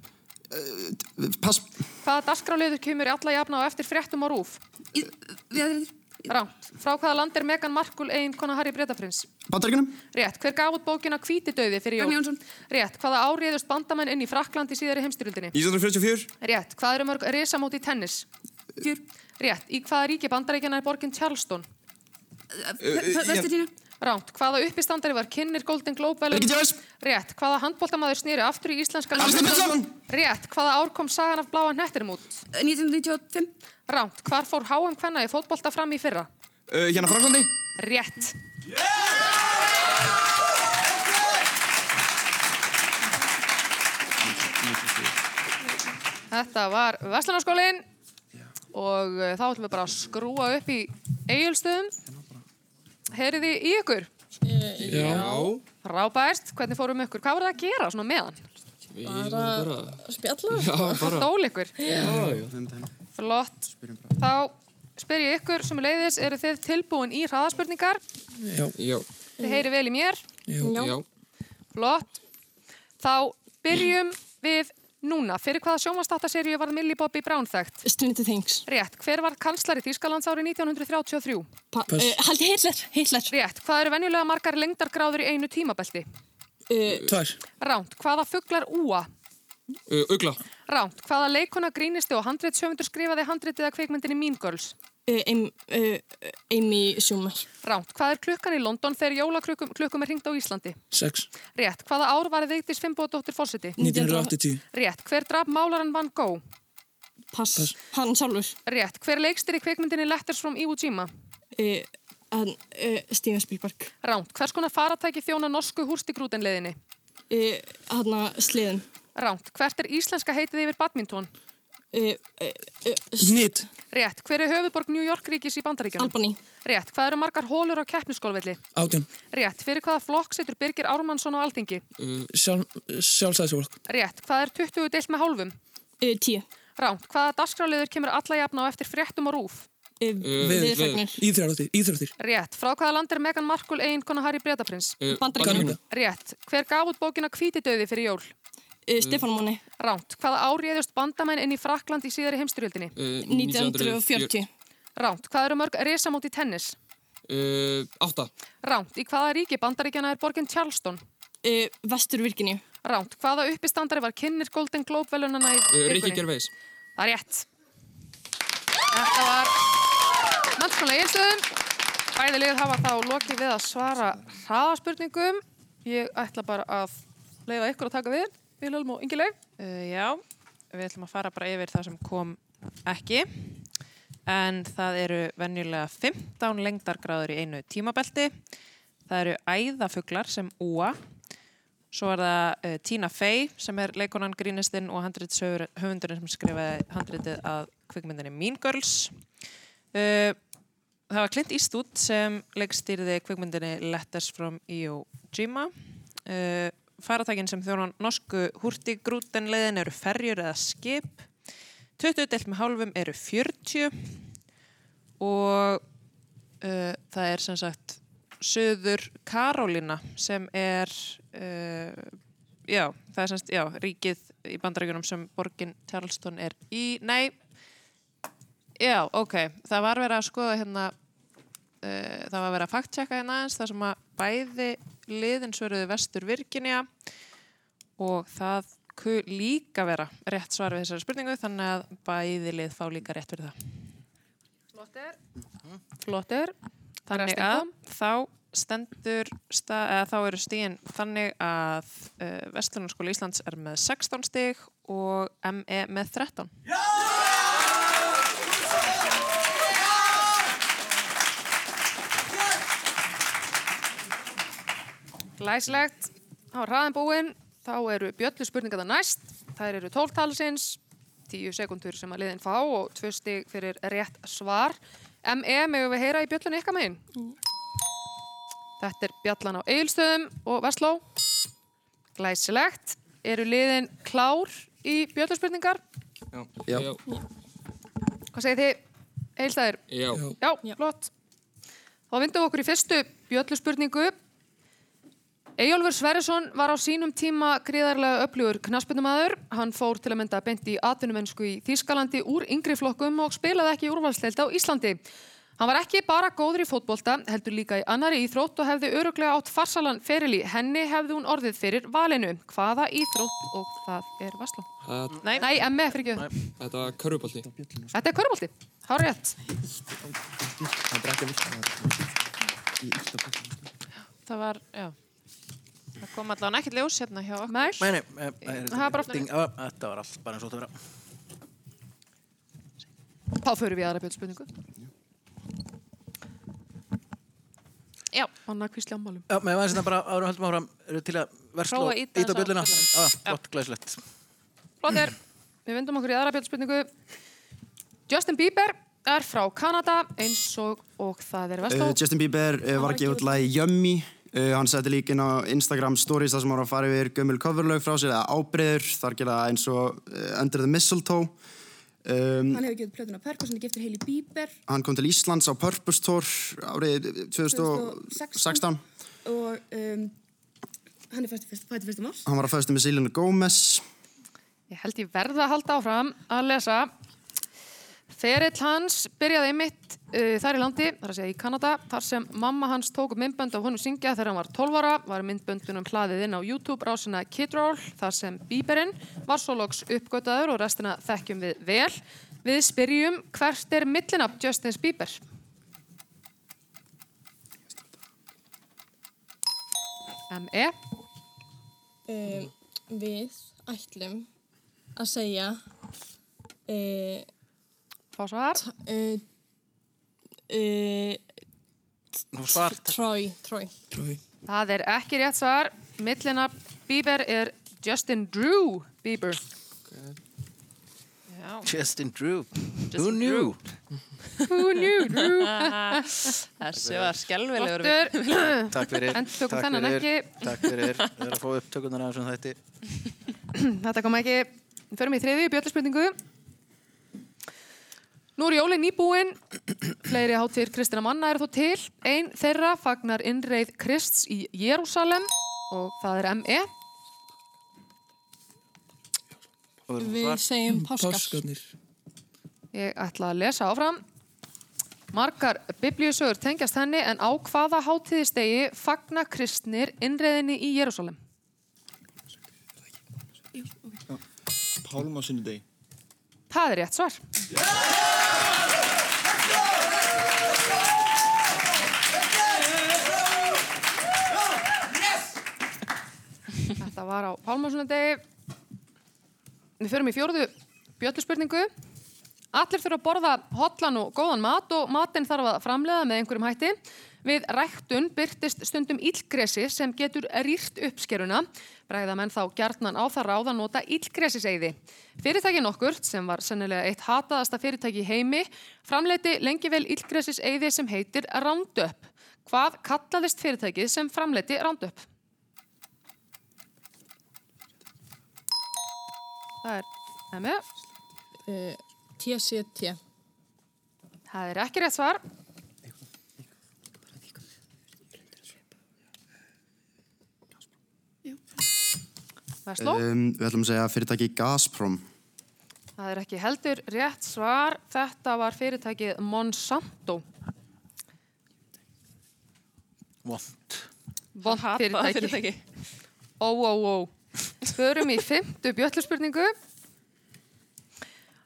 Pass. Hvaða dagskráliður kemur í alla jafna á eftir fréttum á rúf? Ránt. Frá hvaða land er Meghan Markle eigin kona Harry Bretaprins? Bandaríkunum. Rétt. Hver gaf út bókina Hvítidauði fyrir jól? Ragnar Jónsson. Rétt. Hvaða áriðust bandamenn inn í Frakland í síðari heimstyrjöldinni? 1944. Rétt. Hvað eru mörg risamót í tennis? Fjör. Rétt. Í hvaða ríki bandaríkjana er borgin Charleston? Vesturtína. Ránt. Hvaða uppistandari var kynir Golden Globe? Rikki Gervais. Rétt. Hvaða handbóltamaður snýri aftur í íslenska Arnsteinn Björnsson. Rétt. Hvaða ár kom sagan af bláa hnettinum út? 1995. Ránt. Hvar fór HM hvenna í fótbolta fram í fyrra? Uh, hérna Franklandi. Rétt. Þetta var Vestlunarskólinn og þá ætlum við bara að skrúa upp í eigilstöðum. Heyrið þið í ykkur? Já. Frábært, hvernig fórum ykkur? Hvað voruð það að gera svona meðan? Bara spjalla. Já, bara. Dól ykkur? Já. Flott. Þá spyr ég ykkur sem leiðis, eru þið tilbúin í hraðaspurningar? Já. Já. Þið heyri vel í mér? Já. Já. Flott. Þá byrjum við núna. Fyrir hvaða sjónvarstáttaseríu var Millie Bobby Brown þekkt? Stranger Things. Rétt. Hver var kanslari Þýskalands árið 1933? Pa uh, Haldi Hitler. Hitler. Rétt. Hvað eru venjulega margar lengdargráður í einu tímabelti? Uh, Tvær. Ránt. Hvaða fuglar úa? Uh, ugla. Ránt. Hvaða leikona grínisti og handritsöfundur skrifaði handritið að kvikmyndinni Mean Girls? Amy, Schumer. Ránt. Hvað er klukkan í London þegar jólaklukkum klukkum er hringt á Íslandi? Sex. Rétt. Hvaða ár var Vigdís Finnbóðdóttir fórseti? 1980. Rétt. Hver draf málaran Van Gogh? Pass. Hann sjálfur. Rétt. Hver leikstir í kvikmyndinni Letters from Iwo Jima? Hann, uh, Steven Spielberg. Ránt. Hvers konar faratæki þjóna norsku hústigrútenleðinni? Uh, hann að sliðin. Ránt. Hvert er íslenska heitið yfir badminton? Uh, uh, uh, Nýtt. Rétt. Hver er höfuðborg New York ríkis í bandaríkjunum? Albany. Rétt. Hvað eru margar hólur á keppniskólvelli? Átján. Rétt. Fyrir hvaða flokk situr Birgir Ármannsson á Alþingi? Uh, sjálf, sjálfstæðisfólk. Rétt. Hvað er 20 deilt með hálfum? Uh, tíu. Ránt. Hvaða dagskráliður kemur alla jafna á eftir fréttum og rúf? Uh, Viðfagnir. Íþróttir. Íþróttir. Rétt. Frá hvaða land er Meghan Markle eigin kona Harry Bretaprins? Uh, Kanada. Rétt. Hver gaf út bókina Hvítidauði fyrir jól? Uh, Stefán Máni. Ránt. Hvaða áriðust bandamenn inn í Frakland í síðari heimstyrjöldinni? Uh, 1940. Ránt. Hvað eru mörg risamót í tennis? Uh, átta. Ránt. Í hvaða ríki bandaríkjana er borgin Charleston? Uh, Vestur Virginíu. Ránt. Hvaða uppistandari var kynir Golden Globe velunana í Uh, Rikki vikunni? Gervais. Það er rétt. Þetta var mannskóla eiginstöðum. Bæði liður hafa þá lokið við að svara hraðaspurningum Ég ætla bara að leifa ykkur að taka við, Vilhelm og Ingileif. Uh, já, við ætlum að fara bara yfir það sem kom ekki. En það eru venjulega 15 lengdargráður í einu tímabelti. Það eru æðafuglar sem úa. Svo er það uh, Tina Fey sem er leikonan grínistinn og handritshöfundurinn sem skrifaði handritið að kvikmyndinni Mean Girls. Uh, það var Clint Eastwood sem leikstýrði kvikmyndinni Letters from Iwo Jima. Uh, faratækin sem þjónan norsku húrtigrúten leiðin eru ferjur eða skip. 20 delt með hálfum eru 40 og uh, það er sem sagt Suður Karólina sem er uh, já, það er semst, já, ríkið í bandaríkunum sem borgin Charleston er í, nei já, ok, það var verið að skoða hérna uh, það var verið að faktchecka hérna aðeins það sem að bæði liðin svöruðu vestur Virginia og það ku líka vera rétt svar við þessari spurningu þannig að bæði lið fá líka rétt fyrir það Flottir. Flottir. Þannig að þá stendur, stað, eða þá eru stíðin þannig að uh, Vestlunarskóla Íslands er með 16 stíg og ME með 13. Glæslegt. Þá er hraðin búinn. Þá eru bjöllu spurningar það næst. Það eru 12 talsins, 10 sekundur sem að liðin fá og 2 stig fyrir rétt svar. ME, megum við heyra í bjöllunni ykkar megin? Þetta er bjallan á Egilstöðum og Vestló. Glæsilegt. Eru liðin klár í bjölluspurningar? Já. Hvað segir þið? Egilstæðir? Já. Já, flott. Þá vindum við okkur í fyrstu bjölluspurningu. Eyjólfur Sverrisson var á sínum tíma gríðarlega öflugur knaspunumæður. Hann fór til að mynda beint í atvinnumennsku í Þýskalandi úr yngri flokkum og spilaði ekki úrvalstelt á Íslandi. Hann var ekki bara góður í fótbolta, heldur líka í annari íþrótt og hefði öruglega átt farsalan ferili. Henni hefði hún orðið fyrir valinu. Hvaða íþrótt og það er Vasló? Það- Nei, Nei MF fyrir ekki. Þetta var körfubolti. Þetta er körubolti. Há rétt. Það var, já. Það kom allavega ekkert ljós hérna hjá okkur. Nei. Nei, nei, eh, eh, Það bara- ding, ah, Þetta var allt bara eins og þetta vera. Þá förum við í aðra bjöldspurningu. Já. Anna Kvísli Ammálum. Já, með aðeins þetta bara árum höldum áfram eru til að versla og að íta. Já, flott, glæslegt. Flottir. Við vindum okkur í aðra bjöldspurningu. Justin Bieber er frá Kanada eins og, og það er Vestló. Uh, Justin Bieber uh, var að gefa út lagi Yummy uh, hann setti líka inn á Instagram stories þar sem hann var að fara yfir gömul coverlaug frá sér eða ábreyður, þar gera það eins og uh, Under the Mistletoe um, Hann hefur gefið plötuna Perkos, hann er giftur Hailey Bieber hann kom til Íslands á Purpose Tour árið 2016 og um, hann er fættur fyrsta mars. hann var að fæðast með Selena Gomez Ég held ég verða að halda áfram að lesa. Ferill hans byrjaði einmitt uh, þar í landi, þar að segja í Kanada, þar sem mamma hans tók myndbönd af honum syngja þegar hann var 12 ára, var myndböndunum hlaðið inn á YouTube rásina Kid Roll, þar sem Bieberinn var svo loks uppgötaður og restina þekkjum við vel. Við spyrjum hvert er millinafn Justins Bieber? M.E. Um, við ætlum að segja uh, Fá svar uh, uh. Troy. Það er ekki rétt svar. Millinafn Bieber er Justin Drew Bieber. Já. Justin Drew. Justin Who knew? Who knew, Drew? Þessi var. Flottur. Takk fyrir. Takk fyrir, ekki. Takk fyrir. Það er að fá upptökunar af þessum þætti. Þetta kom ekki. Við förum í þriði bjöllarspurningu. Nú er jólinn nýbúinn. Fleiri hátir kristina manna eru þó til. Einn þeirra fagnar innreið Krists í Jérúsalem og það er ME. Við segjum páskar. Páskarnir. Ég ætla að lesa áfram. Margar biblíusögur tengjast henni en á hvaða hátíðistegi fagna kristnir innreiðinni í Jérúsalem? Pálma sunnudegi. Það er rétt svar. Þetta var á Pálmásunadegi. Við förum í fjóruðu bjölluspurningu. Allir þurfa að borða hotlan og góðan mat og matinn þarf að framleiða með einhverjum hætti. Við ræktun byrtist stundum ílgresi sem getur rýrt uppskeruna. Bræða menn þá gjarnan á það ráð að nota ílgresiseiði. Fyrirtæki nokkur, sem var sennilega eitt hataðasta fyrirtæki í heimi, framleiti lengi vel ílgresiseiði sem heitir Roundup. Hvað kallaðist fyrirtækið sem framleiti Roundup? Það er Emmi. Uh, TCT. Það er ekki rétt svar. Vestló. Um, við ætlum að segja fyrirtæki Gazprom. Það er ekki heldur rétt svar. Þetta var fyrirtækið Monsanto. Vont. Vont Hatað fyrirtæki. fyrirtæki. Ó, ó, ó. Förum í fymtu bjöllurspurningu.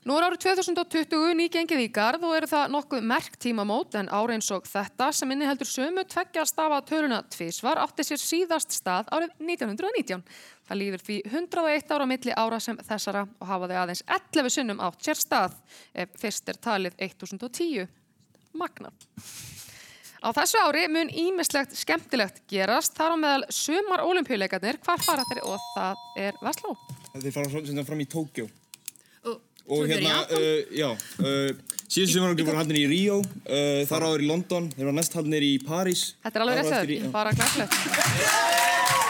Nú er árið 2020 nýgengið í garð og eru það nokkuð merk tímamót en ári eins og þetta sem inni heldur sömu tveggja stafa töluna tvísvar átti sér síðast stað árið 1919. Það líður því 101 ára milli ára sem þessara og hafa þau aðeins 11 sinnum átt sér stað ef fyrst er talið 1010. Magnað. Á þessu ári mun ímislegt skemmtilegt gerast þar á meðal sumar olimpíuleikarnir hvar fara þeir og það er Vestló. Þeir fara sem fram í Tókjó. Og þeir hérna, uh, já, uh, síðustu sumarangli voru haldinir í Ríó, uh, þar áður í London, þeir voru næst haldinir í París. Þetta er alveg rétt þegar, bara glæslegt.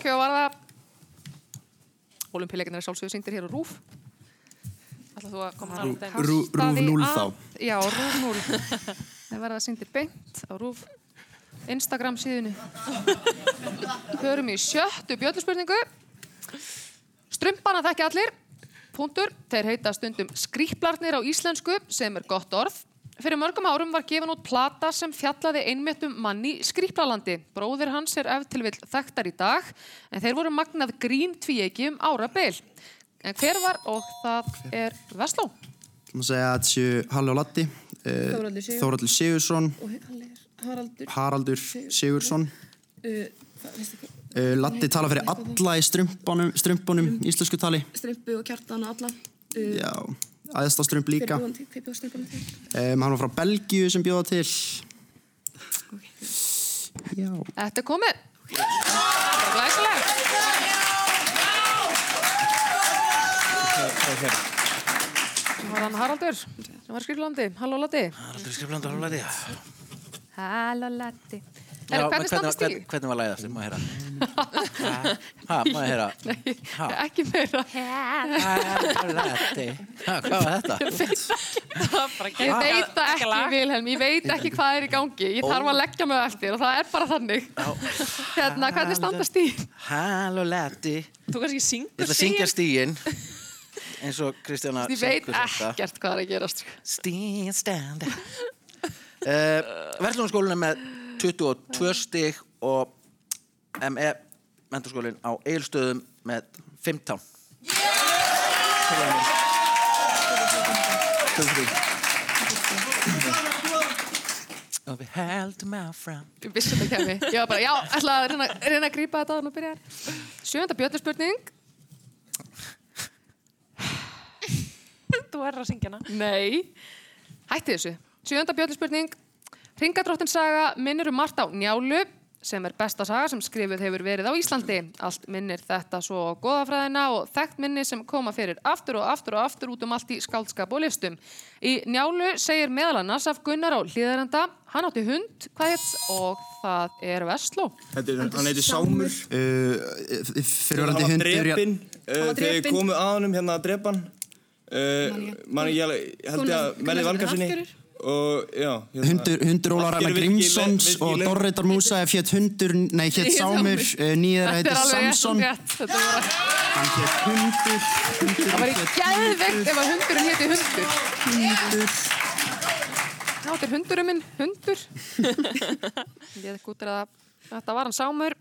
Tókjó var það. Olimpíuleikarnir er sjálfsögur síndir hér á Rúf. Ætlaðu þú að koma Rú- þeim? Rú- Rúf Kastaði 0 að- þá. Já, Rúf 0. Það verða síndir beint á Rúf Instagram síðunni. Hörum í sjöttu bjölluspurningu. Strumpana þekki allir. Puntur, þeir heita stundum skrýplarnir á íslensku sem er gott orð. Fyrir mörgum árum var gefin út plata sem fjallaði einmitt um manni í skrýplalandi. Bróðir hans er ef til vill þekktar í dag en þeir voru magnað grín tvíegi um ára beil. En hver var og það er Vestló. Þú maður segja að þetta séu Halli og Latti, Þóraldur Sigursson, Haraldur. Haraldur Sigursson. Latti tala fyrir alla í strumpunum, strumpunum íslensku tali. Strympu og kjartan og alla. Uh, Já, aðeins strump líka. Um, hann var frá Belgíu sem bjóða til. Já. Þetta er komið. Bara glæsilegt. Það var hann Haraldur sem var skriflandi. Halló Latti. Haraldur skriflandi, halló Latti. Halló Latti. Já, hvernig hvernig, þig? hvernig var læðast, má ég heyra? Ha, má ég heyra? Ha? Ekki meira. Hvað var þetta? Ég veit það ekki, Vilhelm. Ég veit ekki hvað er í gangi. Ég þarf að leggja mig eftir og það er bara þannig. Hérna, hvernig standast þig? Halló Latti. Þú kannski Ég syngur ætla að syngja stíin eins og Kristjana Ég veit syngur þetta. ekkert hvað er að gerast. Stíin stand uh, Verðlunarskólinn er með 22 stig og ME menturskólinn á Eilstöðum með 15 Og við heldum áfram Ég vissi þetta kemi. Ég var bara, já, ætla að reyna, reyna að grípa þetta og nú byrjar. Sjönda bjölluspurning. Þú er að syngja hana. Nei, hætti þessu. Sjönda bjölluspurning. Ringadróttin saga minnir um margt á njálu sem er besta saga sem skrifuð hefur verið á Íslandi. Allt minnir þetta svo á goðafræðina og þekkt minni sem koma fyrir aftur og aftur og aftur út um allt í skáldskap og listum. Í njálu segir meðal annars af Gunnar á hlýðarenda, hann átti hund, hvað hétt, og það er Vestló. Þetta er, hann heiti Sámur. Uh, fyrirverandi hann var hundur. drepinn Hann uh, var þegar ég drepinn. komu að honum hérna að drepa hann. Uh, manni, ég ég held ég að Gunnar Valgarsinni. Hérna- Hundur, hundur Ólar Virki, Grímsons og Dorritar Músa ef hétt hundur, nei hétt Hét Sámur, er alveg rétt, Samson. rétt. Þetta var Hann hétt hundur, Það var í geðveikt ef að hundurinn héti hundur. Hundur. Já, þetta er hundurinn minn, hundur. Ég hef út að þetta var hann Sámur.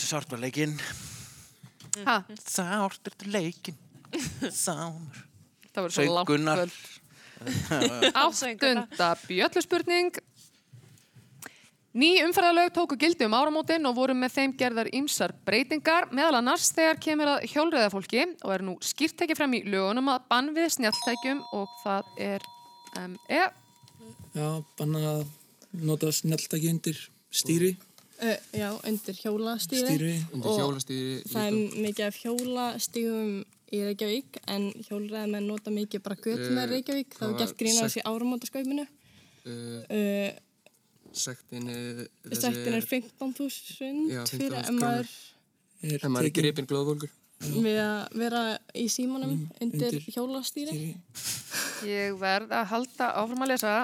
Sárt var leikinn Ha? Sárt er þetta leikinn Sámur Það verður svo langt Gunnar. Áttunda bjölluspurning. Ný umferðarlög tóku gildi um áramótin og voru með þeim gerðar ýmsar breytingar, meðal annars þegar kemur að hjólreiðafólki og er nú skýrt tekið frem í lögunum að bann við snjalltækjum og það er um, e, Já, banna að nota snjalltæki undir stýri. Uh, já, undir hjólastíði. Stýri. Undir hjólastýri Það er mikið af hjólastíðum í Reykjavík en hjólræðamenn nota mikið bara með Eh, Reykjavík. Það það var gert var grín á sekt- þessi áramótaskaupinu. Uh, sektin er... Sektin er 15.000 Já, fyrir 15.000 ef maður Ef maður er gripinn glóðvolgur. við að vera í símanum undir, undir hjólastýri. Ég verð að halda áfram að lesa.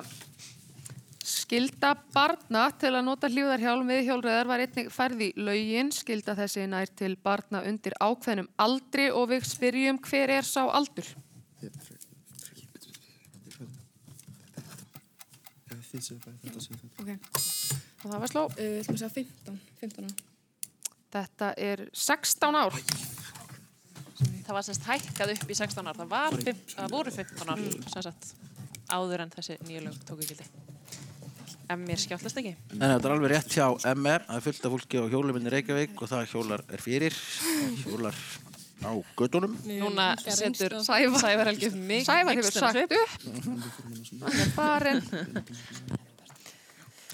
Skilda barna til að nota hljóðarhjálm við hjólreðar var einnig færð í laugin. Skilda þessi nær til barna undir ákveðnum aldri og við spyrjum hver er sá aldur. Ok. Og það var sló. Uh, Þú veist að 15, 15 ára. Þetta er 16 ár. Það var semst hækkað upp í 16 ár. Það, var, fimm, það voru 15 ár sagt, áður en þessi nýju lög tóku gildi. En mér skjáttlast ekki. En þetta er alveg rétt hjá MR, það er fullt af fólki á hjóluminn í Reykjavík og það hjólar er fyrir, hjólar á göttunum. Núna setur Sævar. Sævar hefur sagt upp. Hann er farinn.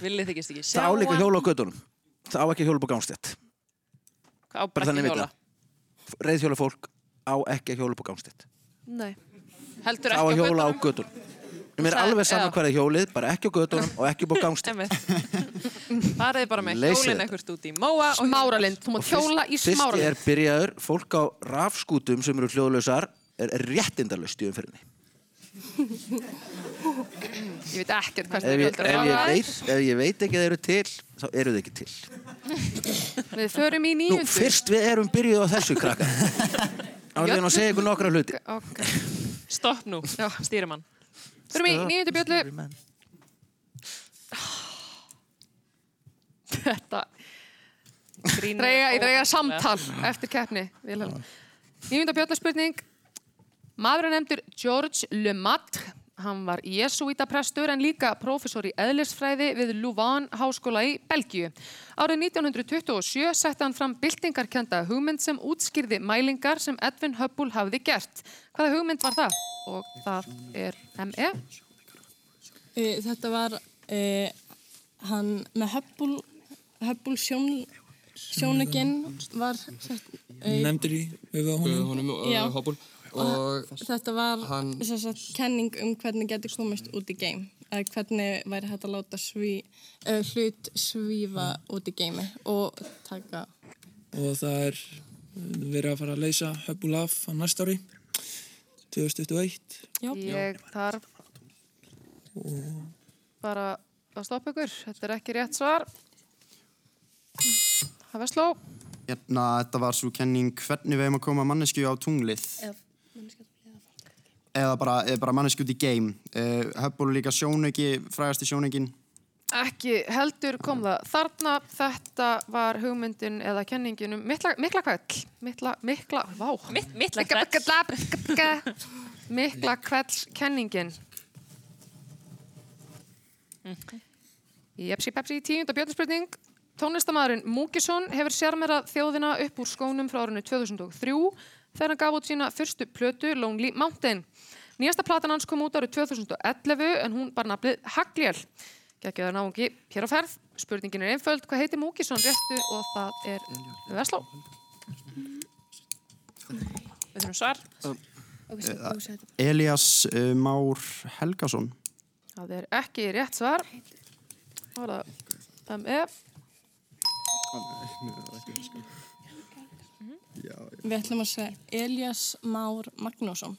Viljið þykist ekki Það á líka hann. hjóla á göttunum. Það á ekki hjóla gangstétt. Á Bara þannig hjóla. vita. Reyðhjóla fólk á ekki hjóla á gangstétt. Nei. Heldur Það á ekki á götunum? Mér er Það- alveg saman er hjólið, bara ekki á göttunum og ekki gangstétt. Einmitt. Farið bara með Leysið hjólinn þetta. eitthvað út í móa og Smáralind. Þú mátt hjóla í Fyrst smáralind. er byrjaður, fólk á rafskútum sem eru hljóðlausar er réttindalust í umferðinni. Ég veit ekkert Ef hvernig ég, við ef, ég höldum veit, ef ég veit ekki að þeir eru til, þá eru þau ekki til. Við förum í Nú, nýjundu. fyrst við erum byrjuð á þessu krakka. Árið að segja ykkur nokkra hluti. Ok. Stopp nú, stýrimann. Förum í nýjundu bjöllu. Þetta. Dreyga, ég dreyga samtal eftir keppni. Nýjunda bjöllu spurning. Maður er nefndur George Lemaitre. Hann var jesuítaprestur en líka prófessor í eðlisfræði við Louvain háskóla í Belgíu. Árið 1927 setti hann fram byltingarkenda hugmynd sem útskýrði mælingar sem Edwin Hubble hafði gert. Hvaða hugmynd var það? Og það er ME. Uh, þetta var uh, hann með Hubble, Hubble sjón, sjónuginn var sett, uh, Nefndir í höfuð á honum. honum og. Hubble. Og Og þetta var hann- sem sagt, kenning um hvernig getur komist út í geim eða hvernig væri hægt að láta sví, uh, hlut svífa út í geimi og taka Og það er verið að fara að leysa Hubble af á næsta ári, 2021. Já. Ég þarf bara að stoppa ykkur. Þetta er ekki rétt svar. Var sló. Hérna, þetta var svo kenning hvernig við hefum að koma mannesku á tunglið. Eða bara, eða bara mannesku út í geim. Uh, Hubble er líka sjónauki, frægasti sjónaukinn. Ekki heldur kom það þarna. Þetta var hugmyndin eða kenningin um mikla, mikla kvæll. Mikla, mikla, vá. Mitt, mikla kvæll. Mikla kvells kenningin. Jepsi Pepsi, tíunda björnspurning. Tónlistamæðurinn Múkisson hefur sjarmerað þjóðina upp úr skónum frá árinu 2003 þegar hann gaf út sína fyrstu plötu Lonely Mountain. Nýjasta platan hans kom út árið 2011 en hún bar nafnið Hagljel. Gekkjaður náungi hér á ferð. Spurningin er einföld. Hvað heitir Múkisson réttu og það er Vesló. Við þurfum svar. Uh, Elias uh, Már Helgason. Það er ekki rétt svar. Það var það MF. Við ætlum að segja Elias Már Magnússon.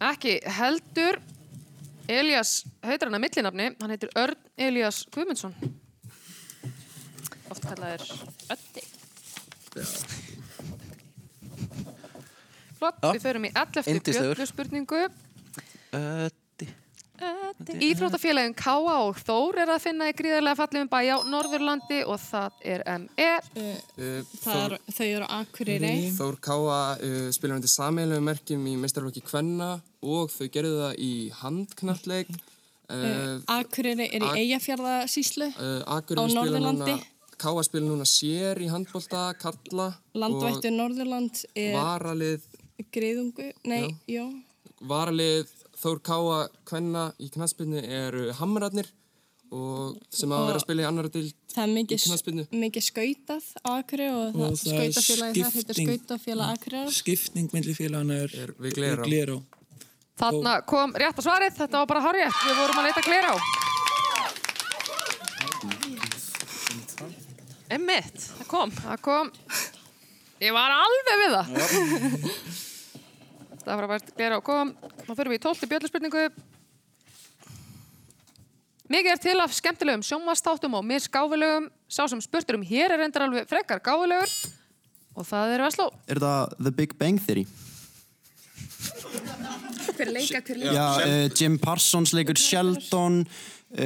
Ekki heldur. Elias heitir hann að millinafni. Hann heitir Örn Elias Guðmundsson. Oft kallaður Ötti. Flott, við förum í 11. Yndislegur. bjöllu spurningu. Öddi. Íþróttafélagin Káa og Þór er að finna í gríðarlega fallegum bæ á Norðurlandi og það er ME. Uh, Það er, þau eru á Akureyri. Þór Káa uh, spilar undir sameiginlegu merkjum í meistarflokki Kvenna og þau gerðu það í handknalleg Uh, Akureyri er í Uh, á Norðurlandi. Káa spila núna sér í handbólta, kalla Landvættur Norðurland er varalið, Greiðungu, nei, já. varalið Þór Káa Kvenna í knastbyrnu eru Hamrarnir og sem Og verið að spila í annara dild Það er í mikið, knastbyrnu. mikið skautað á Akureyri og, Og skautafélagi þar heitir skautafélag Akureyri. Skipting myndli félagana er, er við. Glerá. Þarna kom rétt að svarið, þetta var bara hárrétt, við vorum að leita gler á. Emmitt, það kom. Það kom. Ég var alveg við það. það var að vera gler á kom. Þá fyrir við í tólti bjölluspurningu. Mikið er til af skemmtilegum sjónvastáttum og misgáfilegum. Sá sem spurtur um hér er reyndar alveg frekar gáfilegur. Og það er Vesló. Er það The Big Bang Theory? Hver leika, hver Já, uh, Jim Parsons leikur Sheldon, uh,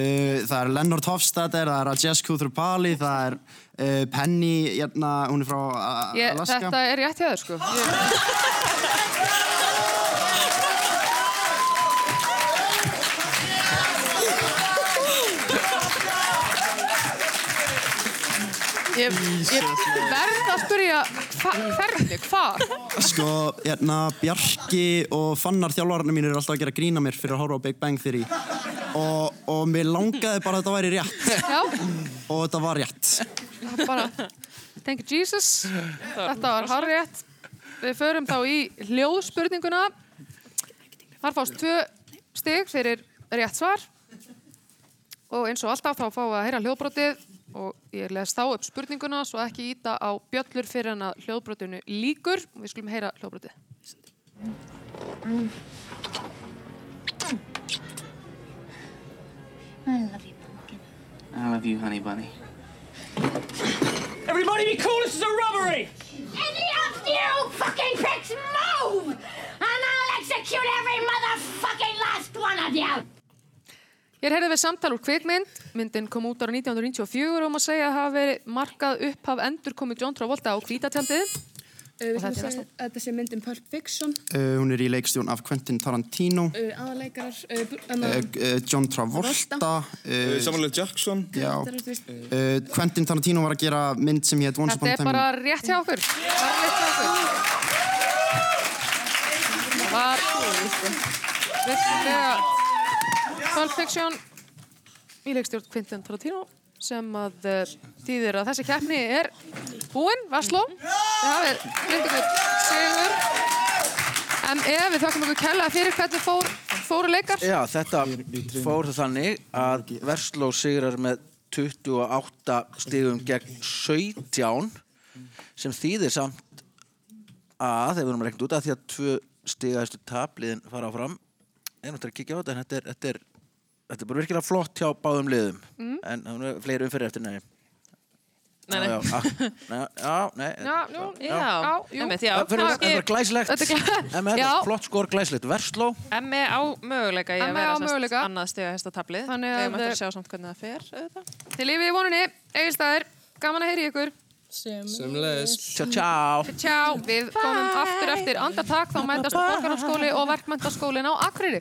það er Leonard Hofstadter, það er Rajesh Kuthurpali, það er uh, Penny, hérna, hún er frá uh, Ég, Alaska. þetta er rétt hjá þér sko. Ég... Ég, ég verð að spyrja hvernig, hvað? Sko, hérna, Bjarki og Fannar þjálfarnir mín eru alltaf að gera grína mér fyrir að horfa á Big Bang Theory. Og, og mér langaði bara að þetta væri rétt. Já, og þetta var rétt. bara Thank Jesus. Þetta var harriðett Við förum þá í hljóðspurninguna. Þar fást tvö stig fyrir rétt svar. Og eins og alltaf þá fáum við að heyra hljóðbrotið og ég les þá upp spurninguna svo ekki íta á bjöllur fyrir en að hljóðbrotinu líkur og við skulum heyra hljóðbrotið I love you, pumpkin. I love you, honey bunny. Everybody be cool, this is a robbery! Any of you fucking pricks move! And I'll execute every motherfucking last one of you! Hér heyrðum við samtal úr kvikmynd. Myndin kom út ára 1994 og má segja að hafa verið markað upphaf endur komið John Travolta á kvítatjaldið. Uh, þetta er segja þetta sé mynd um Pulp Fiction. Uh, hún er í leikstjón af Quentin Tarantino, Uh, aðaleikarar, uh, uh, anna- uh, John Travolta, Uh, Samuel L. Jackson. Þetta er, Uh, Quentin Tarantino var að gera mynd sem hétt Once Upon Þetta a er Time. bara rétt hjá okkur. Bara rétt hjá okkur. Það var virkilega Pulp Fiction í leikstjórn Quentin Tarantino sem að uh, þýðir að þessi keppni er búinn, Vasló. Hafið flytt ykkur sigur. En ef við þakkum ykkur kella fyrir hvernig fór, fóru leikar. Já, þetta fór það þannig að Versló sigrar með 28 stigum gegn 17 sem þýðir samt að, þegar við erum reynd út af því að tvö stigaðistu tapliðin fara áfram er náttúrulega að kíkja á þetta en þetta er, þetta er, þetta er bara virkilega flott hjá báðum liðum Mm. en það er fleiri umfyrir eftir nei Nei, nei. Já, já, ah, nei, já, nei Já, jú, Já, já. Það er glæsilegt Þetta glæ- En með Já. flott skor glæsilegt Versló Emmi á möguleika að vera á möguleika. annað stiga hesta tablið. Þannig Við að- erum eftir að sjá samt hvernig það fer. auðvitað. Til lífið í vonunni, Egilstaðir, gaman að heyri ykkur. Sömulegis. Tjá, tjá. Tjá, við komum aftur eftir andartak, þá mætast Borgarhaldsskóli og Verkmentaskólin á Akureyri.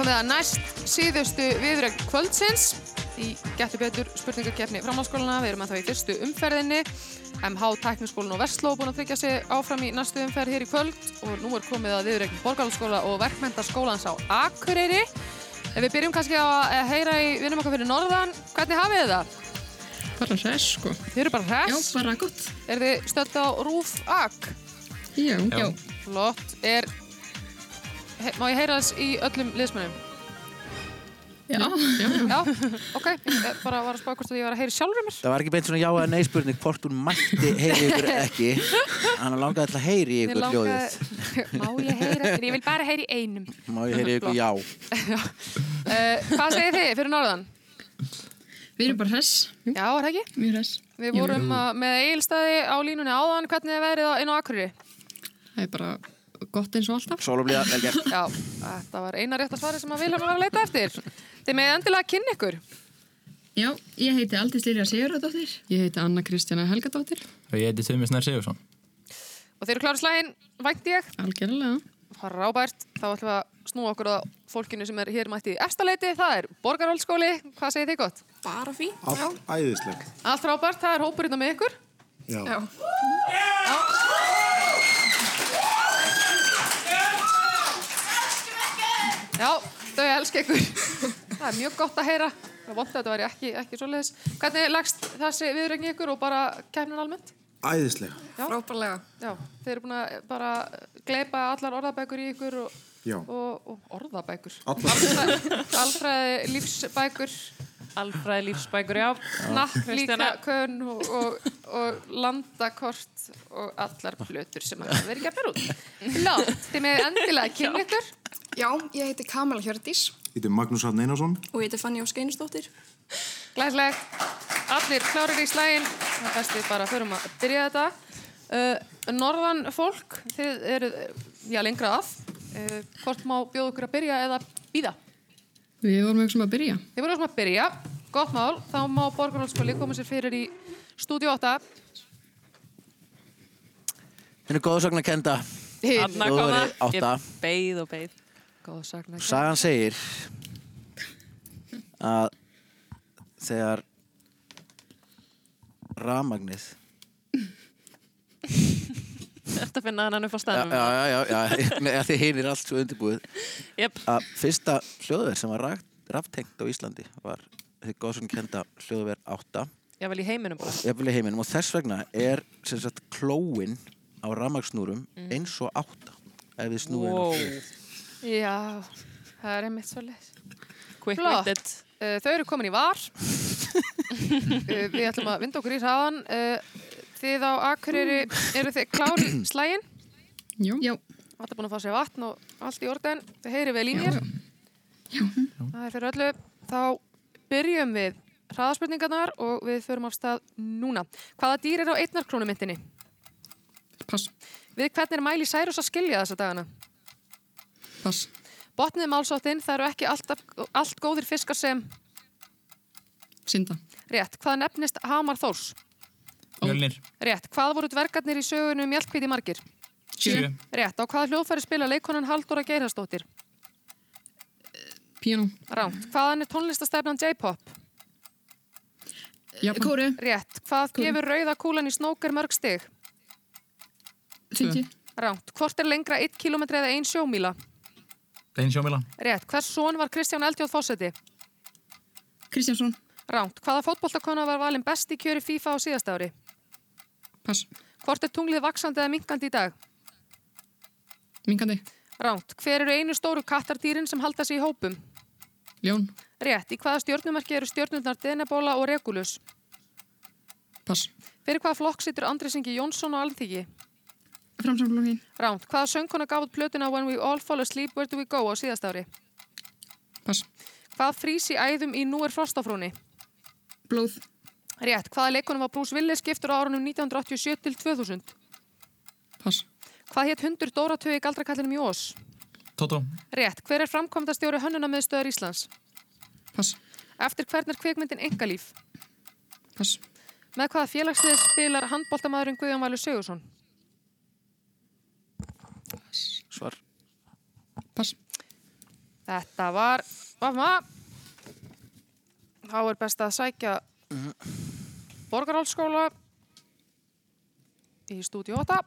Komið að næst síðustu viðrögn kvöldsins í Gettu betur spurningakefni framhaldsskólana. Við erum að þá í fyrstu umferðinni. MH Tekniskólinn og Vestló búin að tryggja sig áfram í næstu umferð hér í kvöld og nú er komið að viðrögn Borgarhaldsskóla og Verkmentaskólans á Akureyri. Ef við byrjum kannski að heyra í vinnum okkar fyrir norðan, hvernig hafið þið það? Bara hress, sko. Þið eru bara hress? Já, bara gott. Er þið stödd á Rúf Ak? Já. Já. Flott. Er, he, má ég heyra þess í öllum liðsmönnum? Já. Já, ok. Ég bara var að spá hvort að ég var að heyra sjálfur mér. Það var ekki beint svona já eða nei spurning hvort hún mætti heyri ykkur ekki. Hann langaði alltaf að heyri ykkur hljóðið. Má ég heyra þér? Ég vil bara heyra í einum. Má ég heyri ykkur já. Uh, hvað segir þið fyrir norðan? Við erum bara hress. Já, er það ekki? Mjög hress. Við vorum uh, með eigilstæði á línunni áðan. Hvernig er verið á- inn á Akureyri? Það er bara gott eins og alltaf. Sólublíða, vel gert. Já, þetta var eina rétta svari sem að Vilhelm var að leita eftir. Þið með endilega kynni ykkur. Já, ég heiti Aldís Lilja Sigurðardóttir. Ég heiti Anna Kristjana Helgadóttir. Og ég heiti Tumi Snær Sigursson. Og þeir eru klára slægin, vænt ég. Algjörlega. Rábært, þá ætlum við að snúa okkur að fólkinu sem er hér mætti í efstaleiti. Það er Borgarholtskóli. Hvað segir þið gott? Bara fín. Allt æðisleg. Allt rábært, það er hópurinn með ykkur. Já. Já. Já, þau elska ykkur. Það er mjög gott að heyra. Það er vont að þetta væri ekki, ekki svoleiðis. Hvernig leggst þessi viðrögn ykkur og bara kemnin almennt? Æðislega. Frábærlega. Já, þeir eru búin að bara gleypa allar orðabækur í ykkur og, og, og orðabækur. Allar. Alfræði lífsbækur. Alfræði lífsbækur, já. Natt líka Kristjana. könn og, og, og landakort og allar blötur sem að verið gefnir út. Flott, þið með endilega kynna ykkur. Já, ég heiti Kamala Hjördís Ég heiti Magnús Harn Einarsson. og ég heiti Fanny Ósk Einarsdóttir. Glæsleg, allir klárir í slægin, það best við bara förum að byrja þetta. Uh, norðan fólk, þið eru, já, lengra að. Uh, hvort má bjóða okkur að byrja eða býða? Við vorum ekki sem að byrja. Þið voru sem að byrja, gott mál, þá má Borgarhólskóli koma sér fyrir í stúdíu 8. Henni góðsagna kenda. Anna koma. Ég beið og beið. Góðsagna Sagan segir að þegar ramagnið Þetta finna hann upp á já, staðnum. já, já, já, já, Nei, að þið heyrir allt svo undirbúið Jep. að fyrsta hljóðver sem var rakt, raftengt á Íslandi var þið góðsagna kenda hljóðver 8 Ég vel í heiminum bara. jafnvel í heiminum og þess vegna er sem sagt klóin á ramagsnúrum Mm. eins og 8 ef við snúum Wow. wow. Já, það er einmitt svo leið. Quick Flott. witted. Uh, þau eru komin í var. uh, við ætlum að vinda okkur í hraðan. Uh, þið á Akureyri, eru þið klári slægin? Jú. Já. Allt er búin að fá sér vatn og allt í orden. Þið heyri vel í mér. Já. Það er fyrir öllu. Þá byrjum við hraðaspurningarnar og við förum af stað núna. Hvaða dýr er á einnarkrónumyndinni? Pass. Við hvernig er mæli Særus að skilja þessa dagana? Pass. Botnið málsóttin, það eru ekki alltaf, allt góðir fiskar sem Synda. rétt. Hvað nefnist Hamar Þórs? Mjölnir. Rétt. Hvað voru dvergarnir í sögunu Mjölkvíti margir? Sjö. Rétt. Á hvaða hljóðfæri spila leikonan Halldóra Geirharsdóttir? Piano. Ránt. Hvaðan er tónlistastefnan J-pop? Japan. Kóru. Rétt. Hvað Kóru. gefur rauða kúlan í snóker mörg stig? 50. Ránt. Hvort er lengra 1 km eða 1 sjómíla? Dein sjómila. Rétt. Hvers són var Kristján Eldjóð Fósetti? Kristjánsson. Ránt. Hvaða fótboltakona var valin best í kjöri FIFA á síðast ári? Pass. Hvort er tunglið vaksandi eða minkandi í dag? Minkandi. Ránt. Hver eru einu stóru kattardýrin sem halda sig í hópum? Ljón. Rétt. Í hvaða stjórnumerki eru stjórnurnar Denebóla og Regulus? Pass. Fyrir hvaða flokk situr Andri Singi Jónsson á Alþingi? Framsamflokkin. Ránt. Hvaða söngkona gaf út plötuna When We All Fall Asleep, Where Do We Go á síðast ári? Pass. Hvað frýs í æðum í Nú er frostafrúni? Blóð. Rétt. Hvaða leikunum var Bruce Willis skiptur á árunum 1987 til 2000? Pass. Hvað hétt hundur Dóratögi galdrakallinum í Ós? Tótó. Rétt. Hver er framkvæmdastjóri hönnunamiðstöðar Íslands? Pass. Eftir hvern er kvikmyndin Engalíf? Pass. Með hvaða félagslið spilar handbóltamæðurinn Guðjón Valur Sigursson? Svar. Pass. Þetta var Vafma Þá er best að sækja Borgarálsskóla í stúdíu 8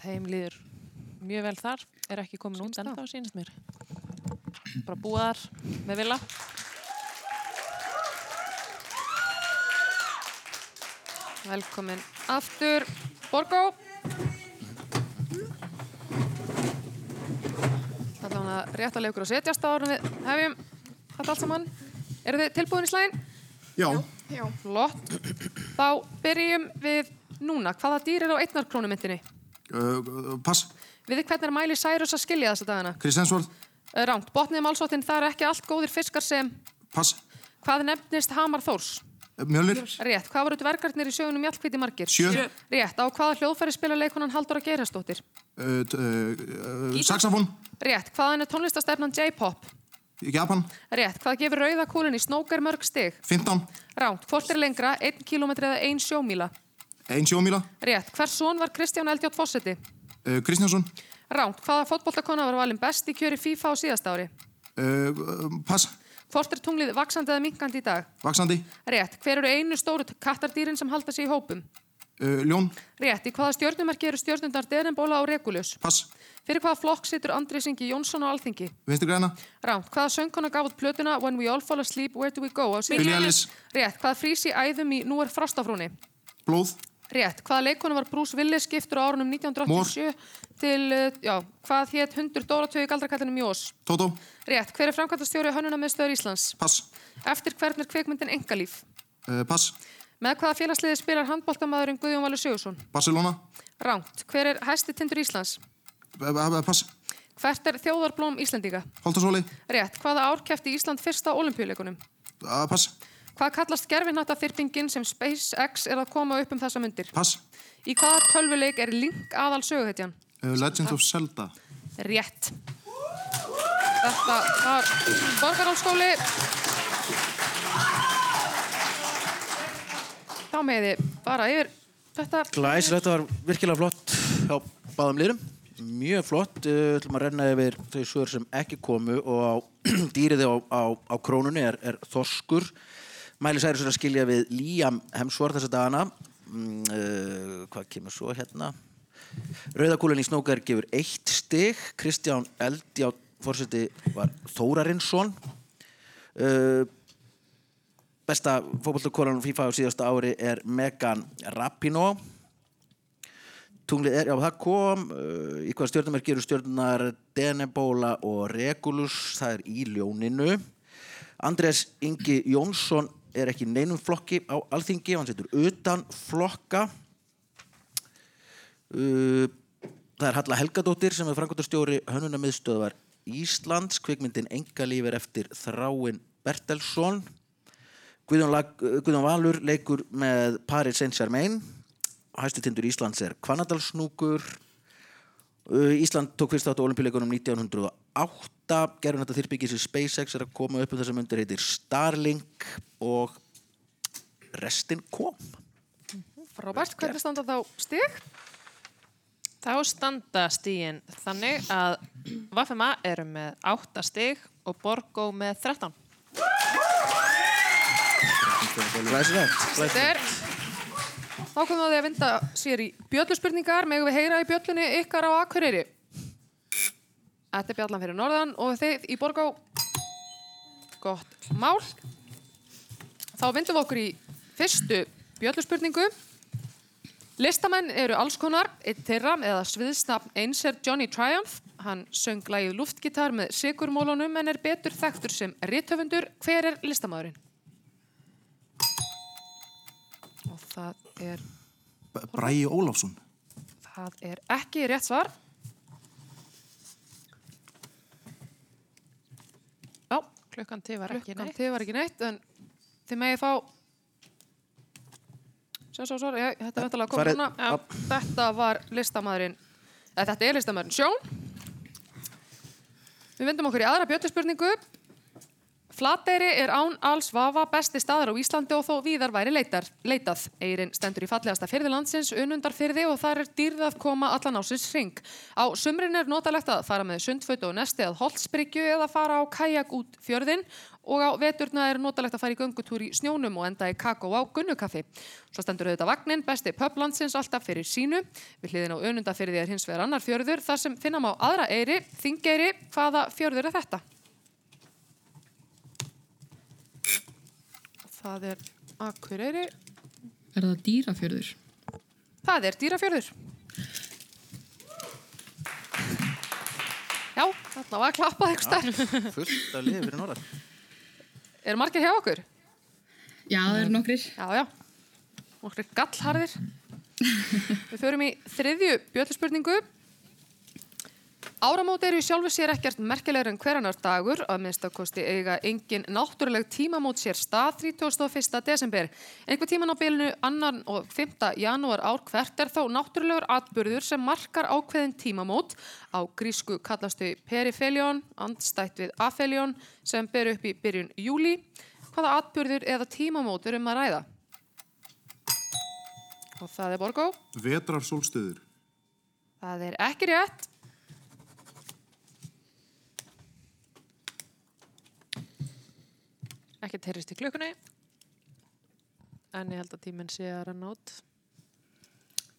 Þeim líður mjög vel þar. Er ekki komin út enda á sínast mér. Bara búið þar með vila. Velkomin aftur Borgó er hann að leikur að setjast á árum við hefjum þetta allt saman Eru þið tilbúin í slæðin? Já. Já. Flott Þá byrjum við núna Hvaða dýr er á einnarkrónumyndinni? Uh, pass. Við þið hvernig er mæli Cyrus að skilja þessa dagana? Kristjánsvort. Ránt, botnið málsóttin það eru ekki allt góðir fiskar sem Pass. Hvað nefnist Hamar Þórs? Mjölnir. Rétt, hvað voru dvergarnir í sögunum Mjallkvíti margir? Sjö. Rétt, á hvaða hljóðfæri spila leikonan Halldóra Geirastóttir? Uh, t- uh, uh, saxofón. Rétt, hvaðan er tónlistastefnan J-pop? Japan. Rétt, hvað gefur rauða kúlun í snókar mörg stig? 15. Ránt, hvort er lengra, 1 km eða 1 sjómíla? Ein sjómíla. Rétt, hvers son var Kristján Eldjátt Fossetti? Uh, Kristjánsson. Ránt, hvaða fótboltakona var valin best í kjöri FIFA á síðast ári? Uh, uh, pass. Hvort er tunglið vaksandi eða minkandi í dag? Vaksandi. Rétt, hver eru einu stóru kattardýrin sem halda sig í hópum? Uh, ljón. Rétt, í hvaða stjörnumerki eru stjörnundar Derenbóla og Regulus? Pass. Fyrir hvaða flokk situr Andri Singi Jónsson á Alþingi? Vinstri græna. Ránt, hvaða söngkona gaf út plötuna When We All Fall Asleep, Where Do We Go? Billie Eilish. Rétt, hvaða frís í æðum í Nú er frostafrúni? Blóð. Rétt, hvaða leikonu var Bruce Willis skiptur á árunum 1987 til, uh, já, hvað hétt hundur Dóratögu galdrakallinu Mjós? Tótó. Rétt, hver er framkvæmtastjóri hönnuna með stöður Íslands? Pass. Eftir hvern er kvikmyndin Engalíf? Uh, pass. Með hvaða félagsliði spilar handbóltamæðurinn Guðjón Valur Sigursson? Barcelona. Ránt, hver er hæsti tindur Íslands? Uh, pass. Hvert er þjóðarblóm Íslendinga? Holtasóli. Rétt, hvaða ár kefti Ísland fyrsta olimpíuleikunum? Uh, pass. Hvað kallast gerfinhætta þyrpingin sem SpaceX er að koma upp um þessa myndir? Pass. Í hvaða tölvuleik er Link aðal söguhetjan? Uh, Legend of Zelda. Rétt. Þetta var borgarálskóli. Þá meði bara yfir þetta. Glæs, þetta var virkilega flott á báðum liðum. Mjög flott. Við ætlum að renna yfir þau svör sem ekki komu og á dýriði á, á, á krónunni er, er þorskur. Mæli særi svo að skilja við Líam Hemsvort þessa dagana. Uh, hvað kemur svo hérna? Rauðakúlan í snókar gefur eitt stig. Kristján Eldjátt fórseti var Þórarinsson. Uh, besta fótbolltakonan FIFA á síðasta ári er Megan Rapinoe. Tunglið er, já það kom, uh, í hvaða stjórnum er gerur stjórnar Denebola og Regulus, það er í ljóninu. Andrés Ingi Jónsson er ekki neinum flokki á alþingi, hann setur utan flokka. Uh, það er Halla Helgadóttir sem er frangotastjóri hönnunamiðstöðvar Íslands, kvikmyndin Engalíf er eftir Þráin Bertelsson. Guðjón, Lag, Guðjón Valur leikur með Paris Saint-Germain. Hæstutindur Íslands er Kvanadalsnúkur Uh, Ísland tók fyrst átt á olimpíuleikunum 1908 gerðum þetta þyrbyggis í SpaceX er að koma upp um þessar myndir heitir Starlink og restin kom. Frábært, hvernig standa þá stig? Þá standa stígin þannig að Vafema eru með 8 stig og Borgó með 13. Þá komum við að því að vinda sér í bjölluspurningar megum við heyra í bjöllunni ykkar á Akureyri? Þetta er bjallan fyrir norðan og þið í Borgá. Gott mál. Þá vindum við okkur í fyrstu bjölluspurningu Listamenn eru alls konar, einn þeirra eða sviðsnafn eins er Johnny Triumph. Hann söng lagið luftgitar með sigurmólunum en er betur þekktur sem rithöfundur. Hver er listamæðurinn? Og það er, Bræi Ólafsson. það er ekki rétt svar. Já, Klukkan til var ekki klukkan neitt. til var ekki neitt en þið megið fá Sjá, svo, svo, já, þetta er koma Farið- núna. Já, þetta var listamæðurinn, eða þetta er listamæðurinn Sjón. Við vindum okkur í aðra bjöttuspurningu. Flateyri er án alls vafa besti staðar á Íslandi og þó víðar væri leitar, leitað. Eirin stendur í fallegasta fyrði landsins, unundarfyrði og þar er dýrð að koma allan ásins ring. Á sumrin er notalegt að fara með sundföt og nesti að holtsbryggju eða fara á kajak út fjörðin og á veturna er notalegt að fara í göngutúr í snjónum og enda í kakó á gunnukaffi. Svo stendur auðvitað vagnin, besti pub landsins alltaf fyrir sínu. Við hliðin á unundarfyrði er hins vegar annar fjörður þar sem finna má aðra eiri, þingeyri, hvaða fjörður er þetta? Það er Akureyri. Er það dýrafjörður? Það er dýrafjörður. Já, þarna var klappað eitthvað stær. Fullt af liði fyrir norðan Er margir hjá okkur? Já, það eru nokkrir. Já, já. Nokkrir gallharðir. Við förum í þriðju bjölluspurningu. Áramót eru í sjálfu sér ekkert merkilegur en hverjanar dagur, að minnstakosti eiga engin náttúruleg tímamót sér stað 31. desember. Einhver tíman á bylunu annan og 5. janúar ár hvert er þó náttúrulegur atburður sem markar ákveðin tímamót. Á grísku kallastu perifelion, andstætt við afelion, sem ber upp í byrjun júli. Hvaða atburður eða tímamót er um að ræða? Og það er Borgó. Vetrar sólstöður. Það er ekki rétt. Ekki terrist í klukkunni. En ég held að tíminn sé að renna út.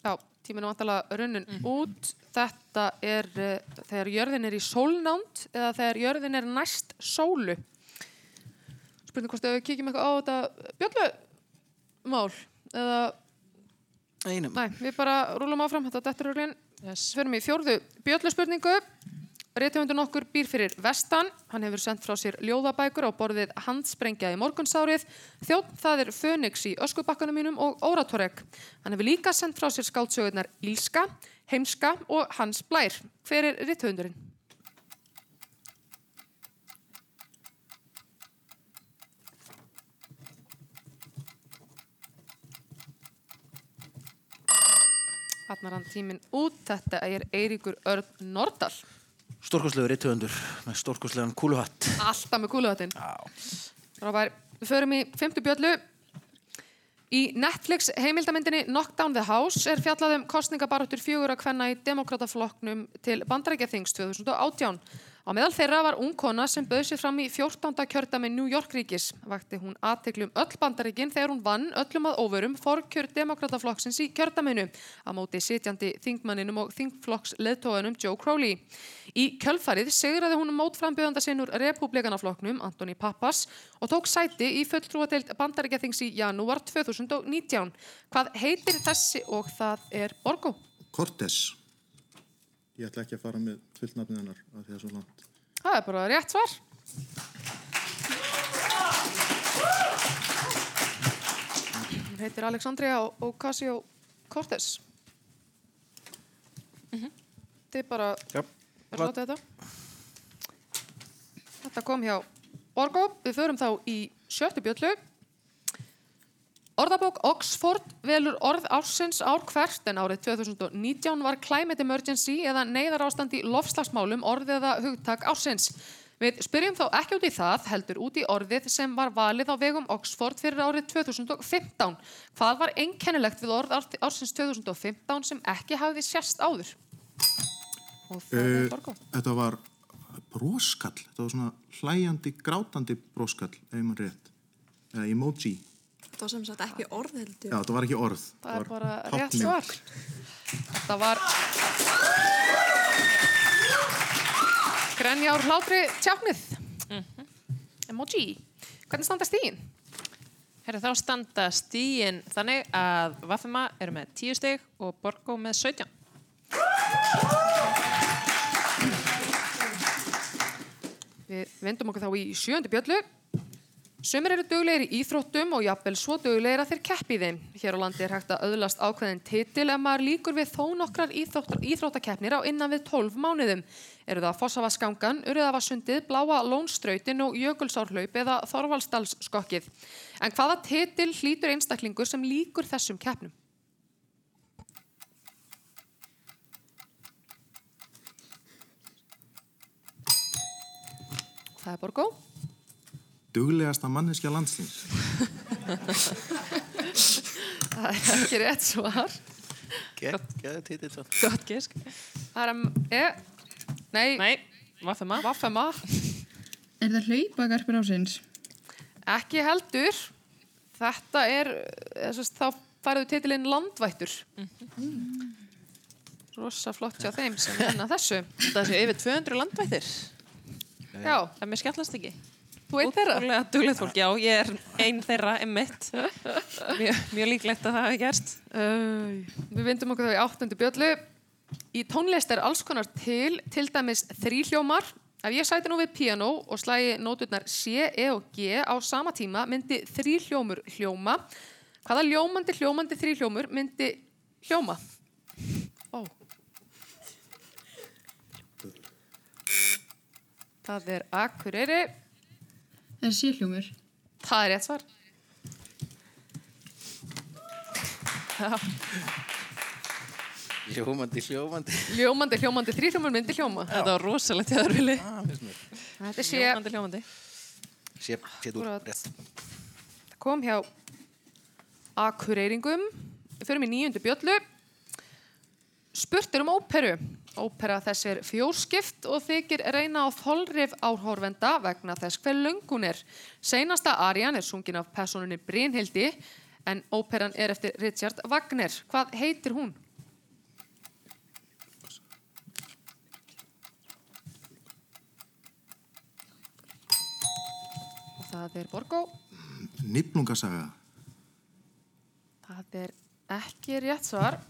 Já, tíminn er vantalega runnin út. Þetta er uh, þegar jörðin er í sólnánd eða þegar jörðin er næst sólu. Spurning hvort ef við kíkjum eitthvað á þetta bjöllumál eða... Einum. Nei, við bara rúlum áfram, þetta er dettururlinn. Yes. Förum í fjórðu bjölluspurningu. Réttjöfundur nokkur býr fyrir vestan. Hann hefur sendt frá sér ljóðabækur á borðið handsprengja í morgunsárið. Þjótt það er Fönix í öskubakkanum mínum og Óratorek. Hann hefur líka sendt frá sér skáldsögurnar Ílska, Heimska og Hans Blær. Hver er réttjöfundurinn? Þarna rann tíminn út. Þetta er Eiríkur Örn Nordal. Stórkostlegur rittöfundur með stórkostlegan kúluhatt. Alltaf með kúluhattinn. Ráfær, við förum í fymtu bjöllu. Í Netflix heimildamindinni Knockdown the House er fjallað um kostningabarötur fjögur að kvenna í demokrataflokknum til bandarækjathings 2018. Á meðal þeirra var ung kona sem bauð sér fram í 14. kjördami New York ríkis. Vakti hún aðteklum öll bandaríkin þegar hún vann öllum að óverum forkjör demokrataflokksins í kjördaminu á móti sitjandi þingmanninum og þingflokks leðtóðanum Joe Crowley. Í kjölfarið sigraði hún mótframbjöðanda sinn úr republikanaflokknum Antoni Pappas og tók sæti í fulltrúadeild bandaríkjathings í janúar 2019. Hvað heitir þessi og það er Borgo? Cortés. Ég ætla ekki að fara með fullt nafnið hennar af því að svo langt. Það er bara rétt svar. Hún heitir Alexandria Ocasio-Cortez. Þið bara Já. er látið þetta. Þetta kom hjá Borgo. Við förum þá í sjöttu bjöllu. Orðabók Oxford velur orð ársins ár hvert en árið 2019 var climate emergency eða neyðar ástand í lofslagsmálum orð eða hugtak ársins. Við spyrjum þá ekki út í það, heldur út í orðið sem var valið á vegum Oxford fyrir árið 2015. Hvað var einkennilegt við orð ár- ársins 2015 sem ekki hafði sérst áður? Og það er Uh, Borgo. þetta var broskall. Þetta var svona hlæjandi, grátandi broskall, ef maður rétt. Eða emoji. Það var sem sagt ekki orð heldur. Já, þetta var ekki orð. Það er bara rétt svar. Þetta var Grenjár hlátri tjáknið. Emoji. Hvernig standa stíðin? Herra, þá standa stíin þannig að Vafema eru með 10 stig og Borgo með 17. Við vendum okkur þá í sjöndi bjöllu. Sumir eru duglegir í íþróttum og jafnvel svo duglegir að þeir keppi þeim. Hér á landi er hægt að auðlast ákveðin titil ef maður líkur við þó nokkrar íþróttakeppnir á innan við 12 mánuðum. Eru það Fossavaskangan, Urðavasundið, Bláa Lónstrautin og Jökulsárhlaup eða Þorvaldsdalsskokkið. En hvaða titil hlýtur einstaklingur sem líkur þessum keppnum? Það er Borgó. Duglegasta manneskja landsins. Það er ekki rétt svar. Geða titill svo. Gott er um, e, nei, nei, Vaffema. Vaffema. Er það hlaupagarpur ásins? Ekki heldur. Þetta er, að þá færðu titilinn landvættur. Rosa flott hjá þeim sem vinna þessu. Það séu yfir 200 landvættir. Já. Það er mér skemmtlast ekki. Þú einn þeirra? Útrúlega duglegt fólk, já, ég er einn þeirra, emmitt. Mjög, mjög líklegt að það hafi gerst. Uh, við vindum okkur þá í áttundu bjöllu. Í tónlist er alls konar til, til dæmis þríhljómar. Ef ég sæti nú við piano og slægi nóturnar C, E og G á sama tíma myndi þríhljómur hljóma. Hvaða ljómandi hljómandi þríhljómur myndi hljóma? Ó. Það er Akureyri. Er sérhljómur. Það er rétt svar. Já. Hljómandi, hljómandi. Ljómandi, hljómandi, þrýhljómar myndi hljóma. Þetta var rosalegt hjá þér, Vili. Þetta sé, Hljómandi, hljómandi. Sé, sé þú rétt. það kom hjá Akureyringum. Við förum í nýjundu bjöllu. Spurt er um óperu. Ópera þess er fjórskipt og þykir reyna á þolrif áhorfenda vegna þess hver löng hún er. Seinasta arian er sungin af personunni Brynhildi en óperan er eftir Richard Wagner. Hvað heitir hún? Og það er Borgó. Nýflungasaga. Það er ekki rétt svar.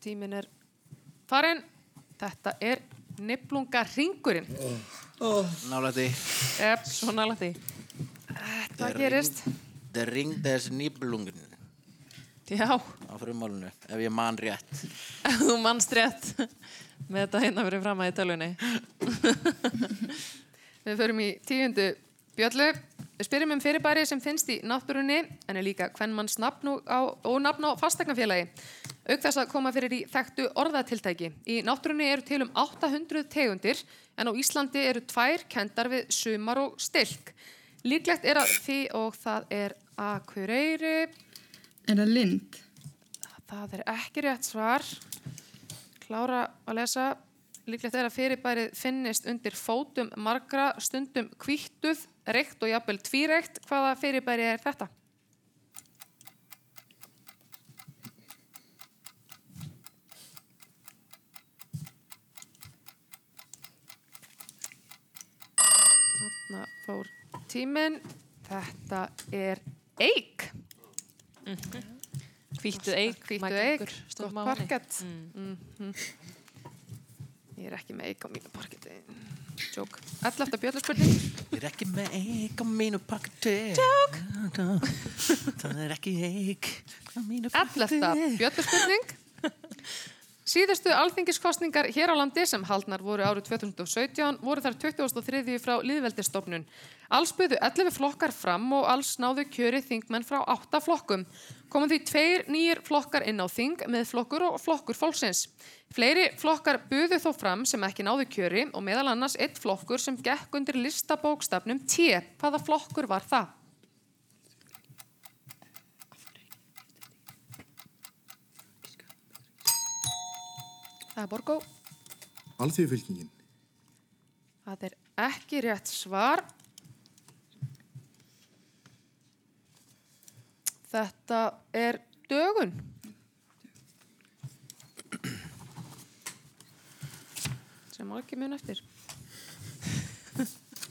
Tíminn er farin. Þetta er niflunga ringurinn. Nála því. Yep. Svo því. Þetta gerist. The ring des Nibelungen. Já. Á frumálunu, ef ég man rétt. Þú mannst rétt með þetta hérna fyrir fram að í tölunni. Við förum í tíundu bjöllu. Við spyrjum um fyrirbæri sem finnst í náttúrunni en er líka hvernmanns nafn og, á, og nafn á fastegnafélagi. Auk þess að koma fyrir í þekktu orðatiltæki. Í náttúrunni eru til um 800 tegundir en á Íslandi eru tvær kendar við sumar og stilk. Líklegt er að því og það er Akureyri. Er það lind? Það er ekki rétt svar. Klára að lesa. Líklegt er að fyrirbærið finnist undir fótum margra stundum kvíttuð, reykt og jafnvel tvíreikt. Hvaða fyrirbæri er þetta? Þarna fór tíminn. Þetta er Mike eik, Ungur, stóð gott má henni. parkett. Mm. Mhm. Ég er ekki með eik á mínu parketti. Jók. Ellefta bjöllarspurning. Ég er ekki með eik á mínu pakketi. Jók. Það er ekki eik á mínu Ellefta bjöllarspurning. Síðustu alþingiskostningar hér á landi sem haldnar voru árið 2017 voru þar 2003 frá liðveldistofnun. Alls buðu 11 flokkar fram og alls náðu kjöri þingmenn frá 8 flokkum. Komum því tveir nýjir flokkar inn á þing með flokkur og flokkur fólksins. Fleiri flokkar buðu þó fram sem ekki náðu kjöri og meðal annars eitt flokkur sem gekk undir listabókstafnum T. Hvaða flokkur var það? Það er Borgó. Alþjóðfylkingin. Það er ekki rétt svar. Þetta er dögun. Sem ekki mun eftir.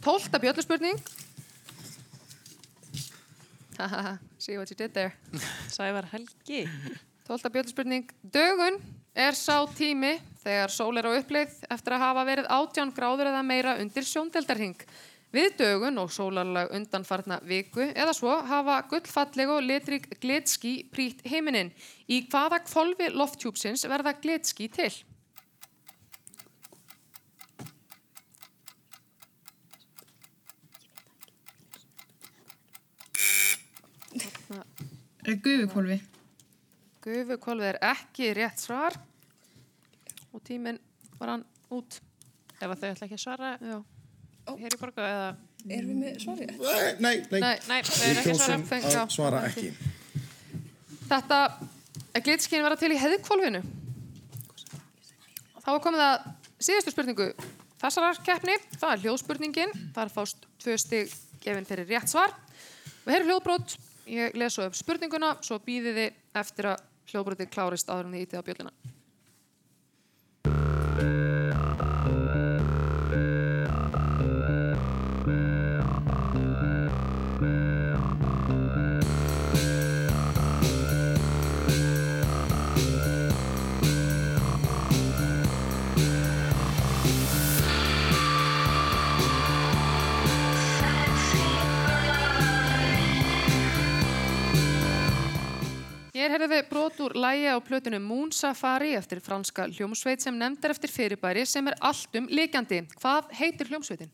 Tólta bjölluspurning. Haha, see what you did there. Sævar Helgi. Tólta bjölluspurning. Dögun er sá tími þegar sól er á uppleið eftir að hafa verið 18 gráður eða meira undir sjóndeldarhing. Við dögun og sólarlag undanfarna viku eða svo hafa gullfalleg og litrík glitski prýtt heiminin. Í hvaða kvolfi lofthjúpsins verða glitski til? Er gufukólfi? Gufukvolfi er ekki rétt svar og tíminn var hann út. Ef að þau ætla ekki að svara Já. hér í borgu eða... Erum við með svarið? Nei, nei. Nei, nei, Við ekki að svara. ekki. Þetta er glitskinn vera til í heðkvolfinu. Þá er komið að síðustu spurningu þessarar keppni. Það er hljóðspurningin. Þar fást tvö stig gefin fyrir rétt svar. Við heyrum hljóðbrot. Ég les svo upp spurninguna, svo býðið þið eftir að hljóðbrotið klárist áður en þið ítið á bjöllina. Hér heyrðum við brot út úr lægi á plötinu Moon Safari eftir franska hljómsveit sem nefnd er eftir fyrirbæri sem er alltum líkjandi. Hvað heitir hljómsveitin?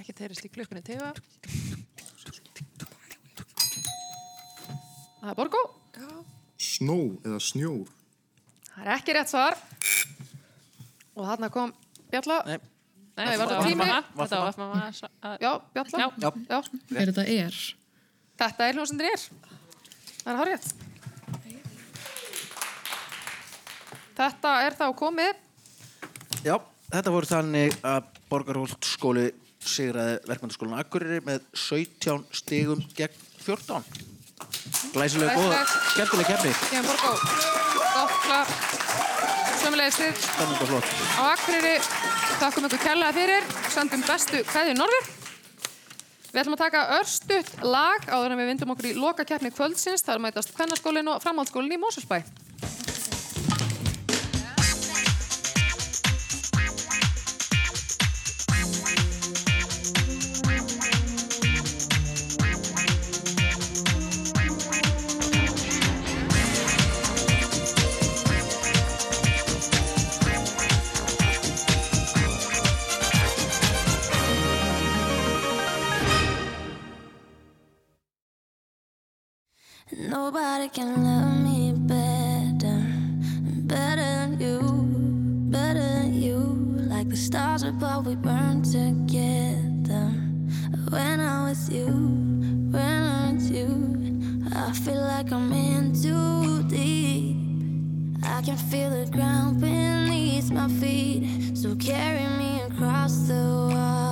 Ekki þeirrist í klukkunni tefa. Það er Borgó. Snó eða snjór. Það er ekki rétt svar. Og þarna kom Bjalla. Nei. Nei, var það tími? Þetta var að maður... Já, Bjalla. Já. Já. Er þetta er? Þetta er hljómsendur er. Það er hárið. Þetta er þá komið. Já, þetta voru þannig að Borgarholt skóli sigraði verkmyndaskólan Akureyri með 17 stigum gegn 14. Glæsilega góða, skemmtileg kemni. Kemur Borgó. Gott, klar. Sömulegis þið Spennandi og flott. á Akureyri. Þakkum ykkur kærlega fyrir. Sendum bestu kveðju norður. Við ætlum að taka örstutt lag áður en við vindum okkur í loka keppni kvöldsins. Það er mætast Kvennaskólinn og Framhaldsskólinn í Mósusbæ. Nobody can love me better, better you, better you. Like the stars above, we burn together. When I'm with you, when I'm with you, I feel like I'm in too deep. I can feel the ground beneath my feet, so carry me across the water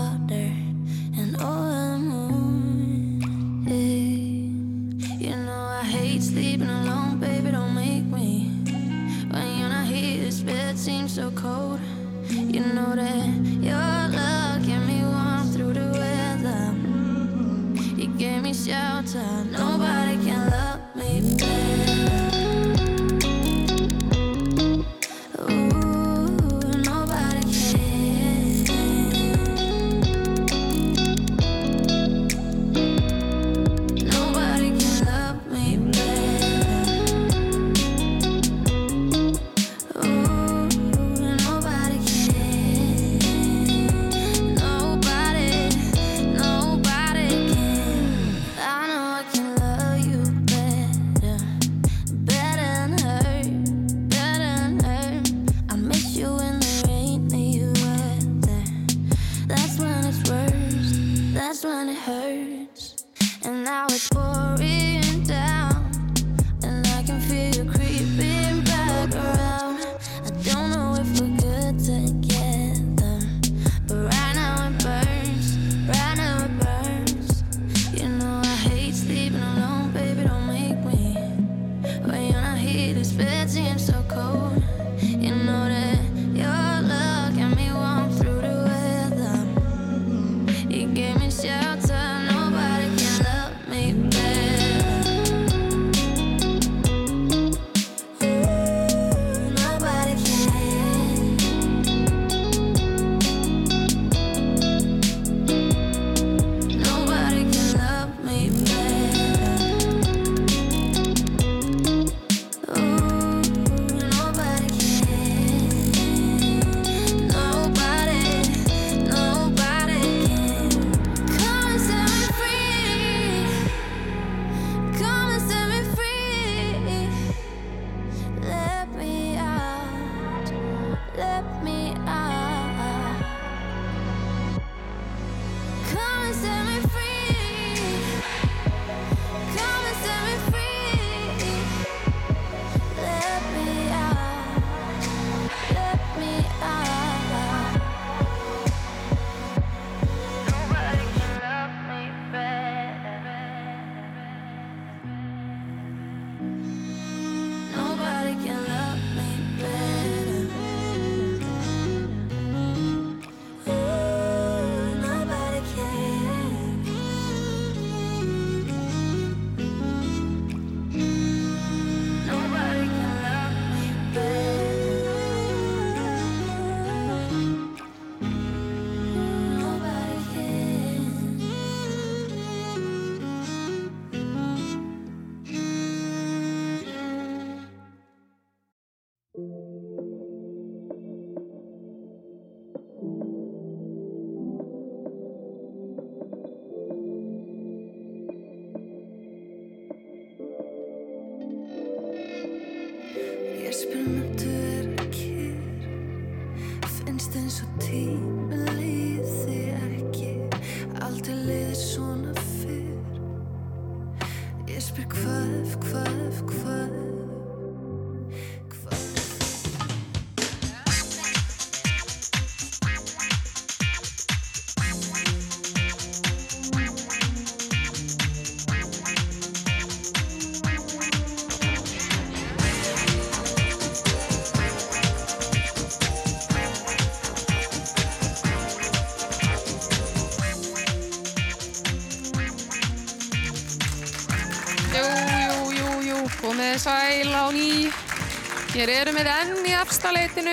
Hér erum við enn í afstaleitinu.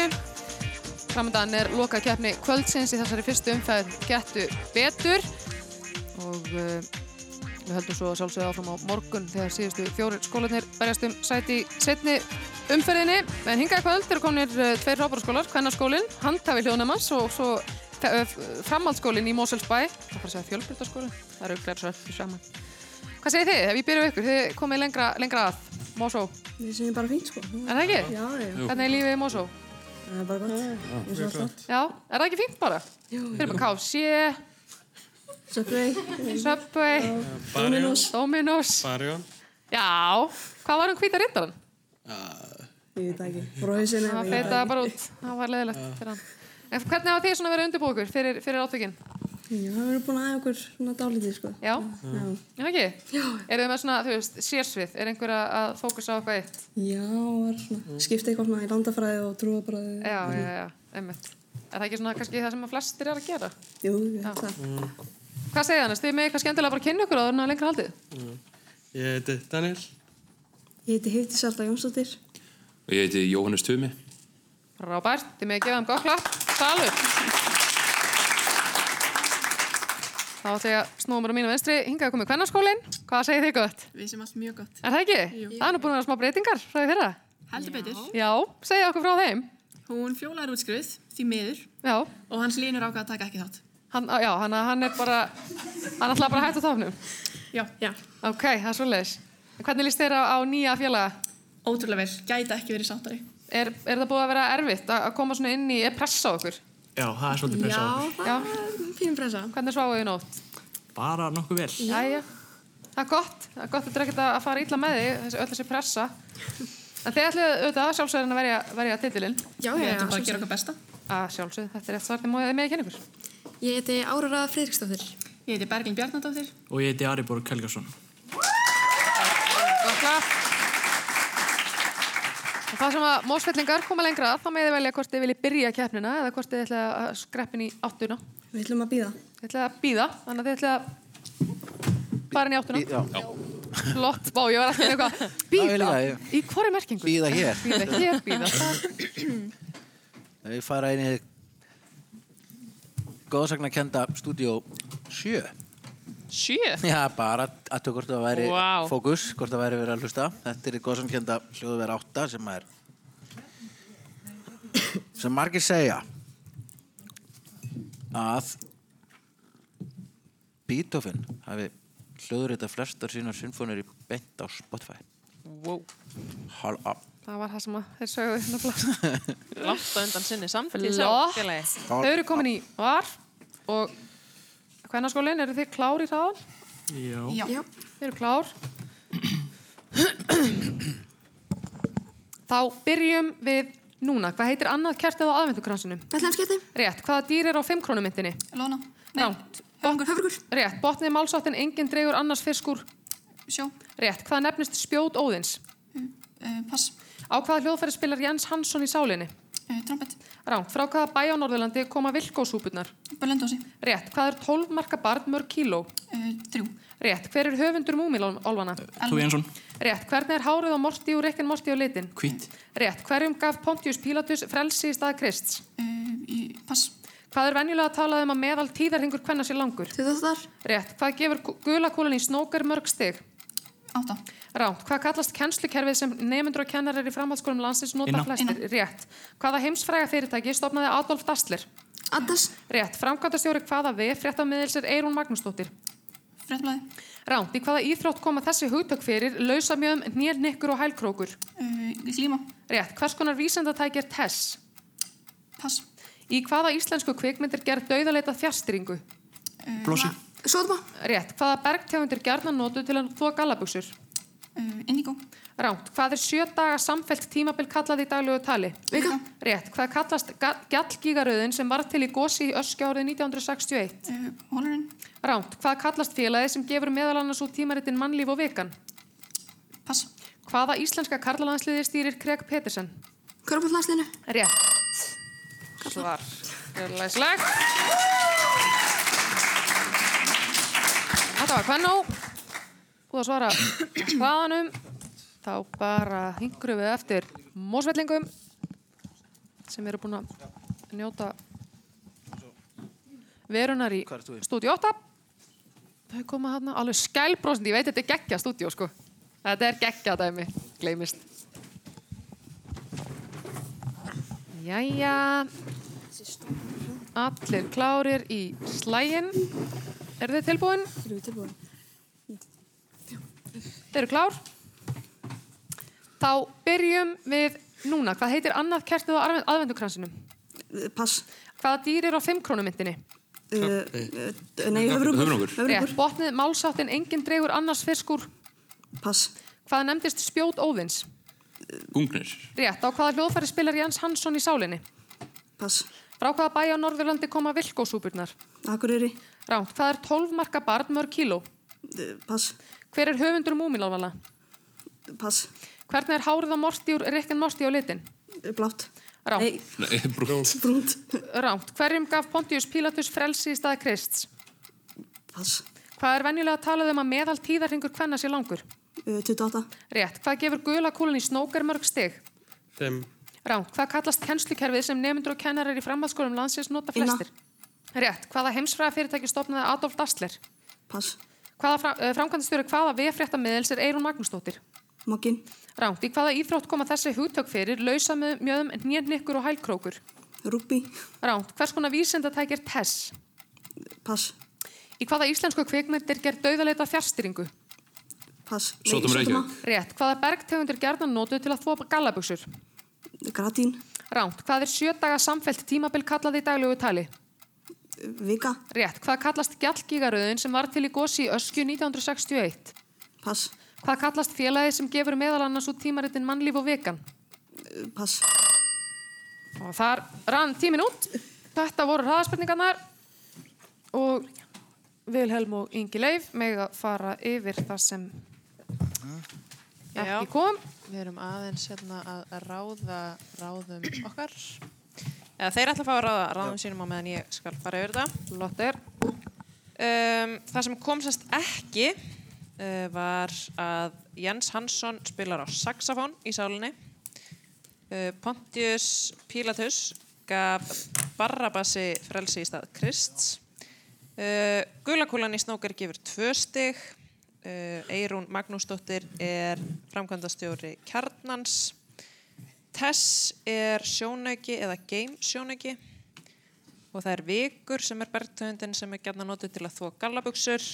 Framöndan er loka keppni kvöldsins í þessari fyrstu umferð Gettu betur. Og uh, við höldum svo að sjálfsögða áfram á morgun þegar síðustu fjórir skólanir berjast um sæti í setni umferðinni. En hingað í kvöld eru kominir uh, tveir frábæraskólar, Kvennarskólinn, Handhafi hljóðnumans og svo uh, framhaldsskólinn í Moselsbæ. Það fara að segja fjölbrytaskólinn. Það eru svo saman. Hvað segir þið? Ef ég byrja ykkur, þið komið lengra, lengra að, Mosó. Við segjum bara fínt sko. Er það ekki? Já, já. Hvernig er lífið í Mosó? Það er bara gott. Eins og alltaf. Já, er það ekki fínt bara? Jú. Við erum bara KFC, Subway. Subway, Dominos. Dominos. Barjón. Já, hvað var um hvíta rittaran? Ég veit ekki. Bróðisinn. Það feitaði bara út, það var leðilegt fyrir hann. En hvernig hafa þið svona verið undirbúið fyrir, fyrir átökinn? Já, við erum búin að aðeins okkur svona dálítið sko. Já? Já. Já, ekki? Já. Er þið með svona, þú veist, sérsvið? Er einhver að- að fókusa á eitthvað eitt? Já, var svona, skipta eitthvað svona í landafræði og trúabræði. Já, já, já, einmitt. Er það ekki svona kannski það sem að flestir er að gera? Jú, ég veit það. Hvað segið hann? Þið með eitthvað skemmtilega bara að kynna ykkur á þarna lengra haldið? Ég heiti Daniel. Ég heiti Heitti Salda Jónsdóttir. Og ég heiti Jóhannes Tumi. Rábært, þið með að gefa þeim gott klapp. Salur. Þá ætla ég að snúa mér á mínu venstri. Hingað er komið kvennarskólinn. Hvað segir þið gott? Við sem allt mjög gott. Er það ekki? Jú. Það er nú búin að vera smá breytingar frá því fyrra. Heldur betur. Já, segja okkur frá þeim. Hún fjólar útskruð, því miður. Já. Og hans línur ákvað að taka ekki þátt. Hann, já, hann, hann er bara, hann ætla bara að hætta tófnum. Já. Já. Ok, það er. En Hvernig líst þér á, á nýja félaga? Ótrúlega vel. Gæti ekki verið sáttari. Er, er það búið að vera erfitt að koma svona inn í, er pressa á okkur? Já, það er svolítið pressa á okkur. Já, fín pressa. Hvernig sváðu þið nótt? Bara nokkuð vel. Jæja, það er gott. Það er gott að þetta er ekkert að fara illa með þig, þessi, öll þessi pressa. En þið ætlið auðvitað að sjálfsögðin að verja, verja titilinn. Já, Við já, ætlum bara að gera okkar besta. Að sjálfsögðu, þetta er rétt svar, þið móðið með að kynna ykkur. Ég heiti Áróra Friðriksdóttir. Ég heiti Berglind Bjarnadóttir. Og ég heiti Og það sem að mósfellingar koma lengra þá með þið velja hvort þið viljið byrja keppnina eða hvort þið ætlið að skreppin í áttuna. Við ætlum að býða. Þið ætlið að býða, þannig að þið ætlið að fara inn í áttuna. Já. Flott, bá, ég var alltaf eitthvað, Já, ég býða, í hvori merkingu? Bíða hér. Býða hér, býða. Við fara inn í góðsagnakenda stúdíó 7. Sjö? Já, bara að tökur hvort það væri Vá. fókus, hvort það væri verið að hlusta. Þetta er góðsagnakenda hljóðver 8 sem er sem margir segja að Beethoven hafi hljóðrita flestar sínar symfónir í beint á Spotify. Wow. Hall up. Það var það sem að þeir sögðu nefnilega. Langt á undan sinni samtíð Flott. félagi. Þau eru komin í var og hvernarskólinn, eru þið klár í það? Já. Já. Þið eru klár. Þá byrjum við núna. Hvað heitir annað kertið á aðvendukransinum? Betlemsketi. Rétt. Hvaða dýr er á 5 krónu myndinni? Lóna. Ránt. Höfrungur. Höfrungur. Rétt. Botnið málsáttin enginn dreigur annars fiskur. Sjó. Rétt. Hvað nefnist spjót óðins? Uh, pass. Á hvaða hljóðfæri spilar Jens Hansson í sálinni? Uh, trompet. Ránt. Frá hvaða bæ á Norðurlandi koma vilkósúpurnar? Bölendósi. Rétt. Hvað er 12 marka barn mörg kíló? Uh, þrjú. Rétt. Hver er höfundur múmilólfana? Þú Jensson. Rétt. Hvernig er hárið á Morti og Rekkin Morti á litin? Hvít. Rétt. Hverjum gaf Pontius Pilatus frelsi í stað Krists? Uh, í, pass. Hvað er venjulega að talað um að meðal tíðarhingur hvenna sér langur? Tíðarþar. Rétt. Hvað gefur gula kúlan í snóker mörg stig? Átta. Ránt. Hvað kallast kennslukerfið sem nefndur og kennarar í framhaldsskólum landsins nota flestir? Rétt. Hvaða heimsfræga fyrirtæki stopnaði Adolf Dassler? Addas. Rétt. Framkvæmdastjóri hvaða við fréttamiðils er Eirún Magnúsdóttir? Fréttablaði. Ránt, í hvaða íþrótt koma þessi hugtök fyrir, lausamjöðum, nérnikkur og hælkrókur? Uh, glíma. Rétt, hvers konar vísendatæki er TESS? Pass. Í hvaða íslensku kvikmyndir gerð dauðaleita þjastringu? Uh, Blossi. Sóðma. Rétt, hvaða bergtegundir gerðna notu til að þó gallabuxur? Uh, indigo. Ránt, hvað er sjö daga samfellt tímabil kallað í daglegu tali? Vika. Rétt, hvað kallast ga- gjallgígaröðin sem var til í gósi í Öskja árið 1961? Uh, Hólarinn. Ránt, hvað kallast félagið sem gefur meðal annars út tímaritin mannlíf og vikan? Pass. Hvaða íslenska karlalandsliði stýrir Craig Peterson? Körbóllandsliðinu. Rétt. Svar. Gjörlæslegt. Þetta var Kvennó. Búið að svara hvaðanum. Þá bara hingru við eftir mósvellingum sem eru búin að njóta verunar í stúdíu 8. Þau koma hérna alveg skælbrósandi. Ég veit þetta er geggja stúdíu sko. Þetta er geggja dæmi. Gleimist. Jæja. Allir klárir í slægin. Eru þið tilbúin? Erum við tilbúin? Þið eru klár? Þá byrjum við núna. Hvað heitir annað kertið á aðvendukransinum? Pass. Hvaða dýr er á 5 krónumyndinni? Uh, uh, nei, höfrungur. Rétt, botnið málsáttin enginn dregur annars fiskur. Pass. Hvað nefndist spjót óðins? Gungnir. Rétt, á hvaða hljóðfæri spilar Jens Hansson í sálinni? Pass. Frá hvaða bæ á Norðurlandi koma vilkósúpurnar? Akureyri. Ránt, hvað er 12 marka barn mörg kíló? Uh, pass. Hver er höfundur múmilálvala? Pass. Hvernig er hárið á Morty úr Rick and Morty á litin? Uh, blátt. Ránt. Nei. Nei, brúnt. Brúnt. Ránt, hverjum gaf Pontius Pilatus frelsi í staði Krists? Pass. Hvað er venjulega talað um að meðal tíðarhingur hvenna sé langur? Uh, 28. Rétt, hvað gefur gula kúlun í snókar mörg stig? 5. Ránt, hvað kallast kennslukerfið sem nefndur og kennarar í framhaldsskólum landsins nota Inna. Rétt, hvaða heimsfræða fyrirtæki stopnaði Adolf Dassler? Pass. Hvaða fra, uh, framkvæmdastjóri hvaða veffréttamiðils er Eirún Magnúsdóttir? Mokkin. Ránt, í hvaða íþrótt koma þessi hugtök fyrir, lausamjöðum, nérnikkur og hælkrókur? Rúbí. Ránt, hvers konar vísendatæki er TESS? Pass. Í hvaða íslensku kvikmyndir gerð dauðaleita fjárstyringu? Pass. Sótum Reykjavík. Rétt, hvaða bergtegundir gerðan notu til að þvó gallabuxur? Gratín. Ránt, hvað er sjö daga samfellt tímabil kallað í daglegu tali? Vika. Rétt, hvað kallast gjallgígaröðin sem var til í gósi í Öskju 1961? Pass. Hvað kallast félagið sem gefur meðal annars út tímaritin mannlíf og vegan? Uh, pass. Og þar rann tímin út. Þetta voru hraðaspurningarnar og Vilhelm og Ingi Leif með að fara yfir það sem ekki kom. Við erum aðeins hérna að ráða ráðum okkar. Eða þeir ætla að fá að ráða ráðum sínum á meðan ég skal fara yfir þetta. Lottir. Um, það sem kom sérst ekki uh, var að Jens Hansson spilar á saxofón í sálinni. Uh, Pontius Pilatus gaf Barrabassi frelsi í stað Krists. Uh, Gulakúlan í snókar gefur tvö stig. Uh, Eirún Magnúsdóttir er framkvæmdastjóri Kjarnans. Tess er sjónauki eða game sjónauki og það er vikur sem er bergtöndin sem er gætna notið til að þvó gallabuxur.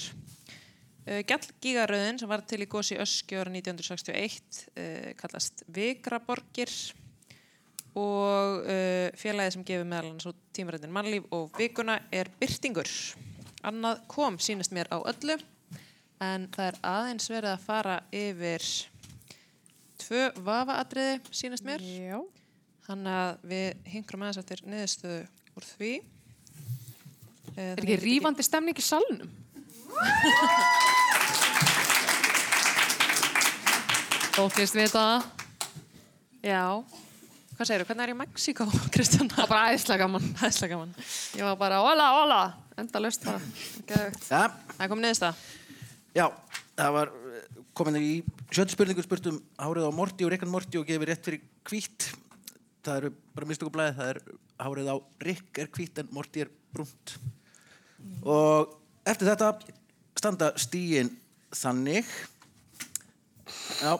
Uh, Gjallgígaröðin sem var til í gósi Öskju ára 1961 uh, kallast Vikraborgir og uh, félagið sem gefur meðal annars út tímarættin mannlíf og vikuna er Byrtingur. Annað kom sínist mér á öllu en það er aðeins verið að fara yfir tvö vafaatriði sínist mér. Já. Þannig að við hingrum aðeins eftir niðurstöðu úr því. Er ekki rífandi stemning í salnum? Þóttist við það. Já. Hvað segir þú? Hvernig er í Mexíkó, Kristján? Það var bara æðislega gaman. Æðislega gaman. Ég var bara, hola, hola. Enda löst það. Geðvegt. Ja, Það kom niðurstað. já, það var eh, komin í sjöndu spurningu spurt um hárið á Morty og Rick and Morty og gefið rétt fyrir hvít. Það eru bara mistöku blæði, það er hárið á Rick er hvít en Morty er brunt. Og eftir þetta standa stíin þannig já,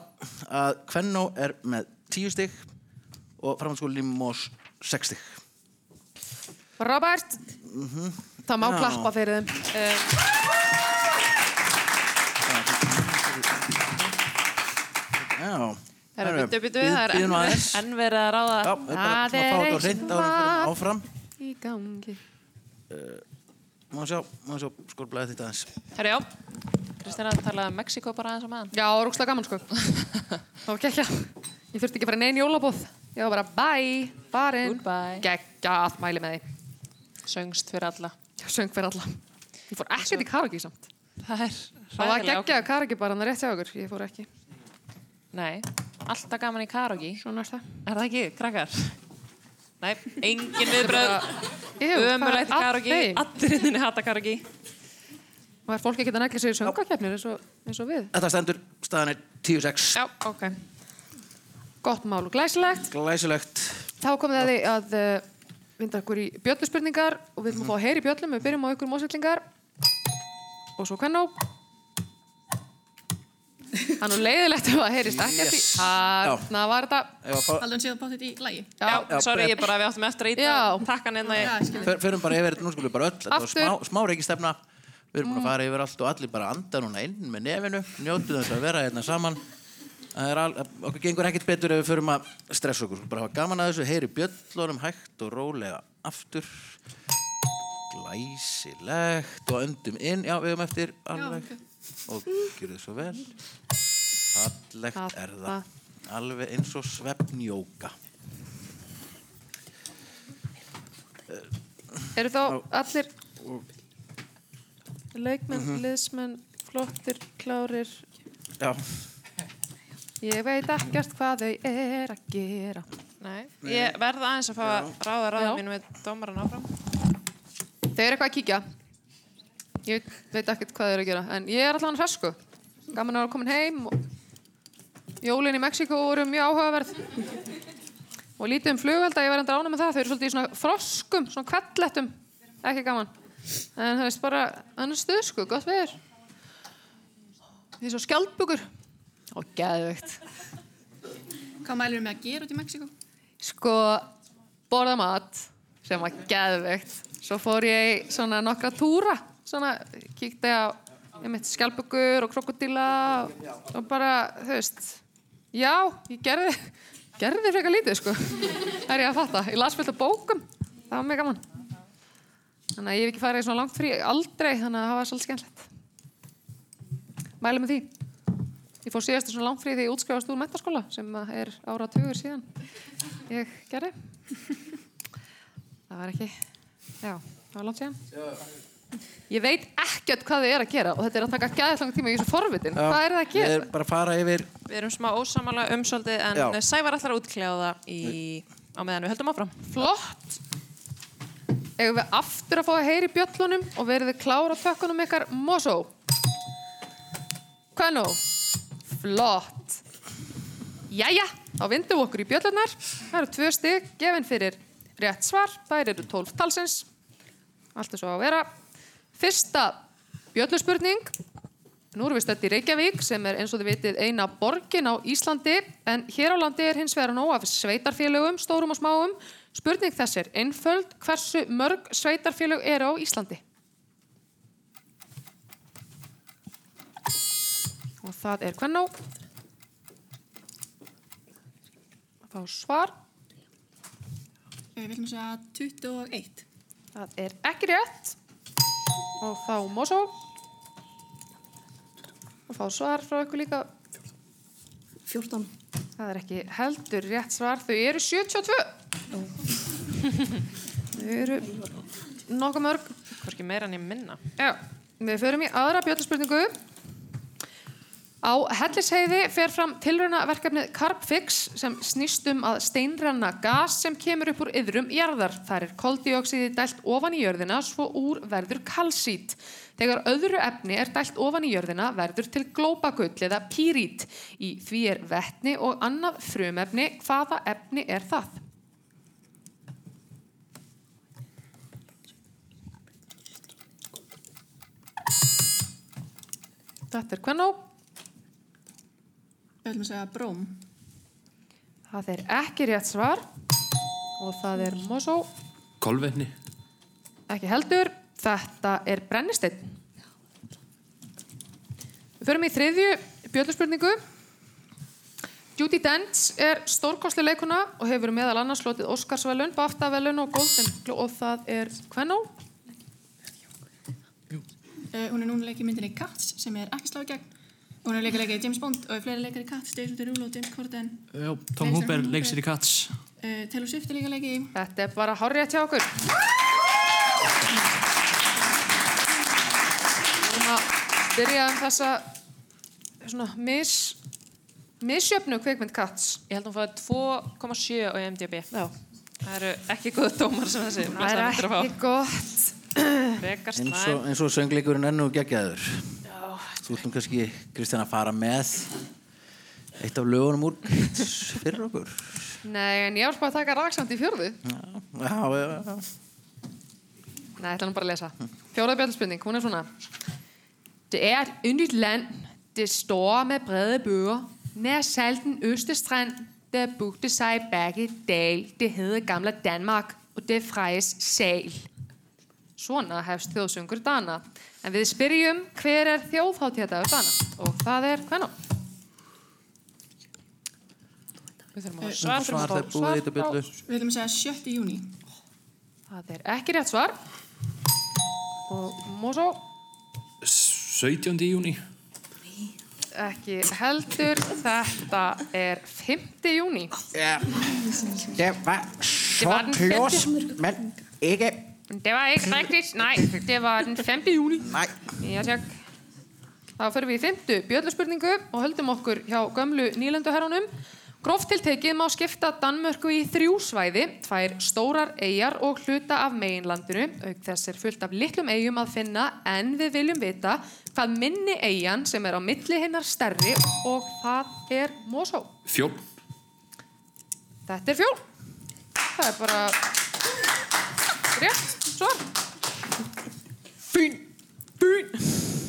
að Kvennó er með tíu stygg og framhanskóli Limos sex stygg. Robert, það má Já. klappa fyrir þeim. Um, Það er byttu, byttu, það er bíðum enn, aðeins. enn verið að ráða. Já, að en við förum áfram. í gangi. Má sjá, má sjá, skólblæði þetta aðeins. Herri, já. Kristina talaði um Mexiko bara aðeins á meðan. Já, rúkslega gaman sko. Það var geggja. Ég þurfti ekki að fara neinn jólabóð. Ég var bara bye, farin. Goodbye. Geggjað, mæli með því. Söngst fyrir alla. Söng fyrir alla. Ég fór ekkert í karaoke samt. Það er Það var geggjað karaoke bara hann rétt hjá okkur. Ég fór ekki. Nei, alltaf gaman í karaoke. Svona er það. Er það ekki, krakkar? Nei, engin viðbröð. Jú, Ömulegt hvað er að karaoke. þeim? Allir inninni hata karaoke. Og er fólk ekki að negla sig í söngakefnir eins, eins og við? Þetta stendur, staðan er 10-6. Já, ok. Gott mál og glæsilegt. Glæsilegt. Þá komið það því að uh, vinda okkur í bjölluspurningar og við ætlum að fá að heyra í bjöllum. Við byrjum á ykkur mósvellingar. Og svo hvernó. Það er nú leiðilegt ef það heyrist í. Yes. Var þetta. Ef að fá- Haldur hann séð að bá þetta í lægi? Já, Já, sorry, ég bara, við áttum eftir að íta takkan inn að Fer- Förum bara yfir þetta, nú skulum við bara öll. Þetta var smá, smá reikistefna. Við erum búin að fara yfir allt og allir bara anda núna inn með nefinu. Njótu þess að vera hérna saman. Það er al, okkur gengur ekkert betur ef við förum að stressa okkur. Bara hafa gaman að þessu, heyri bjöllunum hægt og rólega aftur. Glæsilegt og öndum inn. Já, við höfum eftir alveg. Og gjörðu svo vel. Fallegt er það. Alveg eins og svefnjóka. Eru þá allir leikmenn, Mhm. liðsmenn, flottir, klárir. Já. Ég veit ekkert hvað þau er að gera. Nei, ég verð aðeins að fá að ráða ráða Já. mínu við dómaran áfram. Þau eru eitthvað að kíkja. Ég veit ekkert hvað þau eru að gera. En ég er allan hresku. Gaman að vera komin heim. Og... Jólin í Mexíkó voru mjög áhugaverð. Og lítið um flugvelda, ég var enda ána með það. Þau eru svolítið í svona froskum, svona kvellettum. Ekki gaman. En það veist bara, annars stuð sko, gott veður. Því svo skjaldbukur. Og geðveikt. Hvað mælur með að gera út í Mexíkó? Sko, borða mat sem var geðveikt. Svo fór ég svona nokkra túra. Svona, kíkti á skjálpugur og krokodíla og, og bara, þú veist, já, ég gerði, gerði frekar lítið, sko. Það er ég að fatta. Ég las fullt af bókum. Það var mjög gaman. Þannig að ég hef ekki farið svona langt frí aldrei, þannig að það var svolítið skemmtilegt. Mæli með því. Ég fór síðast í svona langt frí því ég útskrifast úr mentaskóla sem er ára tugur síðan ég gerði. Það var ekki, já, það var langt síðan. Ég veit ekkert hvað þið er að gera og þetta er að taka gæðið langt tíma í þessu forvitin. Já, Hvað er það að Við gera? erum bara að fara yfir Við erum smá ósamala um svolítið en Já. Sævar ætlar að útklæða í, á meðan við höldum áfram. Flott. Eigum við aftur að fá að heyri bjöllunum og verið þið klára á tökkunum ykkar Mosó. Hvað nú? Flott. Jæja, þá vindum við okkur í bjöllunar. Það eru tvö stygg gefin fyrir rétt svar. Það eru 12 talsins. Allt er svo að vera. Fyrsta bjölluspurning. Nú erum við stætt í Reykjavík sem er eins og þið vitið eina borgin á Íslandi en hér á landi er hins vegar nóg af sveitarfélögum, stórum og smáum. Spurning þess er einföld hversu mörg sveitarfélög eru á Íslandi? Og það er hvernig Þá svar. Við viljum segja 21. Það er ekki rétt. Og þá Mosó. Og fá svar frá ykkur líka. 14. Það er ekki heldur rétt svar. Þau eru 72. Þau eru nokkuð mörg. Hvorki meira en ég minna. Já, við förum í aðra bjölluspurningu. Á Hellisheiði fer fram tilraunaverkefnið Carbfix sem snýst um að steinranna gas sem kemur upp úr yðrum jarðar. Það er koldioxiði dælt ofan í jörðina svo úr verður kalsít. Þegar öðru efni er dælt ofan í jörðina verður til glópagull eða pírít. Í því er vetni og annað frumefni. Hvaða efni er það? Þetta er hvernig? Við viljum segja bróm. Það er ekki rétt svar og það er Mosó. Kolvetni. Ekki heldur. Þetta er brennisteinn. Við förum í þriðju bjölluspurningu. Judi Dench er stórkostli leikuna og hefur meðal annars slotið Óskarsvelun, BAFTA-velun og Golden Globe og það er Kvenó. Uh, hún er núna leikið myndinni Cats sem er ekki sláð gegn. Hún er leikið leikið James Bond og er fleiri leikar í Cats, David Derulo, James Corden. Já, Tom Hooper Earl leik sér í Cats. Uh, Taylor Swift er líka leikið í. Þetta er bara hárið hjá okkur. Við erum að byrja um þessa svona mis, misjöfnu kveikmynd Cats. Ég held að hún fæði 2,7 á IMDb. Já. Það eru ekki góð dómar sem þessi. Það er ekki gott. Frekar eins og, eins og söngleikurinn er nú geggjaður þú ætlum kannski Kristján að fara með eitt af lögunum úr fyrir okkur Nei, en ég bara að taka raksamt í fjörðu. já, já, já. Jeg ætler nu bare at læse her. Fjordet bæltespænding, hun er her. Det er et yndigt land, det store med brede bøger. Nær salten Østestrand, der bugte sig bakke dal. Det hedder gamle Danmark, og det frejes sal. Svona hefst þjóðsöngur Dana. En við spyrjum hver er þjóðháttíðadagur Dana? Og það er hvenær? Við þurfum að Svar, svar, þetta bjöllu. Við að segja 7. júni. Það er ekki rétt svar. Og Mosó, 17. júni. ekki heldur. Þetta er 5. júni. Ja. Det var Det var den close, femte. men ikke... Det var ikke rigtigt. Nej, det var den 5. júni. Nej. Já, takk. Þá fyrir við í fymtu bjölluspurningu og höldum okkur hjá gömlu nýlenduherrunum. Gróft tiltekið má skipta Danmörku í þrjú svæði, tvær stórar eigjar og hluta af meginlandinu. Auk þess er fullt af litlum eigjum að finna en við viljum vita hvað minni eigjan sem er á milli hinnar stærri og það er Mosó. Fjól. Þetta er fjól. Það er bara rétt svar. Fyn. Fyn.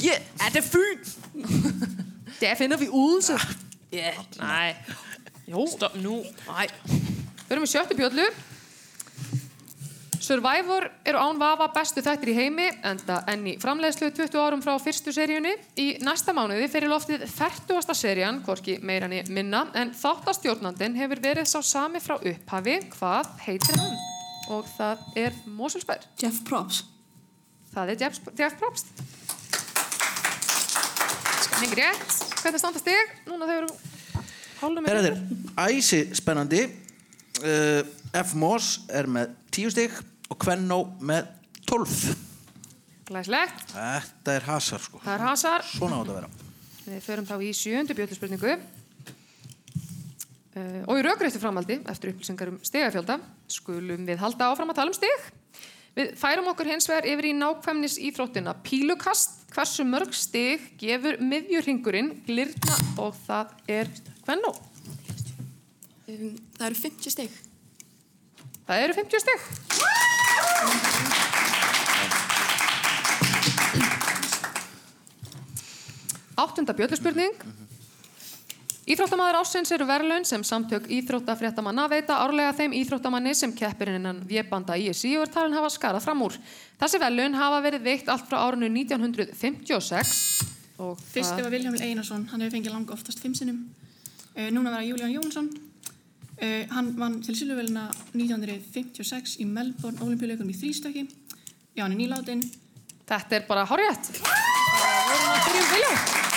Ja, yeah, er det Fyn? Der finder vi Odense. Ja, nej. Jo. Stopp nú. Nej. Við erum í sjöttu bjöllu. Survivor eru án vafa bestu þættir í heimi enda enn í framleiðslu 20 árum frá fyrstu seríunni. Í næsta mánuði fyrir loftið 40. serían, hvorki meira niður minna, en þáttastjórnandin hefur verið sá sami frá upphafi. Hvað heitir hann? Og það er Mosulsberg. Jeff Probst. Það er Jeff, Jeff Probst. Mikið rétt. Hvernig standa stig? Núna þau eru hálfum Herra þér, æsi spennandi. Uh, F. Moss er með 10 stig og Kvennó með 12. Glæslegt. Þetta er hasar sko. Það er hasar. Svona á þetta að vera. Við förum þá í sjöndu bjölluspurningu. Uh, og í raugrættu framhaldi, eftir upplýsingar um stigafjölda, skulum við halda áfram að tala um stig. Við færum okkur hins vegar yfir í nákvæmnis íþróttina pílukast. Hversu mörg stig gefur miðjurringurinn glirna og það er hvennó? Um, það eru 50 stygg. Það eru 50 stig. Áttunda bjölluspurning. Íþróttamaður ásins eru verðlaun sem samtök íþróttafréttamanna veita árlega þeim íþróttamanni sem keppir innan vébanda ISI og er talin hafa skarað fram úr. Þessi verðlaun hafa verið veitt allt frá árinu 1956 og Fyrsti var Vilhelm Einarsson, hann hefur fengið langa oftast fimm sinnum. Uh, núna var Júlíán Jónsson. Uh, hann vann til Silvuvélina 1956 í Melbourne olimpíuleikunum í þrýstöki. Já, hann er nýláttinn. Þetta er bara horrið. Það vorum að byrja um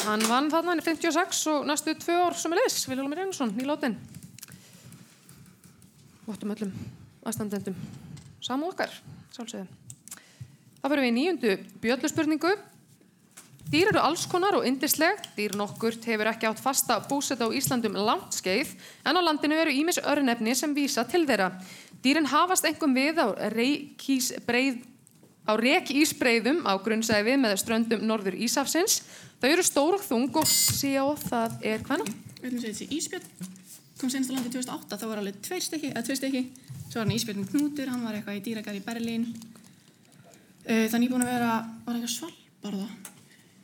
Hann vann þarna hann í 56 og næstu tvö ár sem er leis, Vilhelm Reynarsson, nýláttinn. Vottum öllum aðstandendum saman okkar, sálsögðu. Það fyrir við í nýjundu bjölluspurningu. Dýr eru alls konar og yndisleg. Dýr nokkurt hefur ekki átt fasta búseta á Íslandum langt skeið, en á landinu eru ímis örnefni sem vísa til þeirra. Dýrin hafast engum við á reikísbreið á rekísbreiðum á grunnsæfi með ströndum norður Ísafsins. Þau eru stór og þung og sjá það er hvenna? Við ætlum að segja þessi Ísbjörn. Kom senast á landi 2008, þá var alveg tveir stykki, eða tveir stykki. Svo var hann Ísbjörn Knútur, hann var eitthvað í dýragar í Berlín. Er nýbúin að vera, var eitthvað svalbarða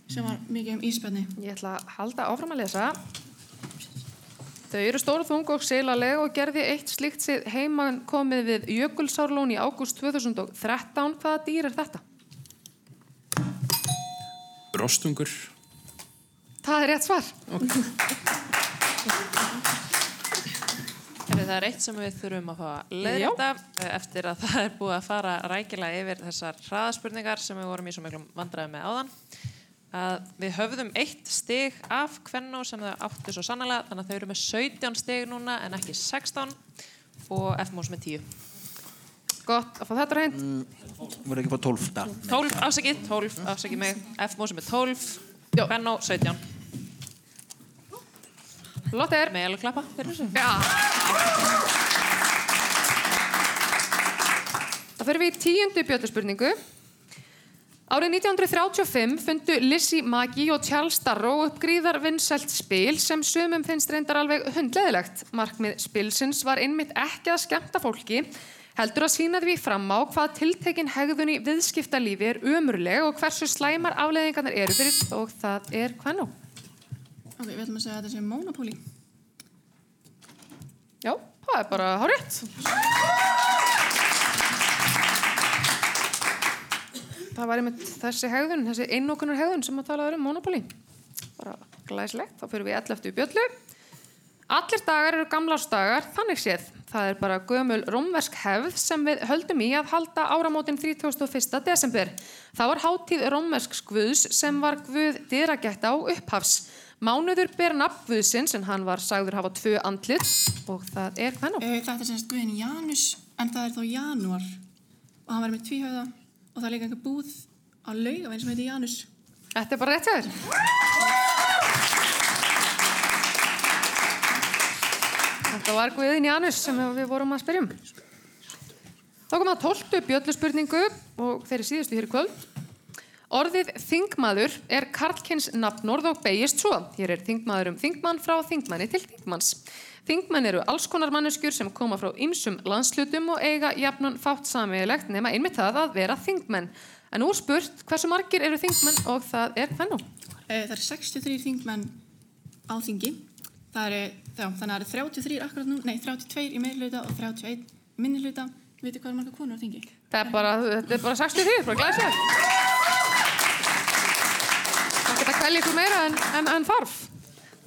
sem var mikið um Ísbjörni. Ég ætla að halda áfram að lesa. Þau eru stór og þung og seilaleg og gerði eitt slíkt sér heimann komið við Jökulsárlón í ágúst 2013. Hvaða dýr er þetta? Rostungur. Það er rétt svar. Það er eitt sem við þurfum að fá að leiðrita eftir að það er búið að fara rækilega yfir þessar hraðaspurningar sem við vorum í svo miklum vandræði með áðan. Að við höfðum eitt stig af kvennu sem þau áttu svo sannlega þannig að þau eru með 17 stig núna en ekki 16 og F-mús með 10. Gott að fá þetta reynd. Voru ekki på 12 da. 12, afsakið, 12, afsakið mig. F-mús með 12, kvennu 17. Lotter. Með alveg klappa fyrir þessu. Já. Það fyrir við í tíundu bjöldurspurningu. Árið 1935 fundu Lizzie Maggi og Charles Darrow upp gríðar vinsælt spil sem sumum finnst reyndar alveg hundleðilegt. Markmið spilsins var einmitt ekki að skemmta fólki, heldur að sína því fram á hvað tiltekin hegðun í viðskiptalífi er umurleg og hversu slæmar afleðingarnar eru fyrir og það er hvað nú? Ok, við ætlum að segja að þetta sé Monopoly. Já, það er bara hárétt. Það var einmitt þessi hegðun, þessi einnokunar hegðun sem að tala um Monopoly. Bara glæslegt, þá fyrir við 11. bjöllu. Allir dagar eru gamlársdagar, þannig séð. Það er bara gömul rómversk hefð sem við höldum í að halda áramótin 31. desember. Það var hátíð rómversk guðs sem var guð dyragætt á upphafs. Mánuður ber nafn guðsins en hann var sagður hafa tvö andlit og það er hvernig? Uh, þetta er semst guðin Janus, en það er þá Janúar. Og hann var með tvíhauða og það er líka einhver búð á laugaveginn sem heitir Janus. Þetta er bara rétt hjá þér. Þetta var Guðin Janus sem við vorum að spyrjum. Þá kom að tóltu bjölluspurningu og þeirri síðustu hér í kvöld. Orðið þingmaður er karlkins nafnorð og beigist svo. Hér er þingmaður um þingmann frá þingmanni til þingmanns. Þingmenn eru alls konar manneskjur sem koma frá ymsum landslutum og eiga jafnun fátt sameiglegt nema einmitt það að vera þingmenn. En nú er spurt hversu margir eru þingmenn og það er hvernig? Uh, það eru 63 þingmenn á þingi. Það eru, já, þannig að það eru 33 akkurat nú, nei, 32 í meirhluta og 31 minnihluta. Vitið hvað er marga konur á þingi? Það er bara, þetta er bara 63, bara glæsið. Kvelja ykkur meira en, en, en þarf.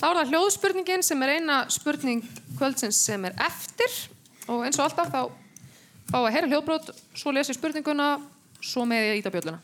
Þá er það hljóðspurningin sem er eina spurning kvöldsins sem er eftir og eins og alltaf þá fá að heyra hljóðbrot, svo lesi spurninguna, svo með ég íta bjölluna.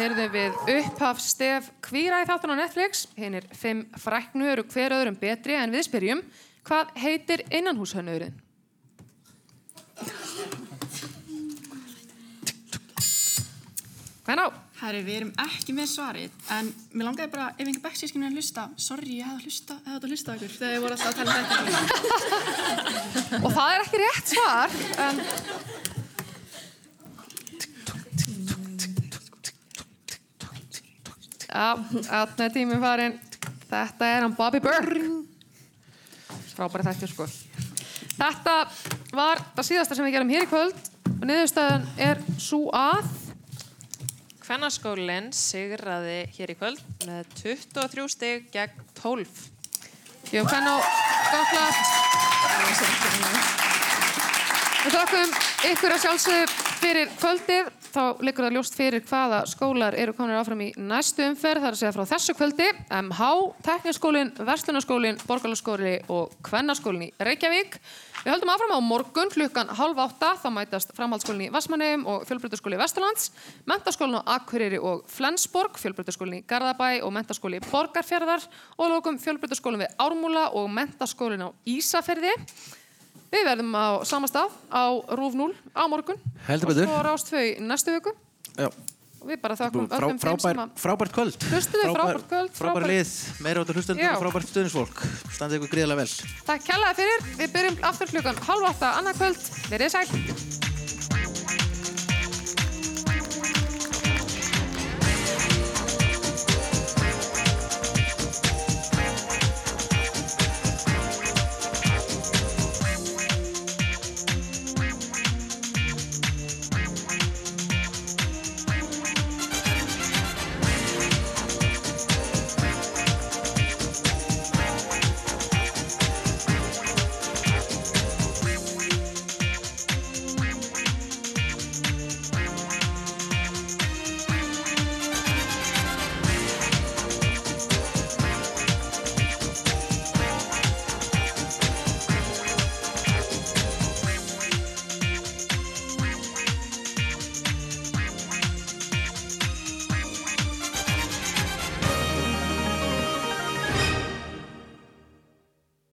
Heyrðum við upphaf stef kvíra í þáttan á Netflix. Hinn er fimm fræknu eru hver öðrum betri en við spyrjum hvað heitir innanhúshönnurinn? Hvað ná? Herri, við erum ekki með svarið, en mér langaði bara, ef einhver backsískinn er að hlusta, sorry, ég hefði að hlusta, á ykkur þegar ég voru alltaf að tala um þetta. Og það er ekki rétt svar, en Er tíminn farin. Þetta er hann Bobby Burke. Frábæri þættir, sko. Þetta var það síðasta sem við gerum hér í kvöld og niðurstaðan er svo að Kvennaskólinn sigraði hér í kvöld með 23 stig gegn 12. Jú, hvern á gott Við þakkum ykkur að sjálfsögðu fyrir kvöldið. Þá liggur það ljóst fyrir hvaða skólar eru komin áfram í næstu umferð. Það er að segja frá þessu kvöldi. MH, Tekniskólinn, Verslunarskólinn, Borgarlaskóli og Kvennaskólinn í Reykjavík. Við höldum áfram á morgun klukkan halv átta. Þá mætast framhaldsskólinn í Vassmanneum og fjölbrytarskóli í Vesturlands. Mentaskólinn á Akureyri og Flensborg, fjölbrytarskólinn í Garðabæ og mentaskóli í Borgarfjörðar og lókum fjölbrytarskólinn við Ármúla og mentaskólinn á Ísafyrði. Við verðum á sama stað á Rúf 0 á morgun. Heldur betur. Og svo Rást 2 í næstu viku. Já. og við bara þökkum Frá, öllum þeim sem að frábært kvöld Hlustuðu, frábært kvöld, Frábær lið, meira áttur hlustendur og frábært stuðnisfólk Standið ykkur gríðarlega vel Takk kærlega fyrir, við byrjum aftur klukkan halv átta annað kvöld, verið sæl